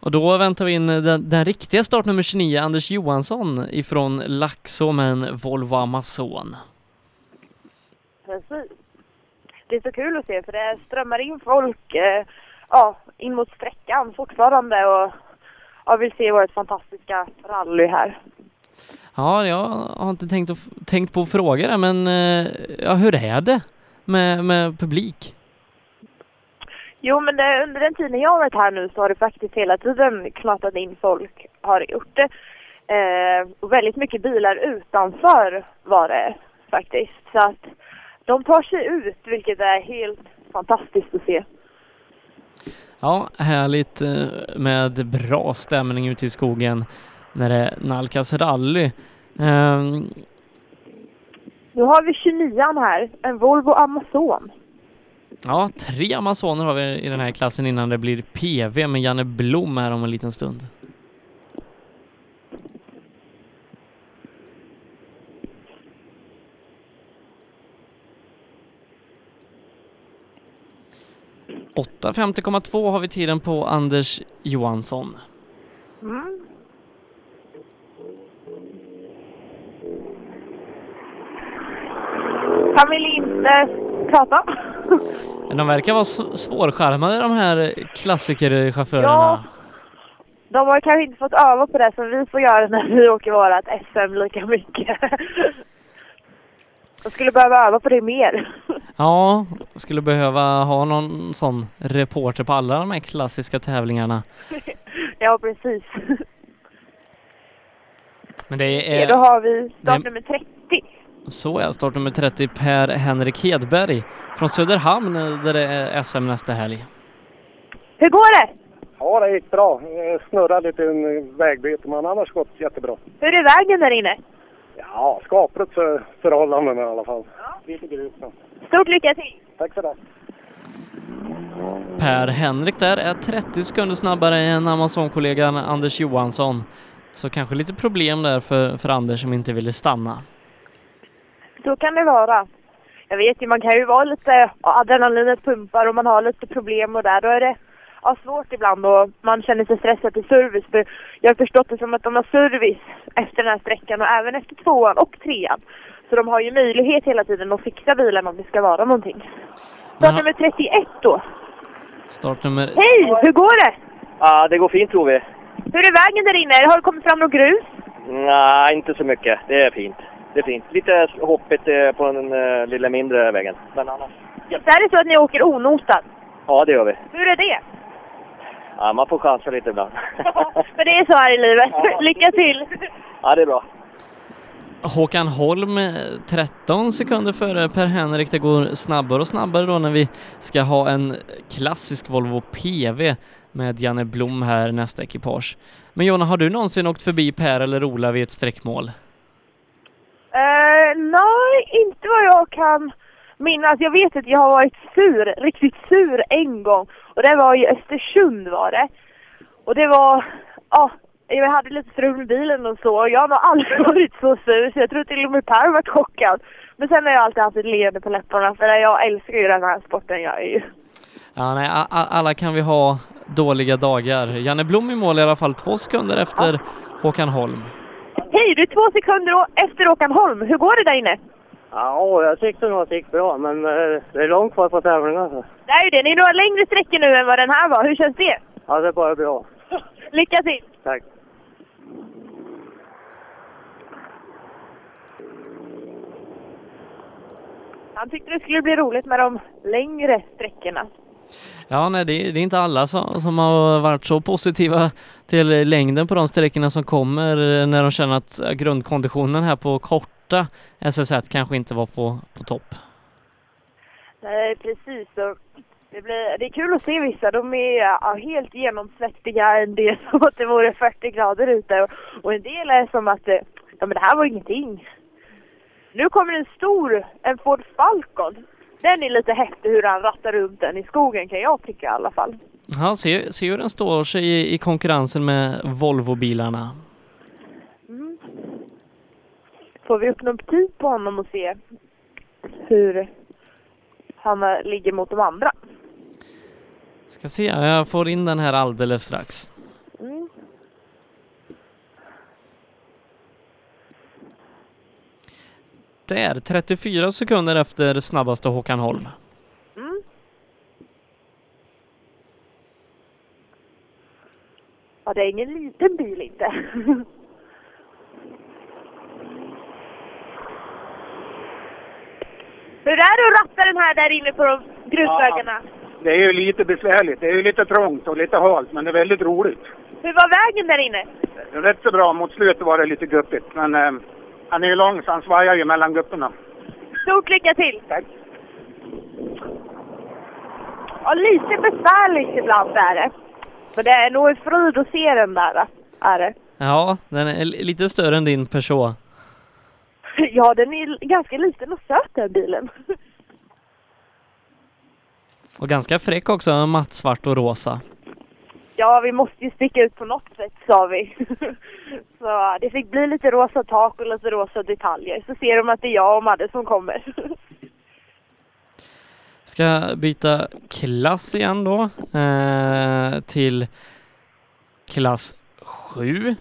Och då väntar vi in den, den riktiga startnummer 29, Anders Johansson ifrån Laxå med en Volvo Amazon. Precis. Det är så kul att se för det strömmar in folk eh, ja, in mot sträckan fortfarande och ja, vill se vårt fantastiska rally här. Ja, jag har inte tänkt, tänkt på att fråga det, men eh, ja, hur är det med, med publik? Jo, men det, under den tiden jag har varit här nu så har det faktiskt hela tiden knatat in folk, har gjort det. Eh, och väldigt mycket bilar utanför var det faktiskt. Så att de tar sig ut, vilket är helt fantastiskt att se. Ja, härligt eh, med bra stämning ute i skogen när det nalkas rally. Ehm, Nu har vi 29 här, en Volvo Amazon. Ja, tre Amazoner har vi i den här klassen innan det blir PV med Janne Blom här om en liten stund. 8.50,2 har vi tiden på Anders Johansson. Mm. Han vill inte prata. De verkar vara svårskärmade de här klassikerchaufförerna. Ja. De har kanske inte fått öva på det som vi får göra när vi åker vårat SM lika mycket. De skulle behöva öva på det mer. Ja, skulle behöva ha någon sån reporter på alla de här klassiska tävlingarna. Ja, precis. Men det Ja, då är, har vi startnummer 30. så är startnummer 30 Per Henrik Hedberg från Söderhamn där det är SM nästa helg. Hur går det? Ja, det gick bra. Jag snurrade lite en vägbyte, men annars gått jättebra. Hur är vägen där inne? Ja, skapligt för förhållanden i alla fall. Lite grus. Stort lycka till! Tack för det. Per Henrik där är 30 sekunder snabbare än Amazon-kollegan Anders Johansson. Så kanske lite problem där för, för Anders som inte ville stanna. Så kan det vara. Jag vet ju, man kan ju vara lite, adrenalinet pumpar och man har lite problem och där, då är det ja, svårt ibland och man känner sig stressad till service. För jag har förstått det som att de har service efter den här sträckan och även efter tvåan och trean. Så de har ju möjlighet hela tiden att fixa bilen om det ska vara någonting. Start nummer 31 då. Startnummer... Hej! Hur går det? Ja, det går fint tror vi. Hur är vägen där inne? Har det kommit fram något grus? Nej, inte så mycket. Det är fint. Det är fint. Lite hoppigt eh, på den eh, lilla mindre vägen. Men annars... Så är det så att ni åker onotat? Ja, det gör vi. Hur är det? Ja, man får chansa lite ibland. För det är så här i livet. Lycka till! ja, det är bra. Håkan Holm eh, 13 sekunder före Per Henrik. Det går snabbare och snabbare då när vi ska ha en klassisk Volvo PV med Janne Blom här nästa ekipage. Men Jonna, har du någonsin åkt förbi Per eller Ola vid ett sträckmål? Eh, nej, inte vad jag kan minnas. Jag vet att jag har varit sur, riktigt sur en gång. Och det var i Östersund var det. Och det var, ja, jag hade lite strul med bilen och så. Jag har nog aldrig varit så sur så jag tror till och med Per var chockad. Men sen har jag alltid haft ett leende på läpparna för jag älskar ju den här sporten jag är ju. Ja, nej, alla kan vi ha dåliga dagar. Janne Blom i mål i alla fall, två sekunder efter Håkan Holm. Hej, du är två sekunder efter Håkan Holm. Hur går det där inne? Ja, jag tyckte nog att det gick bra, men eh, det är långt kvar på tävlingen. Så. Det är ju det. Ni några längre sträckor nu än vad den här var. Hur känns det? Ja, det är bara bra. Lycka till! Tack. Han tyckte det skulle bli roligt med de längre sträckorna. Ja, nej, det, är- det är inte alla som, som har varit så positiva till längden på de sträckorna som kommer eh, när de känner att grundkonditionen här på korta SS1 kanske inte var på, på topp. Nej, precis. Det, blir, det är kul att se vissa. De är ja, helt genomsvettiga. En del som att det vore 40 grader ute. Och, en del är som att det, ja, men det här var ingenting. Nu kommer en stor, en Ford Falcon. Den är lite häftig hur han rattar runt den i skogen kan jag tycka i alla fall. Ja, se, se hur den står sig i, i konkurrensen med Volvo-bilarna. Får vi upp någon tid på honom och se hur han ligger mot de andra? Ska se, jag får in den här alldeles strax. Mm. Där, 34 sekunder efter snabbaste Håkan Holm. Mm. Ja, det är ingen liten bil inte. Hur är det att ratta den här där inne på de grusvägarna? Det är ju lite besvärligt. Det är ju lite trångt och lite halt, men det är väldigt roligt. Hur var vägen där inne? Rätt så bra. Mot slutet var det lite guppigt, men eh, han är ju lång så han svajar ju mellan gupporna. Stort lycka till! Tack! Ja, lite besvärligt ibland är det. Men det är nog en fröjd att se den där, är det. Ja, den är li- lite större än din Peugeot. Ja, den är ganska liten och söt den bilen. Och ganska fräck också, mattsvart och rosa. Ja, vi måste ju sticka ut på något sätt, sa vi. Så det fick bli lite rosa tak och lite rosa detaljer. Så ser de att det är jag och Madde som kommer. Ska byta klass igen då eh, till klass 7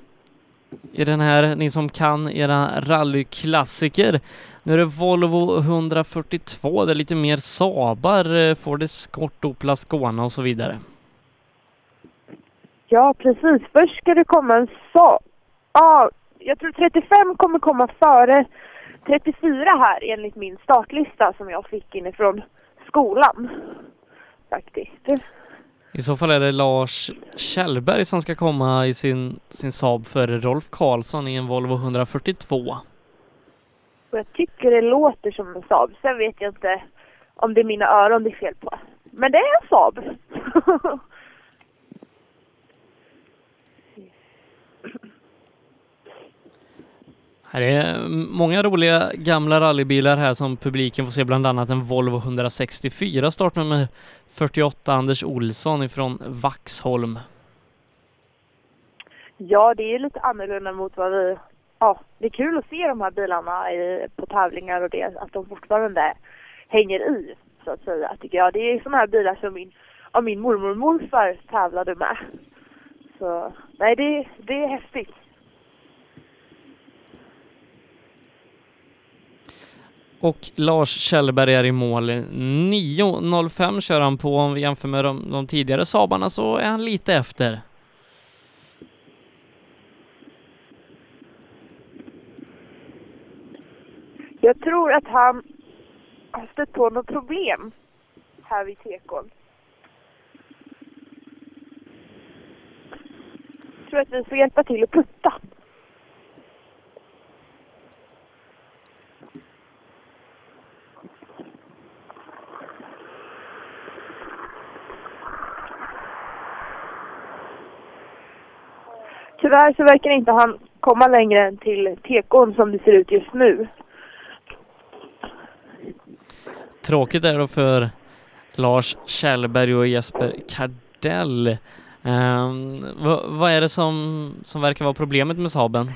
i den här, ni som kan era rallyklassiker. Nu är det Volvo 142, det är lite mer Saabar, eh, Ford Escort, Opel Ascona och så vidare. Ja, precis. Först ska det komma en Saab. Ja, jag tror 35 kommer komma före 34 här enligt min startlista som jag fick inifrån skolan. Faktiskt. I så fall är det Lars Kjellberg som ska komma i sin, sin Saab före Rolf Karlsson i en Volvo 142. Och jag tycker det låter som en Saab. Sen vet jag inte om det är mina öron det är fel på. Men det är en Saab. Det är många roliga gamla rallybilar här som publiken får se, bland annat en Volvo 164 startnummer 48 Anders Olsson ifrån Vaxholm. Ja, det är lite annorlunda mot vad vi... Ja, det är kul att se de här bilarna i, på tävlingar och det, att de fortfarande hänger i, så att säga, tycker jag. Det är sådana här bilar som min, ja, min mormor och morfar tävlade med. Så, nej, det, det är häftigt. Och Lars Kjellberg är i mål. 9.05 kör han på. Om vi jämför med de, de tidigare Saabarna så är han lite efter. Jag tror att han har stött på något problem här vid tekon. Jag tror att vi får hjälpa till att putta. Tyvärr så verkar inte han komma längre än till tekon som det ser ut just nu. Tråkigt är det då för Lars Kjellberg och Jesper Kardell. Um, vad, vad är det som, som verkar vara problemet med Saaben?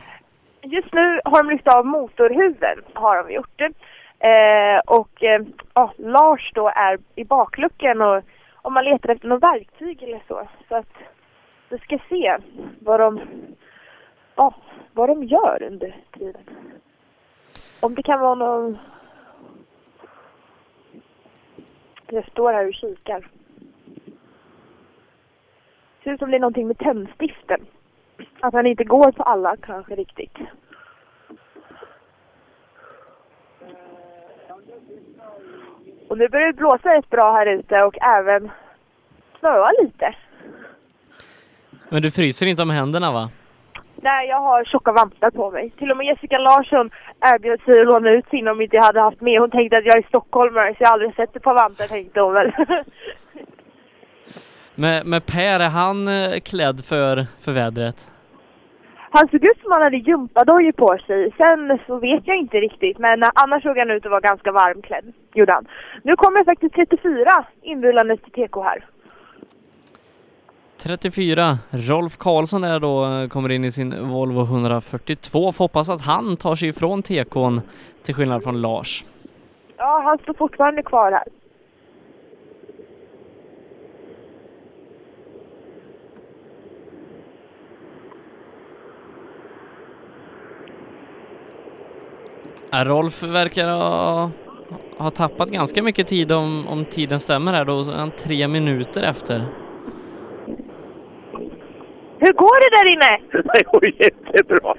Just nu har de lyft av motorhuven, har de gjort. Eh, och eh, ja, Lars då är i bakluckan och om man letar efter något verktyg eller så. Så att vi ska se vad de, ja, vad de gör under tiden. Om det kan vara någon... Jag står här och kikar. Ser ut som det är någonting med tändstiften. Att han inte går på alla kanske riktigt. Och nu börjar det blåsa rätt bra här ute och även snöa lite. Men du fryser inte om händerna va? Nej, jag har tjocka vantar på mig. Till och med Jessica Larsson erbjöd sig att låna ut sina om inte jag hade haft med. Hon tänkte att jag är stockholmare så jag har aldrig sett ett par vantar tänkte hon väl. Med, med Per, är han eh, klädd för, för vädret? Han såg ut som han hade gympadojor på sig. Sen så vet jag inte riktigt, men annars såg han ut att vara ganska varmklädd. Gjorde han. Nu kommer faktiskt 34 inrullandes till TK här. 34. Rolf Karlsson är då, eh, kommer in i sin Volvo 142. Får hoppas att han tar sig ifrån TK'n till skillnad från Lars. Ja, han står fortfarande kvar här. Rolf verkar ha, ha tappat ganska mycket tid om, om tiden stämmer här då, så är han tre minuter efter. Hur går det där inne? Det går jättebra.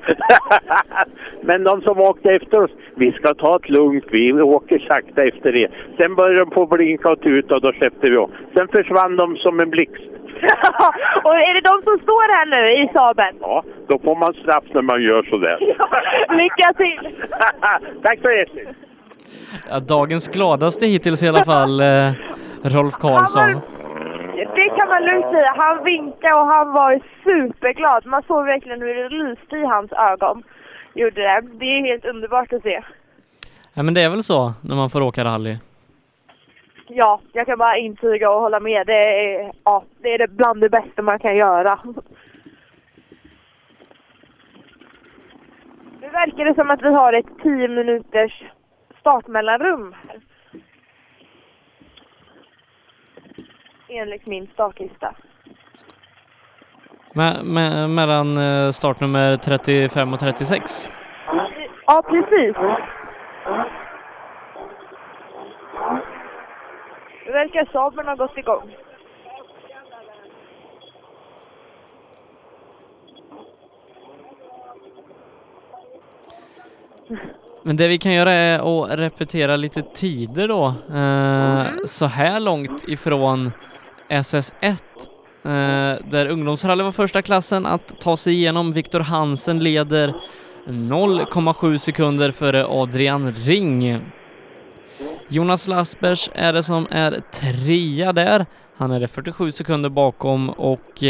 Men de som åkte efter oss, vi ska ta det lugnt, vi åker sakta efter er. Sen började de på blinka och tuta och då släppte vi av. Sen försvann de som en blixt. och är det de som står här nu i Saaben? Ja, då får man straff när man gör sådär. Lycka till! Tack så hjärtligt! Ja, dagens gladaste hittills i alla fall, eh, Rolf Karlsson. Det kan man lugnt säga. Han vinkade och han var superglad. Man såg verkligen hur det lyste i hans ögon. Gjorde det. Det är helt underbart att se. Ja, men det är väl så när man får åka rally. Ja, jag kan bara intyga och hålla med. Det är, ja, det är bland det bästa man kan göra. Nu verkar det som att vi har ett 10 minuters startmellanrum här. Enligt min startlista. Me me mellan eh, startnummer 35 och 36. Ja, precis. Det verkar Saben ha gått igång. Men det vi kan göra är att repetera lite tider då. Eh, så här långt ifrån SS1 eh, där ungdomsrally var första klassen att ta sig igenom. Viktor Hansen leder 0,7 sekunder före Adrian Ring. Jonas Laspers är det som är trea där. Han är det 47 sekunder bakom och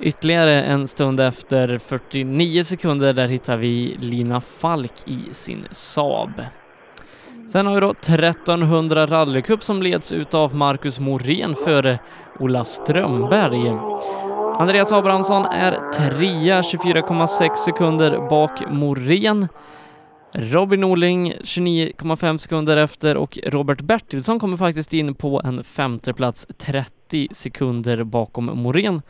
ytterligare en stund efter 49 sekunder där hittar vi Lina Falk i sin Saab. Sen har vi då 1300 rallycup som leds utav Marcus Morén före Ola Strömberg. Andreas Abrahamsson är trea, 24,6 sekunder bak Morén. Robin Norling 29,5 sekunder efter och Robert Bertilsson kommer faktiskt in på en femte plats 30 sekunder bakom Morén.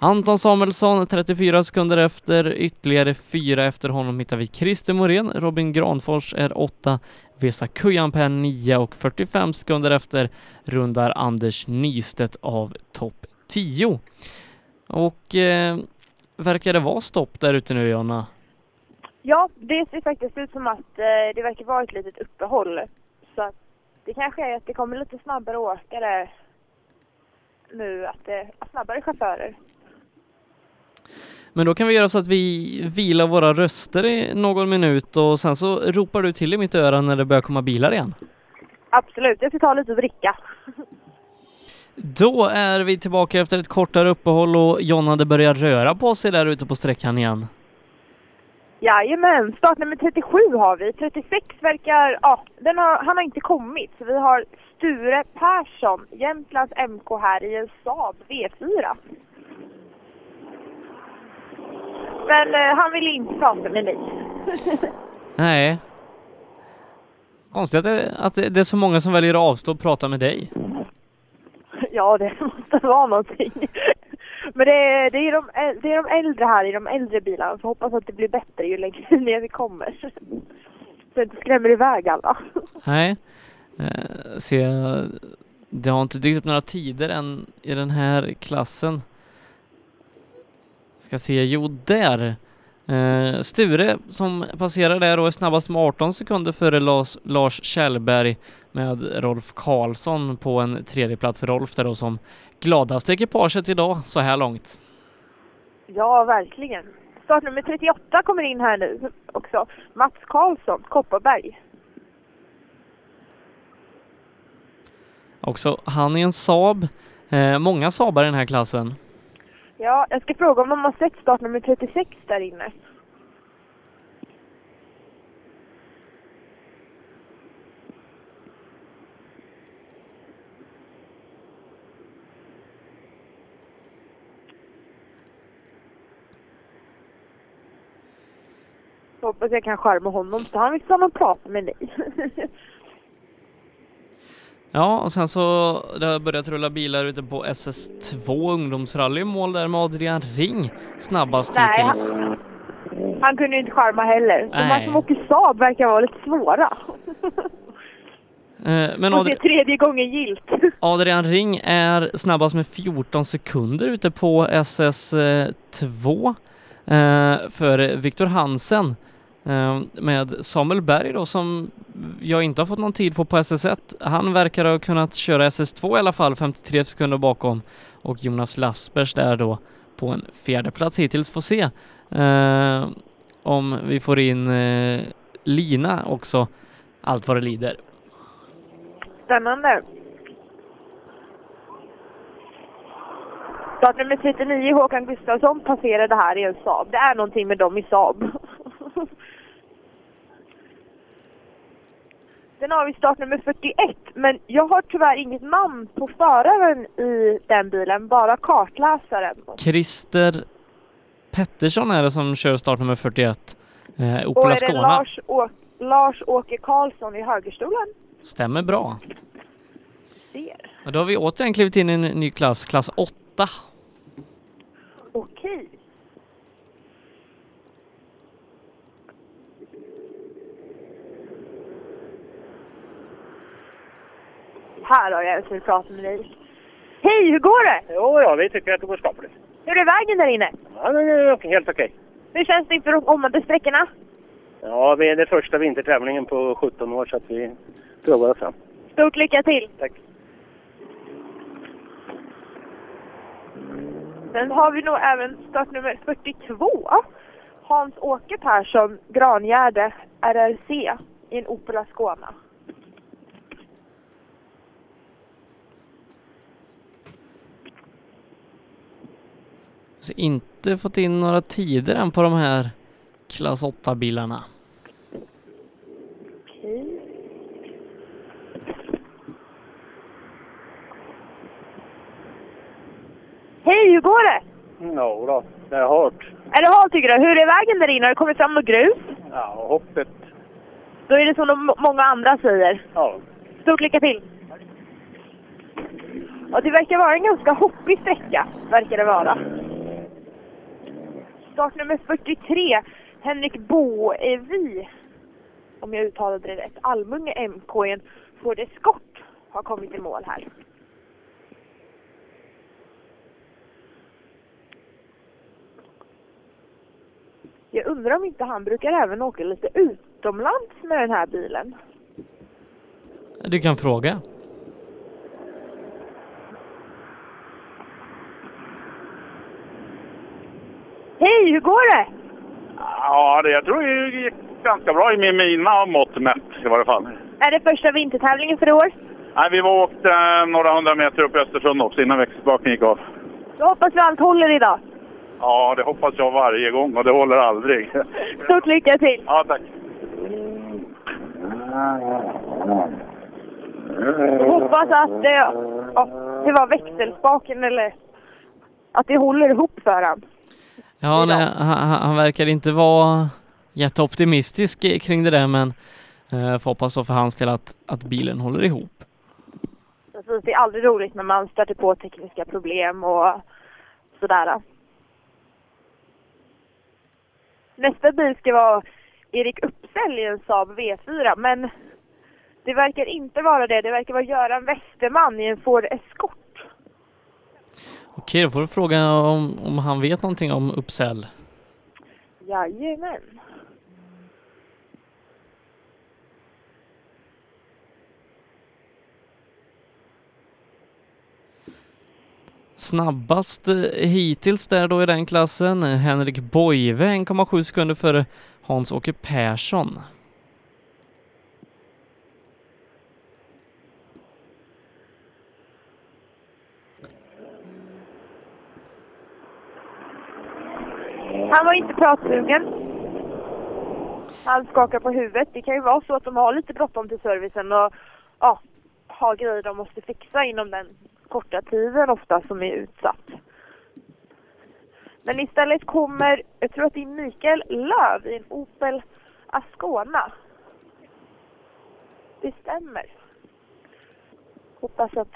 Anton Samuelsson 34 sekunder efter, ytterligare fyra efter honom hittar vi Christer Morén, Robin Granfors är åtta, Vesa Kujanpää 9 och 45 sekunder efter rundar Anders Nystedt av topp 10. Och eh, verkar det vara stopp där ute nu Jonna? Ja, det ser faktiskt ut som att eh, det verkar vara ett litet uppehåll. Så att det kanske är att det kommer lite snabbare åkare nu, att det är snabbare chaufförer. Men då kan vi göra så att vi vilar våra röster i någon minut och sen så ropar du till i mitt öra när det börjar komma bilar igen. Absolut, jag ska ta lite att dricka. Då är vi tillbaka efter ett kortare uppehåll och Jonna det börjar röra på sig där ute på sträckan igen. Jajamän, startnummer 37 har vi. 36 verkar, ja, har, han har inte kommit. Så vi har Sture Persson, Jämtlands MK här i en Saab V4. Men eh, han vill inte prata med mig. Nej. Konstigt att det, att det det är så många som väljer att avstå och prata med dig. ja, det måste vara någonting. Men det är, det, är de, det är de äldre här i de äldre bilarna, så hoppas att det blir bättre ju längre ner vi kommer. Så det inte skrämmer iväg alla. Nej. Eh, se, det har inte dykt upp några tider än i den här klassen. Ska se, jo där. Eh, Sture som passerar där och är snabbast med 18 sekunder före Lars, Lars Kjellberg med Rolf Karlsson på en tredje plats. Rolf där då som gladaste ekipaget idag så här långt. Ja, verkligen. Startnummer 38 kommer in här nu också. Mats Karlsson, Kopparberg. Också han är en Saab. Eh, många Saabar i den här klassen. Ja, jag ska fråga om de har sett startnummer 36 där inne. Hoppas jag kan charma honom så han vill stanna och prata med dig. Ja, och sen så det har börjat rulla bilar ute på SS2 ungdomsrally i mål där med Adrian Ring snabbast Nej, hittills. Han kunde ju inte charma heller. De här som åker Saab verkar vara lite svåra. Eh, Men Och det är tredje gången gilt. Adrian Ring är snabbast med 14 sekunder ute på SS2 eh, för Viktor Hansen Ehm, med Samuel Berg då som jag inte har fått någon tid på på SS1. Han verkar ha kunnat köra SS2 i alla fall, 53 sekunder bakom och Jonas Lassbergs där då på en fjärde plats hittills. Får se eh, om vi får in eh, Lina också, allt vad det lider. Spännande. Startnummer 39, Håkan Gustafsson, passerade här i en Saab. Det är någonting med dem i Saab. Sen har vi startnummer 41, men jag har tyvärr inget namn på föraren i den bilen, bara kartläsaren. Christer Pettersson är det som kör startnummer 41. Eh, Och Opel är det. Lars, Å- Lars-Åke Karlsson i högerstolen? Stämmer bra. Ser. Och då har vi återigen klivit in i en ny klass, klass 8. Okej. Här har jag en som vill prata med dig. Hej, hur går det? Jo, ja, vi tycker att det går skapligt. Hur är vägen där inne? Ja, det är helt okej. Hur känns det inför de kommande sträckorna? Ja, vi är den första vintertävlingen på 17 år så att vi provar oss fram. Stort lycka till! Tack. Sen har vi nog även startnummer 42. Hans-Åke Persson, Grangärde, RRC i en Opel Ascona. Inte fått in några tider än på de här klass 8-bilarna. Okej. Hej, hur går det? Ja, då, det är hårt. Är det halt tycker du? Hur är vägen där inne? Har det kommit fram något grus? Ja, hoppet. Då är det som de många andra säger. Ja. Stort lycka till! Ja, det verkar vara en ganska hoppig sträcka, verkar det vara. Startnummer 43, Henrik Boevi, om jag uttalade det rätt, Almunge MK en Ford Escort har kommit i mål här. Jag undrar om inte han brukar även åka lite utomlands med den här bilen. Du kan fråga. Hej, hur går det? Ja, det, jag tror det gick ganska bra i min- mina mått mätt i varje fall. Är det första vintertävlingen för i år? Nej, vi var åkte eh, några hundra meter upp i Östersund också innan växelspaken gick av. Då hoppas vi allt håller idag. Ja, det hoppas jag varje gång och det håller aldrig. Stort lycka till! Ja, tack. Hoppas att det, ja, det var växelspaken eller att det håller ihop för han. Ja, nej, han, han- verkar inte vara jätteoptimistisk kring det där men eh, får hoppas då för hans del att, att bilen håller ihop. Precis, det är aldrig roligt när man stöter på tekniska problem och sådär. Nästa bil ska vara Erik Uppsell i en Saab V4 men det verkar inte vara det. Det verkar vara Göran Westerman i en Ford Escort. Okej, då får du fråga om, om han vet någonting om Uppsell. Jajamän. Snabbast eh, hittills där då i den klassen, Henrik Boive 1,7 sekunder före Hans-Åke Persson. Han var inte pratsugen. Han skakar på huvudet. Det kan ju vara så att de har lite bråttom till servicen och ja, har grejer de måste fixa inom den korta tiden ofta som är utsatt. Men istället kommer, jag tror att det är Mikael Löv i en Opel Ascona. Det stämmer. Hoppas att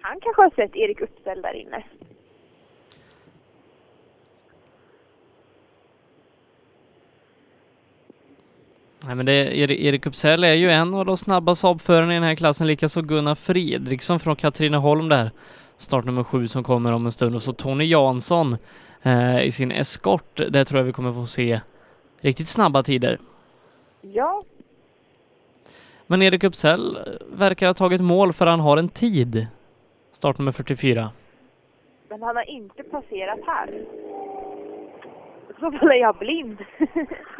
han kanske har sett Erik Uppsell där inne. Nej men det, Erik Uppsell är ju en av de snabba Saab-förarna i den här klassen, likaså Gunnar Fredriksson från Katrineholm där. Startnummer sju som kommer om en stund och så Tony Jansson eh, i sin Escort. Där tror jag vi kommer få se riktigt snabba tider. Ja, Men Erik Uppsell verkar ha tagit mål för han har en tid. Startnummer 44. men han har inte passerat här. Så fall är jag blind.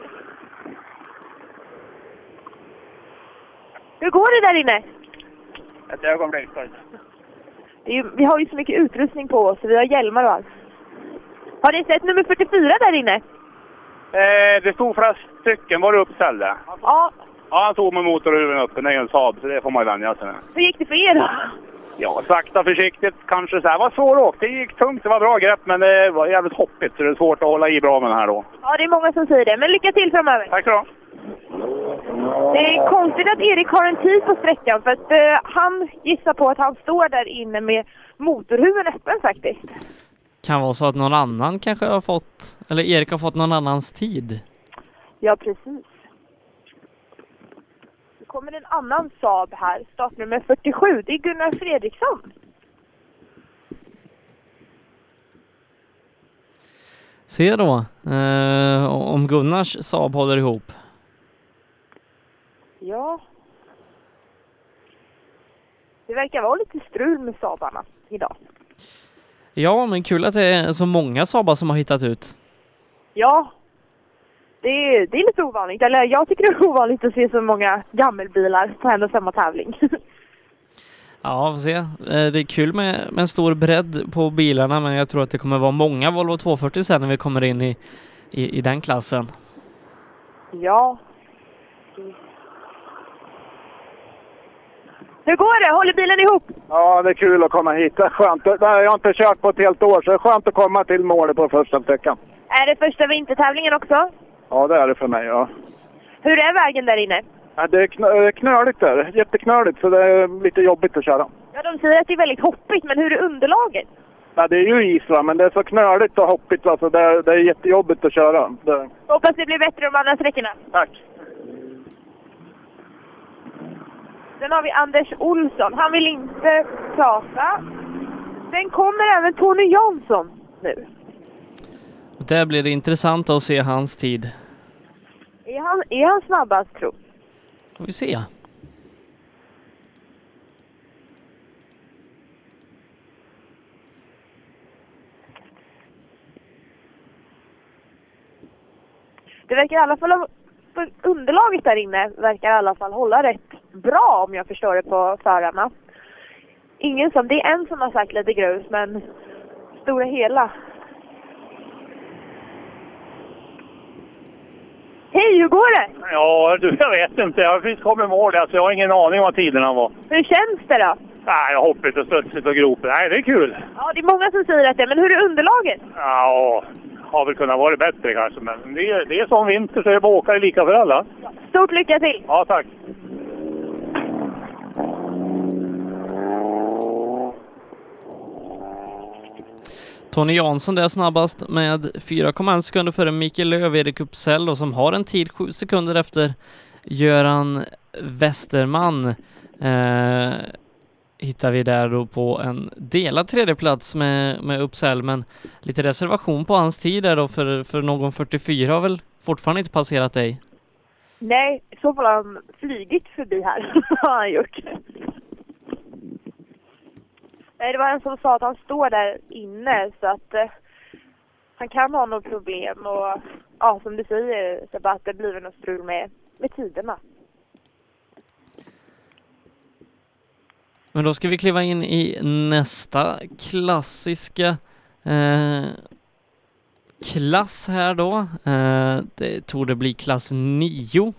Hur går det där inne? Ett ögonblick. Ju, vi har ju så mycket utrustning på oss, vi har hjälmar och allt. Har ni sett nummer 44 där inne? Eh, det stod flera stycken. Var det Uppsell det? Ja. Ja, han stod med motorhuven uppe. Det är en Saab, så det får man ju vänja sig med. Hur gick det för er då? Ja, sakta försiktigt kanske. Så här. Det var svåråkt. Det gick tungt, det var bra grepp, men det var jävligt hoppigt så det är svårt att hålla i bra med den här då. Ja, det är många som säger det, men lycka till framöver. Tack så du. Det är konstigt att Erik har en tid på sträckan för att eh, han gissar på att han står där inne med motorhuven öppen faktiskt. Kan vara så att någon annan kanske har fått, eller Erik har fått någon annans tid. Ja, precis. Det kommer en annan Saab här, startnummer 47. Det är Gunnar Fredriksson. Se då eh, om Gunnars Saab håller ihop. Ja. Det verkar vara lite strul med Saabarna idag. Ja, men kul att det är så många Saabar som har hittat ut. Ja. Det är, det är lite ovanligt. Eller jag tycker det är ovanligt att se så många gammelbilar på en och samma tävling. Ja, får se. Eh, Det är kul med, med en stor bredd på bilarna, men jag tror att det kommer vara många Volvo 240 sen när vi kommer in i, i, i den klassen. ja. Hur går det? Håller bilen ihop? Ja, det är kul att komma hit. Det är skönt. Jag har inte kört på ett helt år, så det är skönt att komma till målet på första sträckan. Är det första vintertävlingen också? Ja, det är det för mig. Ja. Hur är vägen där inne? Ja, Det är knö- knöligt där. Jätteknöligt, så det är lite jobbigt att köra. Ja, de säger att det är väldigt hoppigt, men hur är underlaget? Ja, det är ju is, va, men det är så knöligt och hoppigt. Alltså, det, är, det är jättejobbigt att köra. Det, Hoppas det blir bättre de andra sträckorna. Tack. Sen har vi Anders Olsson. Han vill inte prata. Sen kommer även Tony Jansson nu. Där blir det intressant att se hans tid. Är han, är han snabbast, tro? Får vi se. Det verkar i alla fall underlaget där inne verkar i alla fall hålla rätt bra om jag förstår det på förarna. Ingen som, det är en som har sagt lite grus men stora hela. Hej, hur går det? Ja, du, jag vet inte. Jag precis kommit i mål. Alltså, jag har ingen aning vad tiderna var. Hur känns det då? Nej, jag hoppigt och studsigt och gropigt. Nej, det är kul. Ja, det är många som säger att det, men hur är underlaget? Ja, har väl kunnat vara bättre kanske, men det är, det är som vinter så är det bara att åka det är lika för alla. Stort lycka till! Ja, tack. Tony Jansson där snabbast med 4,1 sekunder före Mikael Löv, Erik Uppsell och som har en tid 7 sekunder efter Göran Westerman. Eh, hittar vi där då på en delad tredjeplats med, med Uppsell men lite reservation på hans tid där då för, för någon 44 har väl fortfarande inte passerat dig? Nej, i så fall har han flygit förbi här. har han gjort. Nej, det var en som sa att han står där inne så att eh, han kan ha något problem och ja, som du säger Sebbe, att det blir något strul med, med tiderna. Men då ska vi kliva in i nästa klassiska eh, klass här då. Eh, det tog det bli klass 9.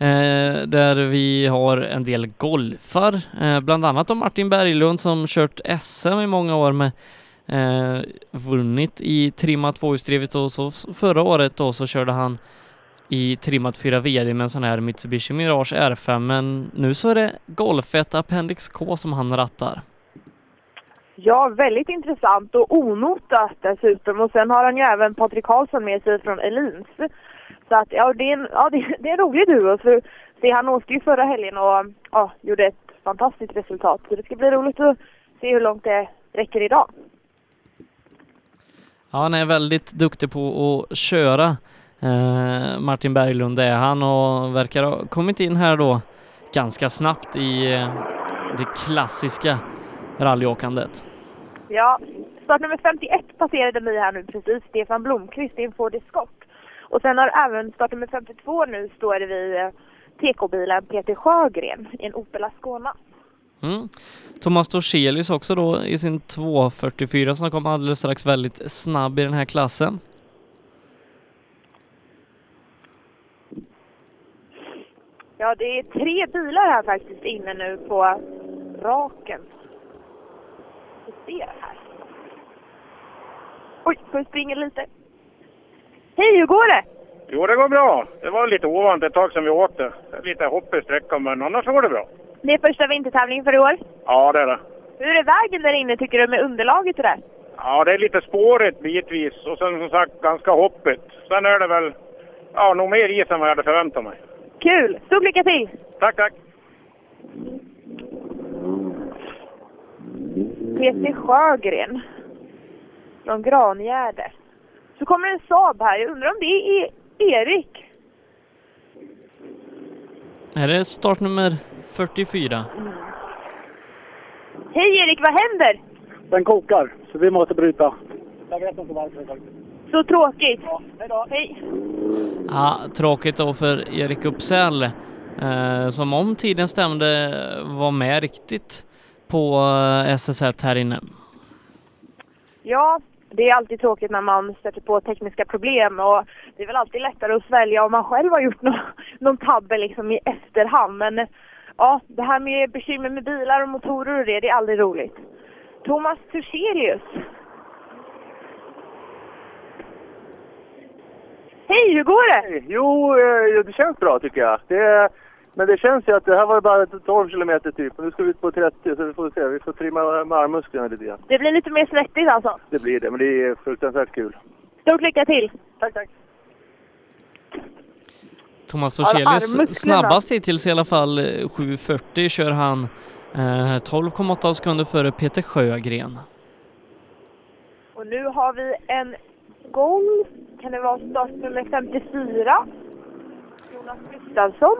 Eh, där vi har en del golfar, eh, bland annat om Martin Berglund som kört SM i många år med eh, vunnit i trimmat tvåhjulsdrivet och så förra året då så körde han i trimmat 4 VD med en sån här Mitsubishi Mirage R5 men nu så är det Golfet Appendix K som han rattar. Ja, väldigt intressant och onotat dessutom. Och sen har han ju även Patrik Karlsson med sig från Elins. Så att ja, det är en, ja, det, det är en rolig duo. För se, han åkte ju förra helgen och ja, gjorde ett fantastiskt resultat. Så det ska bli roligt att se hur långt det räcker idag. Ja, han är väldigt duktig på att köra. Eh, Martin Berglund är han och verkar ha kommit in här då ganska snabbt i eh, det klassiska rallyåkandet. Ja, startnummer 51 passerade mig här nu precis. Stefan Blomqvist i en Ford Escort. Och sen har även startnummer 52 nu står vid eh, TK-bilen Peter Sjögren i en Opel Ascona. Mm. Thomas Torselius också då i sin 244 som kom alldeles strax väldigt snabb i den här klassen. Ja, det är tre bilar här faktiskt inne nu på raken. Vi ser här. Oj, får jag springa lite. Hej, hur går det? Jo, det går bra. Det var lite ovant ett tag sedan vi åkte. Lite hoppig sträcka, men annars går det bra. Det är första vintertävlingen för i år. Ja, det är det. Hur är vägen där inne tycker du med underlaget och det? Ja, det är lite spårigt bitvis och sen som sagt ganska hoppigt. Sen är det väl ja, nog mer is än vad jag hade förväntat mig. Kul! Stort lycka till! Tack, tack! Peter Sjögren från Grangärde. Så kommer en Saab här. Jag undrar om det är Erik? Är det startnummer 44? Hej Erik, vad händer? Den kokar, så vi måste bryta. Jag vet inte varför faktiskt. Så tråkigt. hej då. Hej. Ja, tråkigt då för Erik Uppsell eh, som om tiden stämde var med riktigt på eh, SS1 här inne. Ja, det är alltid tråkigt när man stöter på tekniska problem och det är väl alltid lättare att svälja om man själv har gjort någon, någon tabbe liksom i efterhand. Men ja, det här med bekymmer med bilar och motorer och det, det är aldrig roligt. Thomas Turselius. Hej, hur går det? Jo, eh, det känns bra tycker jag. Det, men det känns ju att det här var bara 12 kilometer typ nu ska vi ut på 30 så vi får se. Vi får trimma med armmusklerna lite grann. Det blir lite mer svettigt alltså. Det blir det, men det är fruktansvärt kul. Stort lycka till! Tack, tack! Thomas Torselius snabbast hittills i alla fall, eh, 7.40 kör han eh, 12,8 sekunder före Peter Sjögren. Och nu har vi en Golf. Kan det vara startnummer 54? Jonas Gustafsson.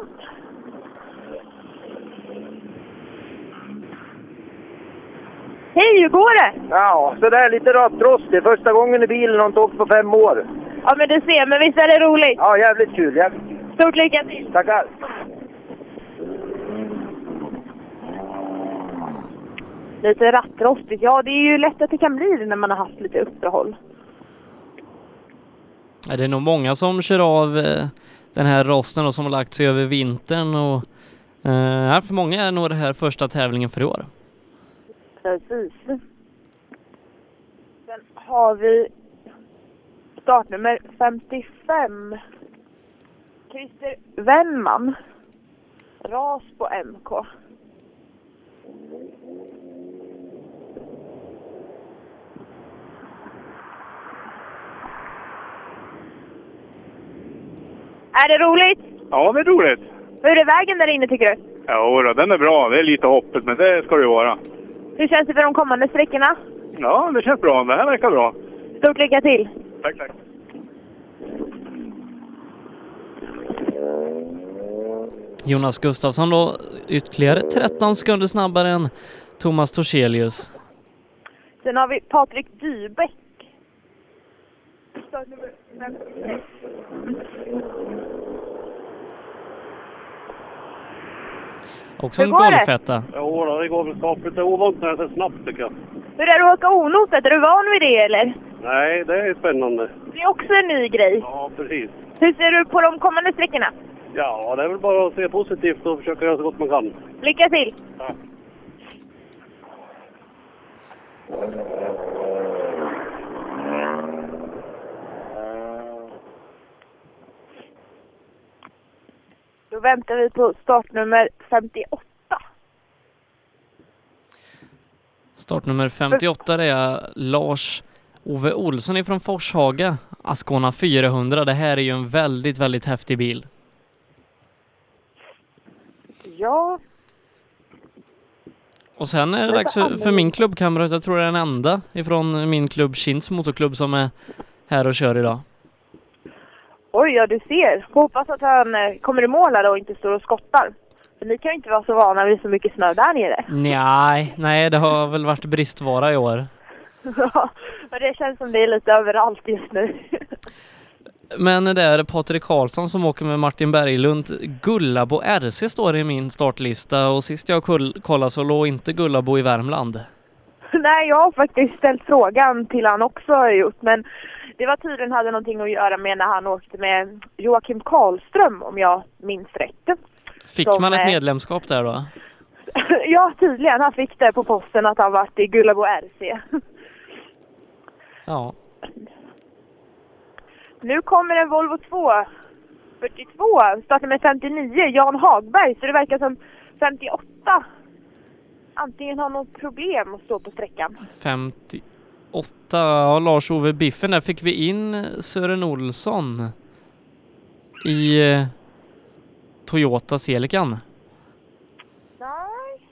Hej, hur går det? Ja, så där lite rattrostig. Första gången i bilen och inte åkt på fem år. Ja, men du ser, men visst är det roligt? Ja, jävligt kul. Jävligt kul. Stort lycka till! Tackar! Lite rattrostigt. Ja, det är ju lätt att det kan bli det när man har haft lite uppehåll. Ja, Det är nog många som kör av eh, den här rosten och som har lagt sig över vintern och eh, här för många är nog det här första tävlingen för i år. Precis. Sen har vi startnummer 55. Christer Wennman. Ras på MK. Är det roligt? Ja, det är roligt. Hur är vägen där inne tycker du? Ja, då, den är bra. Det är lite hoppigt, men det ska det ju vara. Hur känns det för de kommande sträckorna? Ja, det känns bra. Det här verkar bra. Stort lycka till! Tack, tack. Jonas Gustafsson då ytterligare 13 sekunder snabbare än Thomas Torselius. Sen har vi Patrik Dybeck. Startnummer 56. Också en Hur går det? golfetta. Jo, det går väl skapligt. Det är ovant när det är så snabbt tycker jag. Hur är det att åka onotat? Är du van vid det eller? Nej, det är spännande. Det är också en ny grej. Ja, precis. Hur ser du på de kommande sträckorna? Ja, det är väl bara att se positivt och försöka göra så gott man kan. Lycka till! Ja. Då väntar vi på startnummer 58. Startnummer 58 det är Lars Ove Olsson ifrån Forshaga, Ascona 400. Det här är ju en väldigt, väldigt häftig bil. Ja, Och sen är det dags för, för min klubbkamrat, jag tror det är den enda ifrån min klubb Kins motorklubb som är här och kör idag. Oj ja du ser. Får hoppas att han eh, kommer i mål här och inte står och skottar. För ni kan ju inte vara så vana vid så mycket snö där nere. Nej, nej det har väl varit bristvara i år. Ja, men det känns som det är lite överallt just nu. Men det är Patrik Karlsson som åker med Martin Berglund. Gullabo RC står i min startlista och sist jag kollade så låg inte Gullabo i Värmland. Nej, jag har faktiskt ställt frågan till han också har gjort. Men det var tydligen hade någonting att göra med när han åkte med Joakim Karlström om jag minns rätt. Fick Som, man ett eh, medlemskap där då? ja, tydligen. Han fick det på posten att han varit i Gullabo RC. Ja. Nu kommer en Volvo 2 42, startar med 59, Jan Hagberg, så det verkar som 58 antingen har något problem att stå på sträckan. 58, ja Lars-Ove Biffen, där fick vi in Sören Olsson i eh, Toyota Celican. Nej,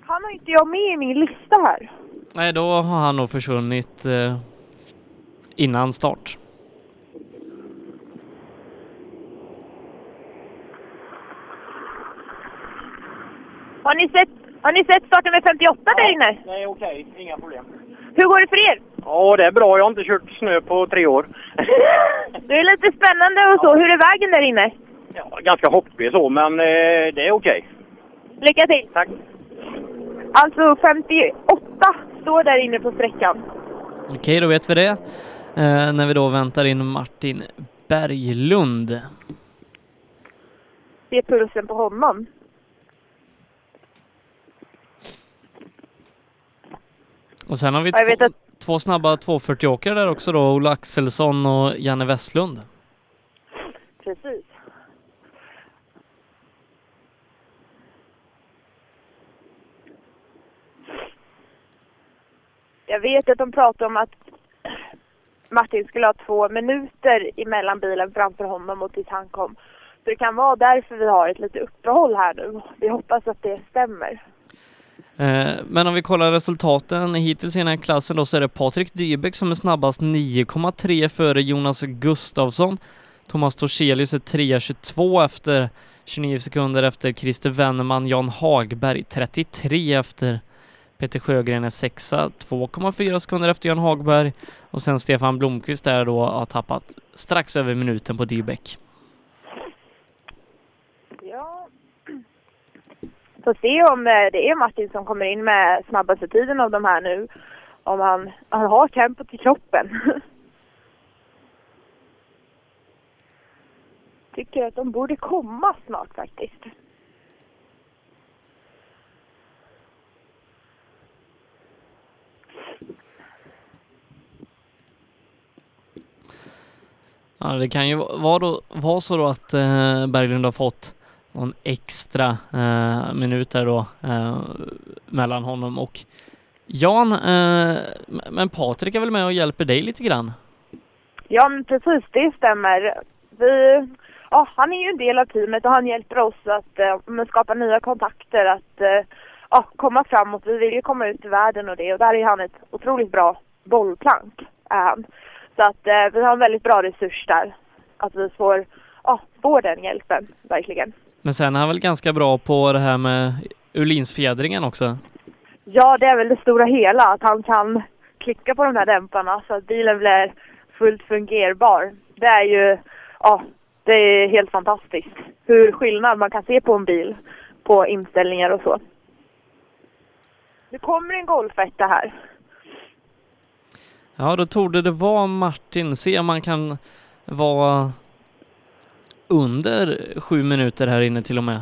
han har inte jag med i min lista här. Nej, då har han nog försvunnit eh, innan start. Har ni sett, har ni sett starten med 58 där inne? Nej, okej. Inga problem. Hur går det för er? Ja, det är bra. Jag har inte kört snö på tre år. Det är lite spännande och så. Hur är vägen där inne? Ja, ganska hoppig så, men eh, det är okej. Lycka till! Tack. Alltså 58 står där inne på sträckan. Okej, då vet vi det. Eh, när vi då väntar in Martin Berglund. Det är pulsen på honom. Och sen har vi Ja, två, vet två snabba 240-åkare där också då, Ola Axelsson och Janne Westlund. Precis. Jag vet att de pratar om att Martin skulle ha två minuter emellan bilen framför honom och tills han kom. Så det kan vara därför vi har ett litet uppehåll här nu. Vi hoppas att det stämmer. Eh, men om vi kollar resultaten hittills i den här klassen då så är det Patrik Dybeck som är snabbast 9,3 före Jonas Gustavsson Thomas Torselius är 3.22 efter 29 sekunder efter Christer Wennerman, Jan Hagberg 33 efter Peter Sjögren är sexa, 2,4 sekunder efter Jan Hagberg. Och sen Stefan Blomqvist där då har tappat strax över minuten på Dybeck. Ja. Får se om eh, det är Martin som kommer in med snabbaste tiden av de här nu. Om han, han har tempot i kroppen. Tycker att de borde komma snart faktiskt. Ja, det kan ju vara, då, vara så då att eh, Berglund har fått någon extra eh, minut där då eh, mellan honom och Jan. Eh, men Patrik är väl med och hjälper dig lite grann? Ja, men precis, det stämmer. Vi, ja, han är ju en del av teamet och han hjälper oss att eh, skapa nya kontakter, att eh, ja, komma framåt. Vi vill ju komma ut i världen och det och där är han ett otroligt bra bollplank. Så att eh, vi har en väldigt bra resurs där. Att vi får, ja, får den hjälpen, verkligen. Men sen är han väl ganska bra på det här med Ulinsfjädringen också? Ja, det är väl det stora hela, att han kan klicka på de där dämparna så att bilen blir fullt fungerbar. Det är ju, ja, det är helt fantastiskt hur skillnad man kan se på en bil på inställningar och så. Nu kommer en golfetta här. Ja, då torde det vara Martin. Se om man kan vara under sju minuter här inne till och med.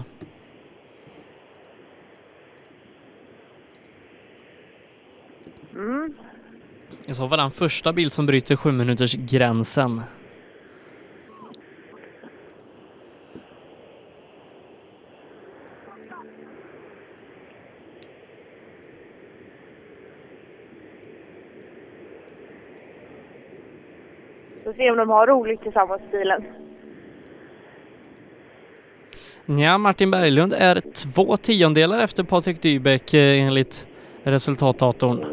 Mm. I så fall den första bil som bryter sju minuters gränsen. Så se om de har roligt tillsammans i bilen. Ja, Martin Berglund är två tiondelar efter Patrik Dybeck eh, enligt resultatdatorn.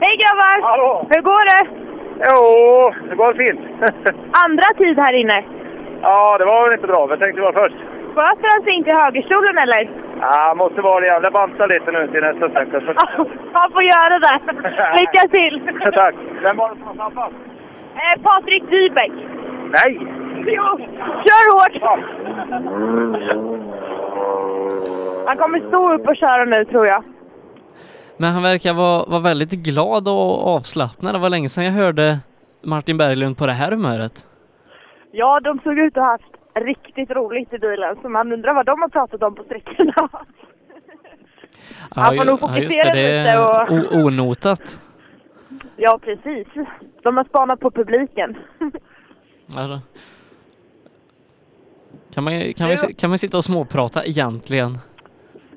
Hej grabbar! Hallå! Hur går det? Jo, det går fint. Andra tid här inne. ja, det var väl inte bra. Jag tänkte vara först. Sköter han sig inte i högerstolen eller? Ja, måste vara det jävla banta lite nu till nästa sträcka. Han får göra det. Lycka till! Tack. Vem var det som var snabbast? Eh, Patrik Dybeck. Nej! Jo, kör hårt! Han kommer stå upp och köra nu tror jag. Men han verkar vara, vara väldigt glad och avslappnad. Det var länge sedan jag hörde Martin Berglund på det här humöret. Ja, de såg ut att ha haft riktigt roligt i bilen, så man undrar vad de har pratat om på sträckorna. Han får nog ja, just fokusera det, det lite är och- onotat. Ja, precis. De har spanat på publiken. Alltså. Kan man, kan, vi, kan man sitta och småprata egentligen?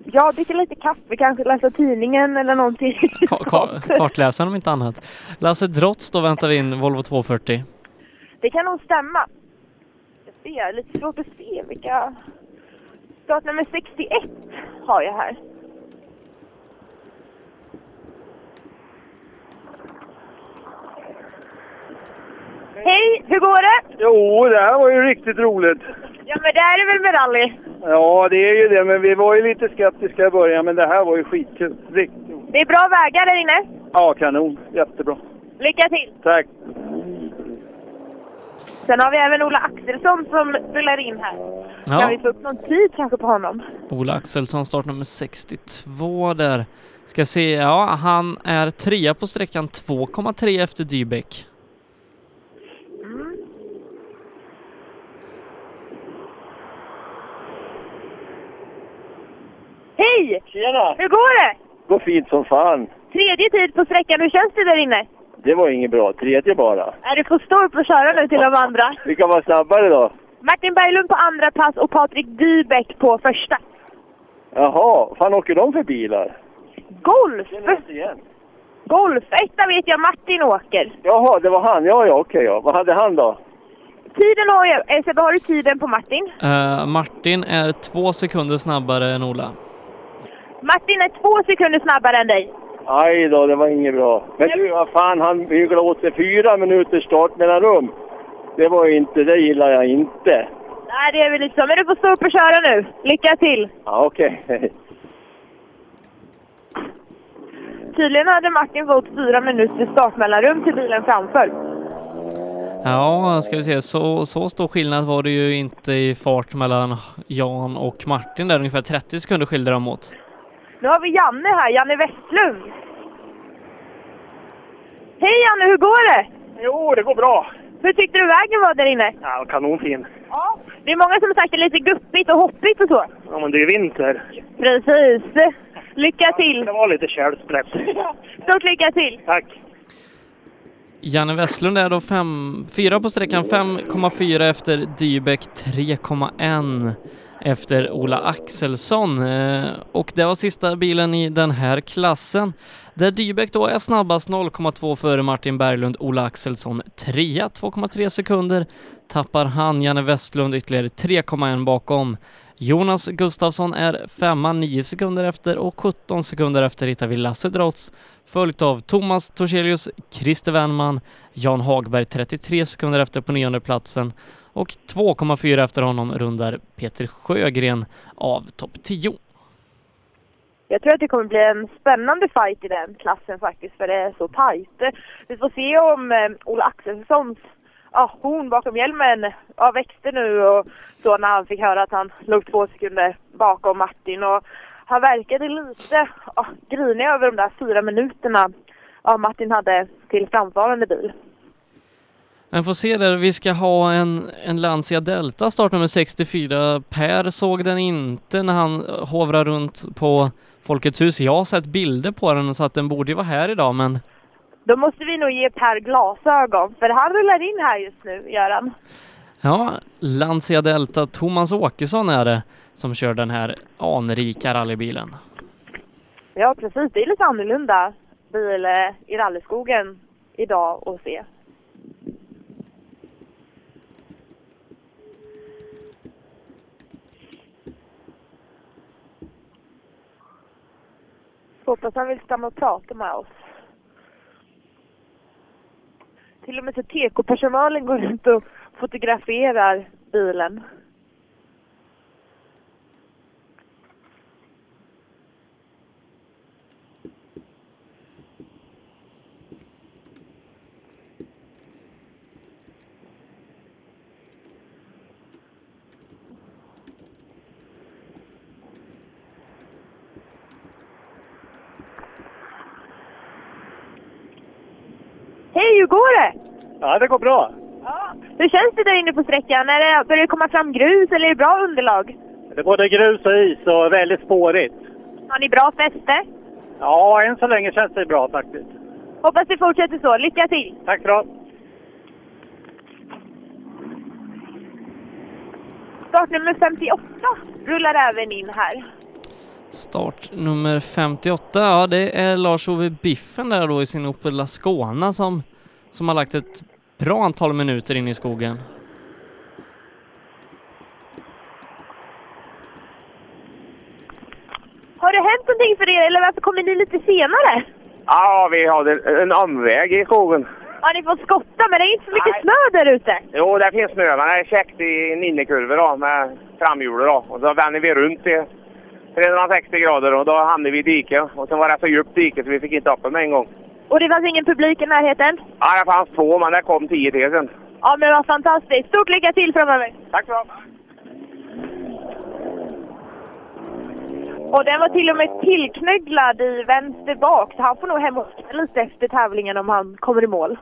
Ja, dricka lite kaffe, kanske läsa tidningen eller någonting. Ka- ka- kartläsaren om inte annat. Lasse Drotz, då väntar vi in Volvo 240. Det kan nog stämma. Jag ser, lite svårt att se vilka... Startnummer 61 har jag här. Hej, hur går det? Jo, det här var ju riktigt roligt. Ja, men det är det väl med rally? Ja, det är ju det, men vi var ju lite skeptiska i början, men det här var ju skitkul. Riktigt. Det är bra vägar där inne. Ja, kanon. Jättebra. Lycka till! Tack. Sen har vi även Ola Axelsson som rullar in här. Ja. Kan vi få upp någon tid kanske på honom? Ola Axelsson, startnummer 62 där. Ska se, ja han är trea på sträckan 2,3 efter Dybeck. Hej! Tjena! Hur går det? Går fint som fan. Tredje tid på sträckan, hur känns det där inne? Det var inget bra. Tredje bara. Är du får stå upp och köra nu till de andra? Vilka var snabbare då? Martin Berglund på andra plats och Patrik Dybeck på första. Jaha, fan åker de för bilar? Golf! igen. Golf! Etta vet jag Martin åker. Jaha, det var han. Ja, ja, okej. ja. Vad hade han då? Tiden har jag... Eh, Sebbe, har du tiden på Martin? Eh, Martin är två sekunder snabbare än Ola. Martin är två sekunder snabbare än dig. Aj då, det var inget bra. Men du, vad fan, han myglade åt sig fyra minuters startmellanrum. Det var ju inte, det gillar jag inte. Nej, det är väl lite så. Men du får stå upp och köra nu. Lycka till! Ja, okej. Tydligen hade Martin fått fyra minuters startmellanrum till bilen framför. Ja, ska vi se, så, så stor skillnad var det ju inte i fart mellan Jan och Martin där, ungefär 30 sekunder skilde de åt. Nu har vi Janne här, Janne Westlund. Hej Janne, hur går det? Jo, det går bra. Hur tyckte du vägen var där inne? Ja, kanonfin. Ja. Det är många som har sagt det är lite guppigt och hoppigt och så. Ja, men det är vinter. Precis. Lycka till! Det var lite tjälsprätt. Stort lycka till! Tack. Janne Westlund är då fem, fyra på sträckan, 5,4 efter Dybeck, 3,1 efter Ola Axelsson. Eh, och det var sista bilen i den här klassen. Där Dybeck då är snabbast 0,2 före Martin Berglund, Ola Axelsson trea, 2,3 sekunder. Tappar han Janne Westlund ytterligare 3,1 bakom. Jonas Gustafsson är femma, 9 sekunder efter och 17 sekunder efter hittar vi Lasse Drotz följt av Thomas Torselius, Christer Wennman, Jan Hagberg 33 sekunder efter på nionde platsen och 2,4 efter honom rundar Peter Sjögren av topp 10. Jag tror att det kommer bli en spännande fight i den klassen faktiskt, för det är så tajt. Vi får se om eh, Ola Axelssons ja, horn bakom hjälmen ja, växte nu och så när han fick höra att han låg två sekunder bakom Martin. Och han verkade lite ja, grinig över de där fyra minuterna ja, Martin hade till framfarande bil. Men får se där, vi ska ha en, en Lancia Delta startnummer 64. Per såg den inte när han hovrar runt på Folkets hus. Jag har sett bilder på den så att den borde ju vara här idag men Då måste vi nog ge Per glasögon, för han rullar in här just nu, gör han. ja, Lancia Delta, Thomas Åkesson är det som kör den här anrika rallybilen. Ja, precis. Det är lite annorlunda bil eh, i rallyskogen idag att se. Hoppas han vill stanna och prata med oss. Till och med så TK-personalen går runt och fotograferar bilen. Hej, hur går det? Ja, det går bra. Hur känns det där inne på sträckan? Är det, börjar det komma fram grus eller är det bra underlag? Det är både grus och is och väldigt spårigt. Har ni bra fäste? Ja, än så länge känns det bra faktiskt. Hoppas det fortsätter så. Lycka till! Tack bra. Startnummer 58 rullar även in här. Start nummer 58, ja det är Lars-Ove Biffen där då i sin Opel Ascona som, som har lagt ett bra antal minuter in i skogen. Har det hänt någonting för er eller varför kommer ni lite senare? Ja, vi hade en omväg i skogen. Har ni fått skotta men det är inte så mycket snö där ute? Jo, det finns snö, men det är käckt i en innekurva då, med framhjulet då. Och så vänder vi runt i 360 grader och då hamnade vi i diket. Och sen var det så djupt dike så vi fick inte upp den med en gång. Och det fanns ingen publik i närheten? Ja, det fanns två, men det kom tio till sen. Ja men vad fantastiskt! Stort lycka till framöver! Tack så Och den var till och med tillknögglad i vänster bak så han får nog hem och lite efter tävlingen om han kommer i mål.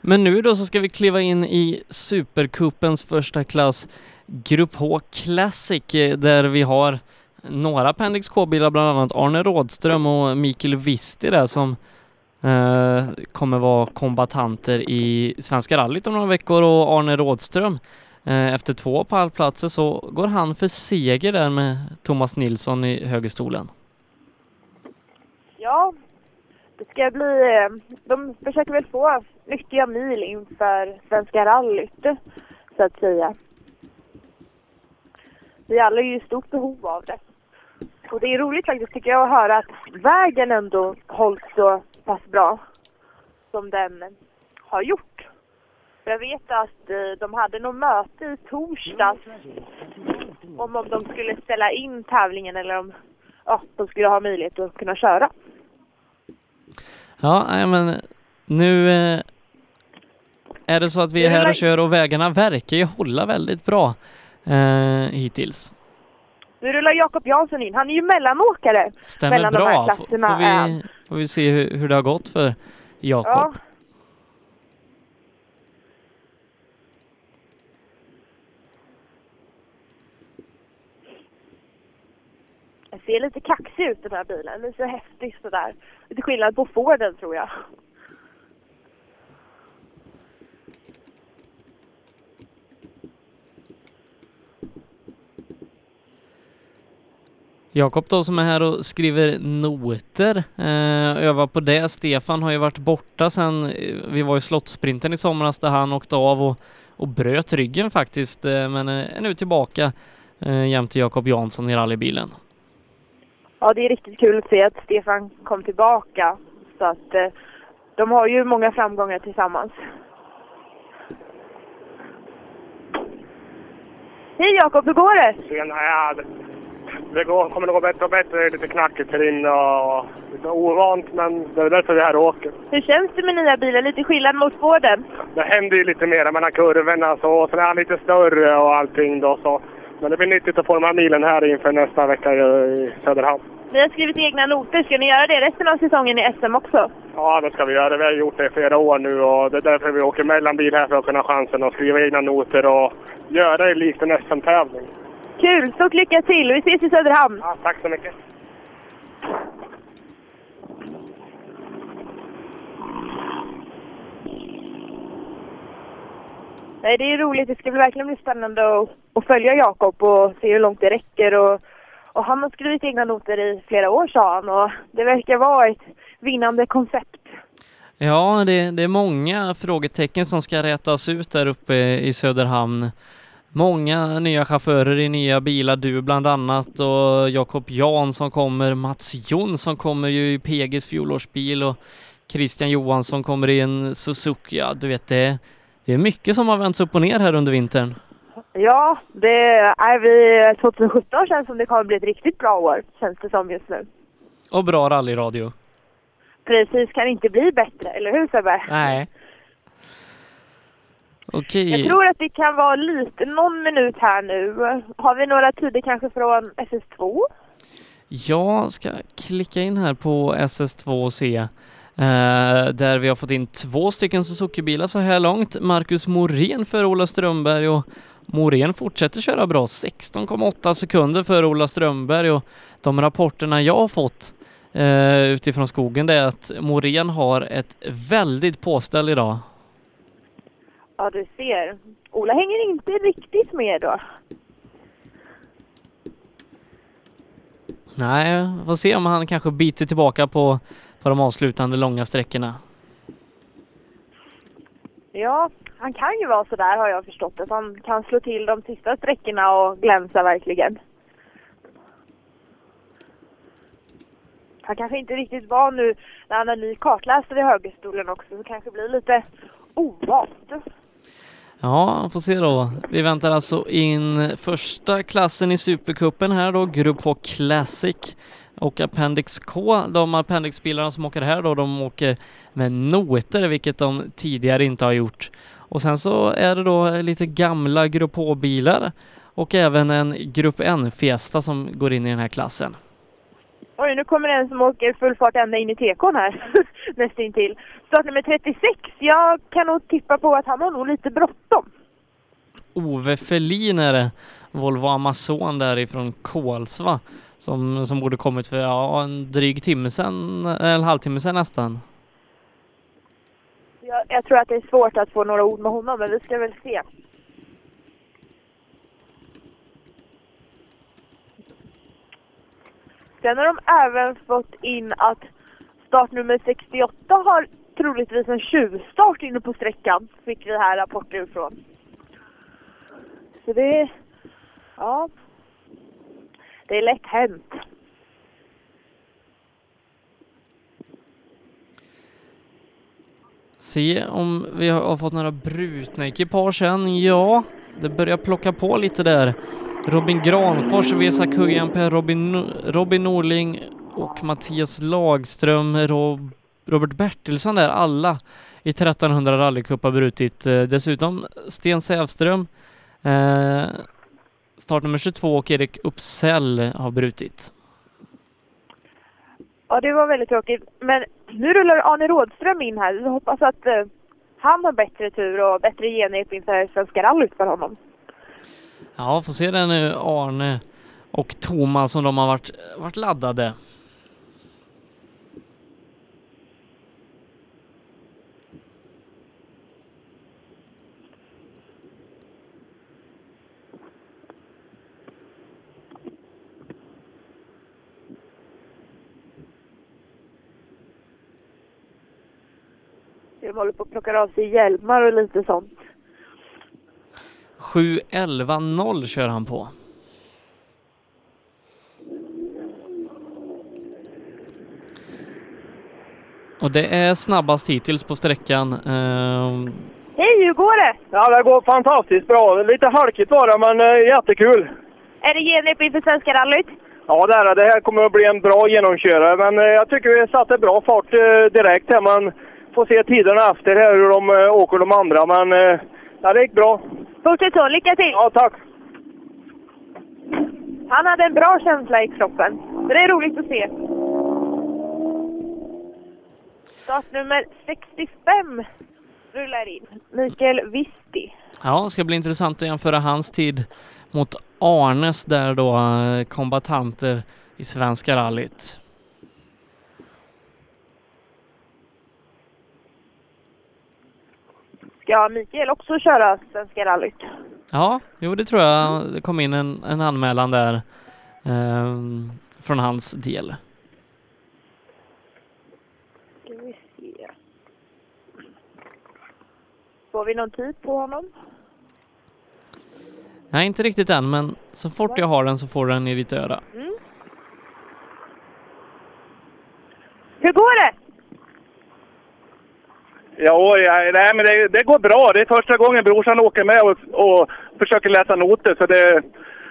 Men nu då så ska vi kliva in i Supercupens första klass Grupp H Classic eh, där vi har några Pendix K-bilar, bland annat Arne Rådström och Mikael Visti där som eh, kommer vara kombatanter i Svenska rallyt om några veckor och Arne Rådström eh, efter två pallplatser så går han för seger där med Thomas Nilsson i högerstolen. Ja, det ska bli... Eh, de försöker väl få nyttiga mil inför Svenska rallyt, så att säga. Vi alla är ju i stort behov av det. Och det är roligt faktiskt tycker jag att höra att vägen ändå hålls så pass bra som den har gjort. Jag vet att eh, de hade något möte i torsdags om om de skulle ställa in tävlingen eller om ja, de skulle ha möjlighet att kunna köra. Ja, men nu eh, är det så att vi är här och kör och vägarna verkar ju hålla väldigt bra eh, hittills. Nu rullar Jakob Jansson in. Han är ju mellanåkare Stämmer mellan de här bra. Klasserna. Får vi, får vi se hur, hur det har gått för Jakob. Ja. Jag ser lite kaxig ut den här bilen. Den är så häftig sådär. Lite skillnad på Forden tror jag. Jakob då som är här och skriver noter, eh, övar på det. Stefan har ju varit borta sen eh, vi var i Slottsprinten i somras där han åkte av och, och bröt ryggen faktiskt, eh, men eh, är nu tillbaka eh, jämte Jakob Jansson i rallybilen. Ja, det är riktigt kul att se att Stefan kom tillbaka. Så att eh, de har ju många framgångar tillsammans. Hej Jakob, hur går det? Tjena, ja, det, det går, kommer nog gå bättre och bättre. Det är lite knackigt här inne och lite ovant, men det är därför vi är här åker. Hur känns det med nya bilar? Lite skillnad mot Forden? Det händer ju lite mer mellan kurvorna så, och sen är han lite större och allting då så. Men det blir nyttigt att få de här milen här inför nästa vecka i, Söderhamn. Ni har skrivit egna noter. Ska ni göra det resten av säsongen i SM också? Ja, det ska vi göra. Vi har gjort det i flera år nu och det är därför vi åker mellanbil här för att kunna ha chansen att skriva egna noter och göra det likt en SM-tävling. Kul! Stort lycka till! Vi ses i Söderhamn! Ja, tack så mycket! Nej, det är roligt. Det ska bli verkligen bli spännande att, att följa Jakob och se hur långt det räcker. Och, och han har skrivit egna noter i flera år, sa han. Och det verkar vara ett vinnande koncept. Ja, det, det är många frågetecken som ska rätas ut där uppe i Söderhamn. Många nya chaufförer i nya bilar, du bland annat och Jakob Jan som kommer, Mats Jonsson kommer ju i PGs fjolårsbil och Christian Johansson kommer i en Suzuki. Ja, du vet det, det är mycket som har vänts upp och ner här under vintern. Ja, det är vi 2017 känns som det kommer bli ett riktigt bra år, känns det som just nu. Och bra rallyradio. Precis, kan inte bli bättre, eller hur Sebbe? Nej. Okej. Jag tror att det kan vara lite, någon minut här nu. Har vi några tider kanske från SS2? Jag ska klicka in här på SS2 och se eh, där vi har fått in två stycken Suzuki-bilar så här långt. Marcus Morén för Ola Strömberg och Morén fortsätter köra bra. 16,8 sekunder för Ola Strömberg och de rapporterna jag har fått eh, utifrån skogen det är att Morén har ett väldigt påställ idag. Ja, du ser. Ola hänger inte riktigt med då. Nej, får se om han kanske biter tillbaka på, på de avslutande långa sträckorna. Ja, han kan ju vara sådär har jag förstått att han kan slå till de sista sträckorna och glänsa verkligen. Han kanske inte riktigt var nu när han är ny kartläsare i högerstolen också, så kanske blir lite ovant. Ja, får se då. Vi väntar alltså in första klassen i Supercupen här då, Grupp H Classic och Appendix K. De Appendix-bilarna som åker här då, de åker med noter, vilket de tidigare inte har gjort. Och sen så är det då lite gamla Grupp H-bilar och även en Grupp N-Fiesta som går in i den här klassen. Oj, nu kommer en som åker full fart ända in i tekon här, nästintill. Startnummer 36, jag kan nog tippa på att han har nog lite bråttom. Ove Ferlin är det, Volvo Amazon därifrån Kolsva, som, som borde kommit för ja, en dryg timme sedan, eller en halvtimme sedan nästan. Jag, jag tror att det är svårt att få några ord med honom, men vi ska väl se. Sen har de även fått in att startnummer 68 har troligtvis en tjuvstart inne på sträckan, fick vi här rapporter ifrån. Så det, ja, det är lätt hänt. Se om vi har fått några brutna ekipage än. Ja, det börjar plocka på lite där. Robin Granfors, Vesa Kujanpää, Robin, Robin Norling och Mattias Lagström, Rob, Robert Bertilsson där, alla i 1300 rallycup har brutit. Eh, dessutom Sten Sävström, eh, startnummer 22 och Erik Uppsell har brutit. Ja, det var väldigt tråkigt. Men nu rullar Arne Rådström in här. Vi hoppas att eh, han har bättre tur och bättre genrep inför Svenska rallyt för honom. Ja, får se det nu eh, Arne och Thomas som de har varit, varit laddade. De håller på att plocka av sig hjälmar och lite sånt. 7.11.0 kör han på. Och det är snabbast hittills på sträckan. Ehm, Hej, hur går det? Ja, det går fantastiskt bra. Lite halkigt var det, men eh, jättekul. Är det genrep inför Svenska rallyt? Ja, det, är det. det här kommer att bli en bra genomkörare, men eh, jag tycker vi satte bra fart eh, direkt här. Man får se tiderna efter här, hur de åker de andra, men ja, det gick bra. Fortsätt så, lycka till! Ja, tack! Han hade en bra känsla i kroppen. Det är roligt att se. Startnummer 65 rullar in. Mikael Visti. ja, det ska bli intressant att jämföra hans tid mot Arnes där då, eh, kombatanter i Svenska rallyt. Ska Mikael också köra Svenska rallyt? Ja, jo det tror jag. Det kom in en, en anmälan där ehm, från hans del. Ska vi se. Får vi någon tid på honom? Nej, inte riktigt än, men så fort jag har den så får den i ditt öra. Mm. Hur går det? Ja, ja nej, men det, det går bra. Det är första gången brorsan åker med och, och försöker läsa noter, så det,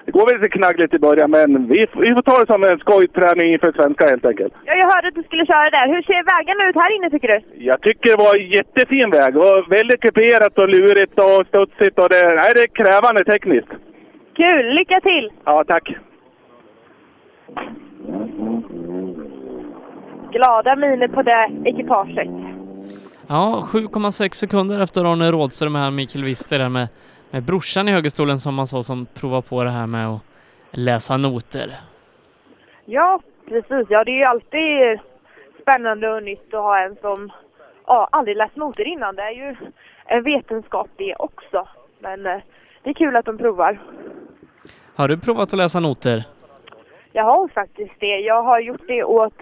det går väl lite knaggligt i början, men vi, vi får ta det som en skojträning inför svenska helt enkelt. Ja, jag hörde att du skulle köra där. Hur ser vägarna ut här inne tycker du? Jag tycker det var en jättefin väg. Det var väldigt kuperat och lurigt och studsigt och det, nej, det är krävande tekniskt. Kul! Lycka till! Ja, tack. Glada miner på det ekipaget. Ja, 7,6 sekunder efter Arne Rådström här, Mikael Wister där med, med brorsan i högerstolen som man sa som provar på det här med att läsa noter. Ja, Precis, ja det är ju alltid spännande och nytt att ha en som ja, aldrig läst noter innan. Det är ju en vetenskap det också. Men eh, det är kul att de provar. Har du provat att läsa noter? Jag har faktiskt det. Jag har gjort det åt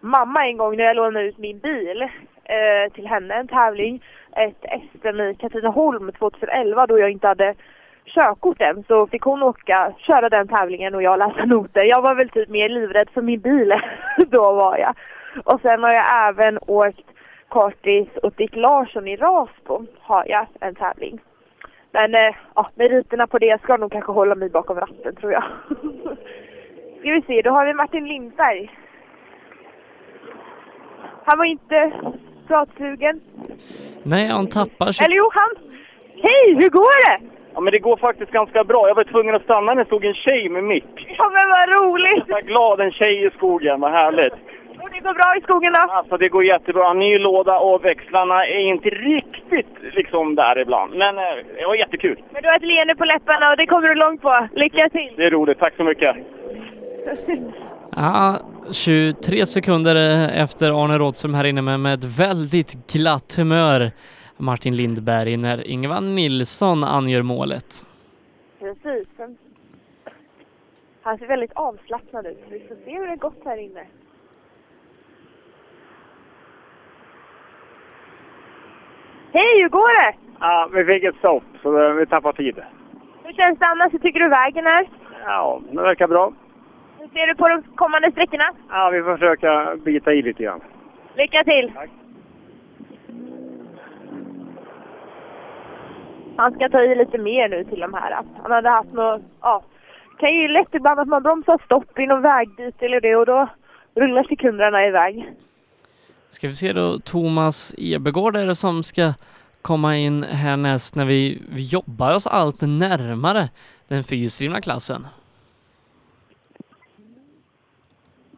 mamma en gång när jag lånade ut min bil eh, till henne, en tävling. Ett SM i Katrineholm 2011 då jag inte hade körkort än. Så fick hon åka, köra den tävlingen och jag läsa noter. Jag var väl typ mer livrädd för min bil. då var jag. Och sen har jag även åkt kartis och Dick Larsson i Rasbo har jag en tävling. Men eh, ja, meriterna på det ska nog kanske hålla mig bakom ratten tror jag. Ska vi se, då har vi Martin Lindberg. Han var inte pratsugen. Nej, han tappar sig. Eller jo, han... Hej, hur går det? Ja, men det går faktiskt ganska bra. Jag var tvungen att stanna när det stod en tjej med mick. Ja, men vad roligt! Jag är glad, en tjej i skogen. Vad härligt. Och det går bra i skogen då? Alltså, det går jättebra. Ny låda och växlarna är inte riktigt liksom där ibland. Men eh, det var jättekul. Men du har ett leende på läpparna och det kommer du långt på. Lycka till! Det är roligt. Tack så mycket. Ja, 23 sekunder efter Arne Rådström här inne med, med ett väldigt glatt humör. Martin Lindberg när Ingvar Nilsson angör målet. Precis. Han ser väldigt avslappnad ut. Vi får se hur det gått här inne. Hej, hur går det? Ja, vi fick ett stopp, så vi tappar tid. Hur känns det annars? Hur tycker du vägen är? Ja, det verkar bra. Hur ser du på de kommande sträckorna? Ja, vi får försöka bita i lite grann. Lycka till! Han ska ta i lite mer nu till de här. Han hade haft något, ja, det kan ju lätt ibland att man bromsar stopp i någon vägbyte eller det och då rullar sekunderna iväg. Ska vi se då, Thomas Ebergård är det som ska komma in härnäst när vi, vi jobbar oss allt närmare den fyrhjulsdrivna klassen.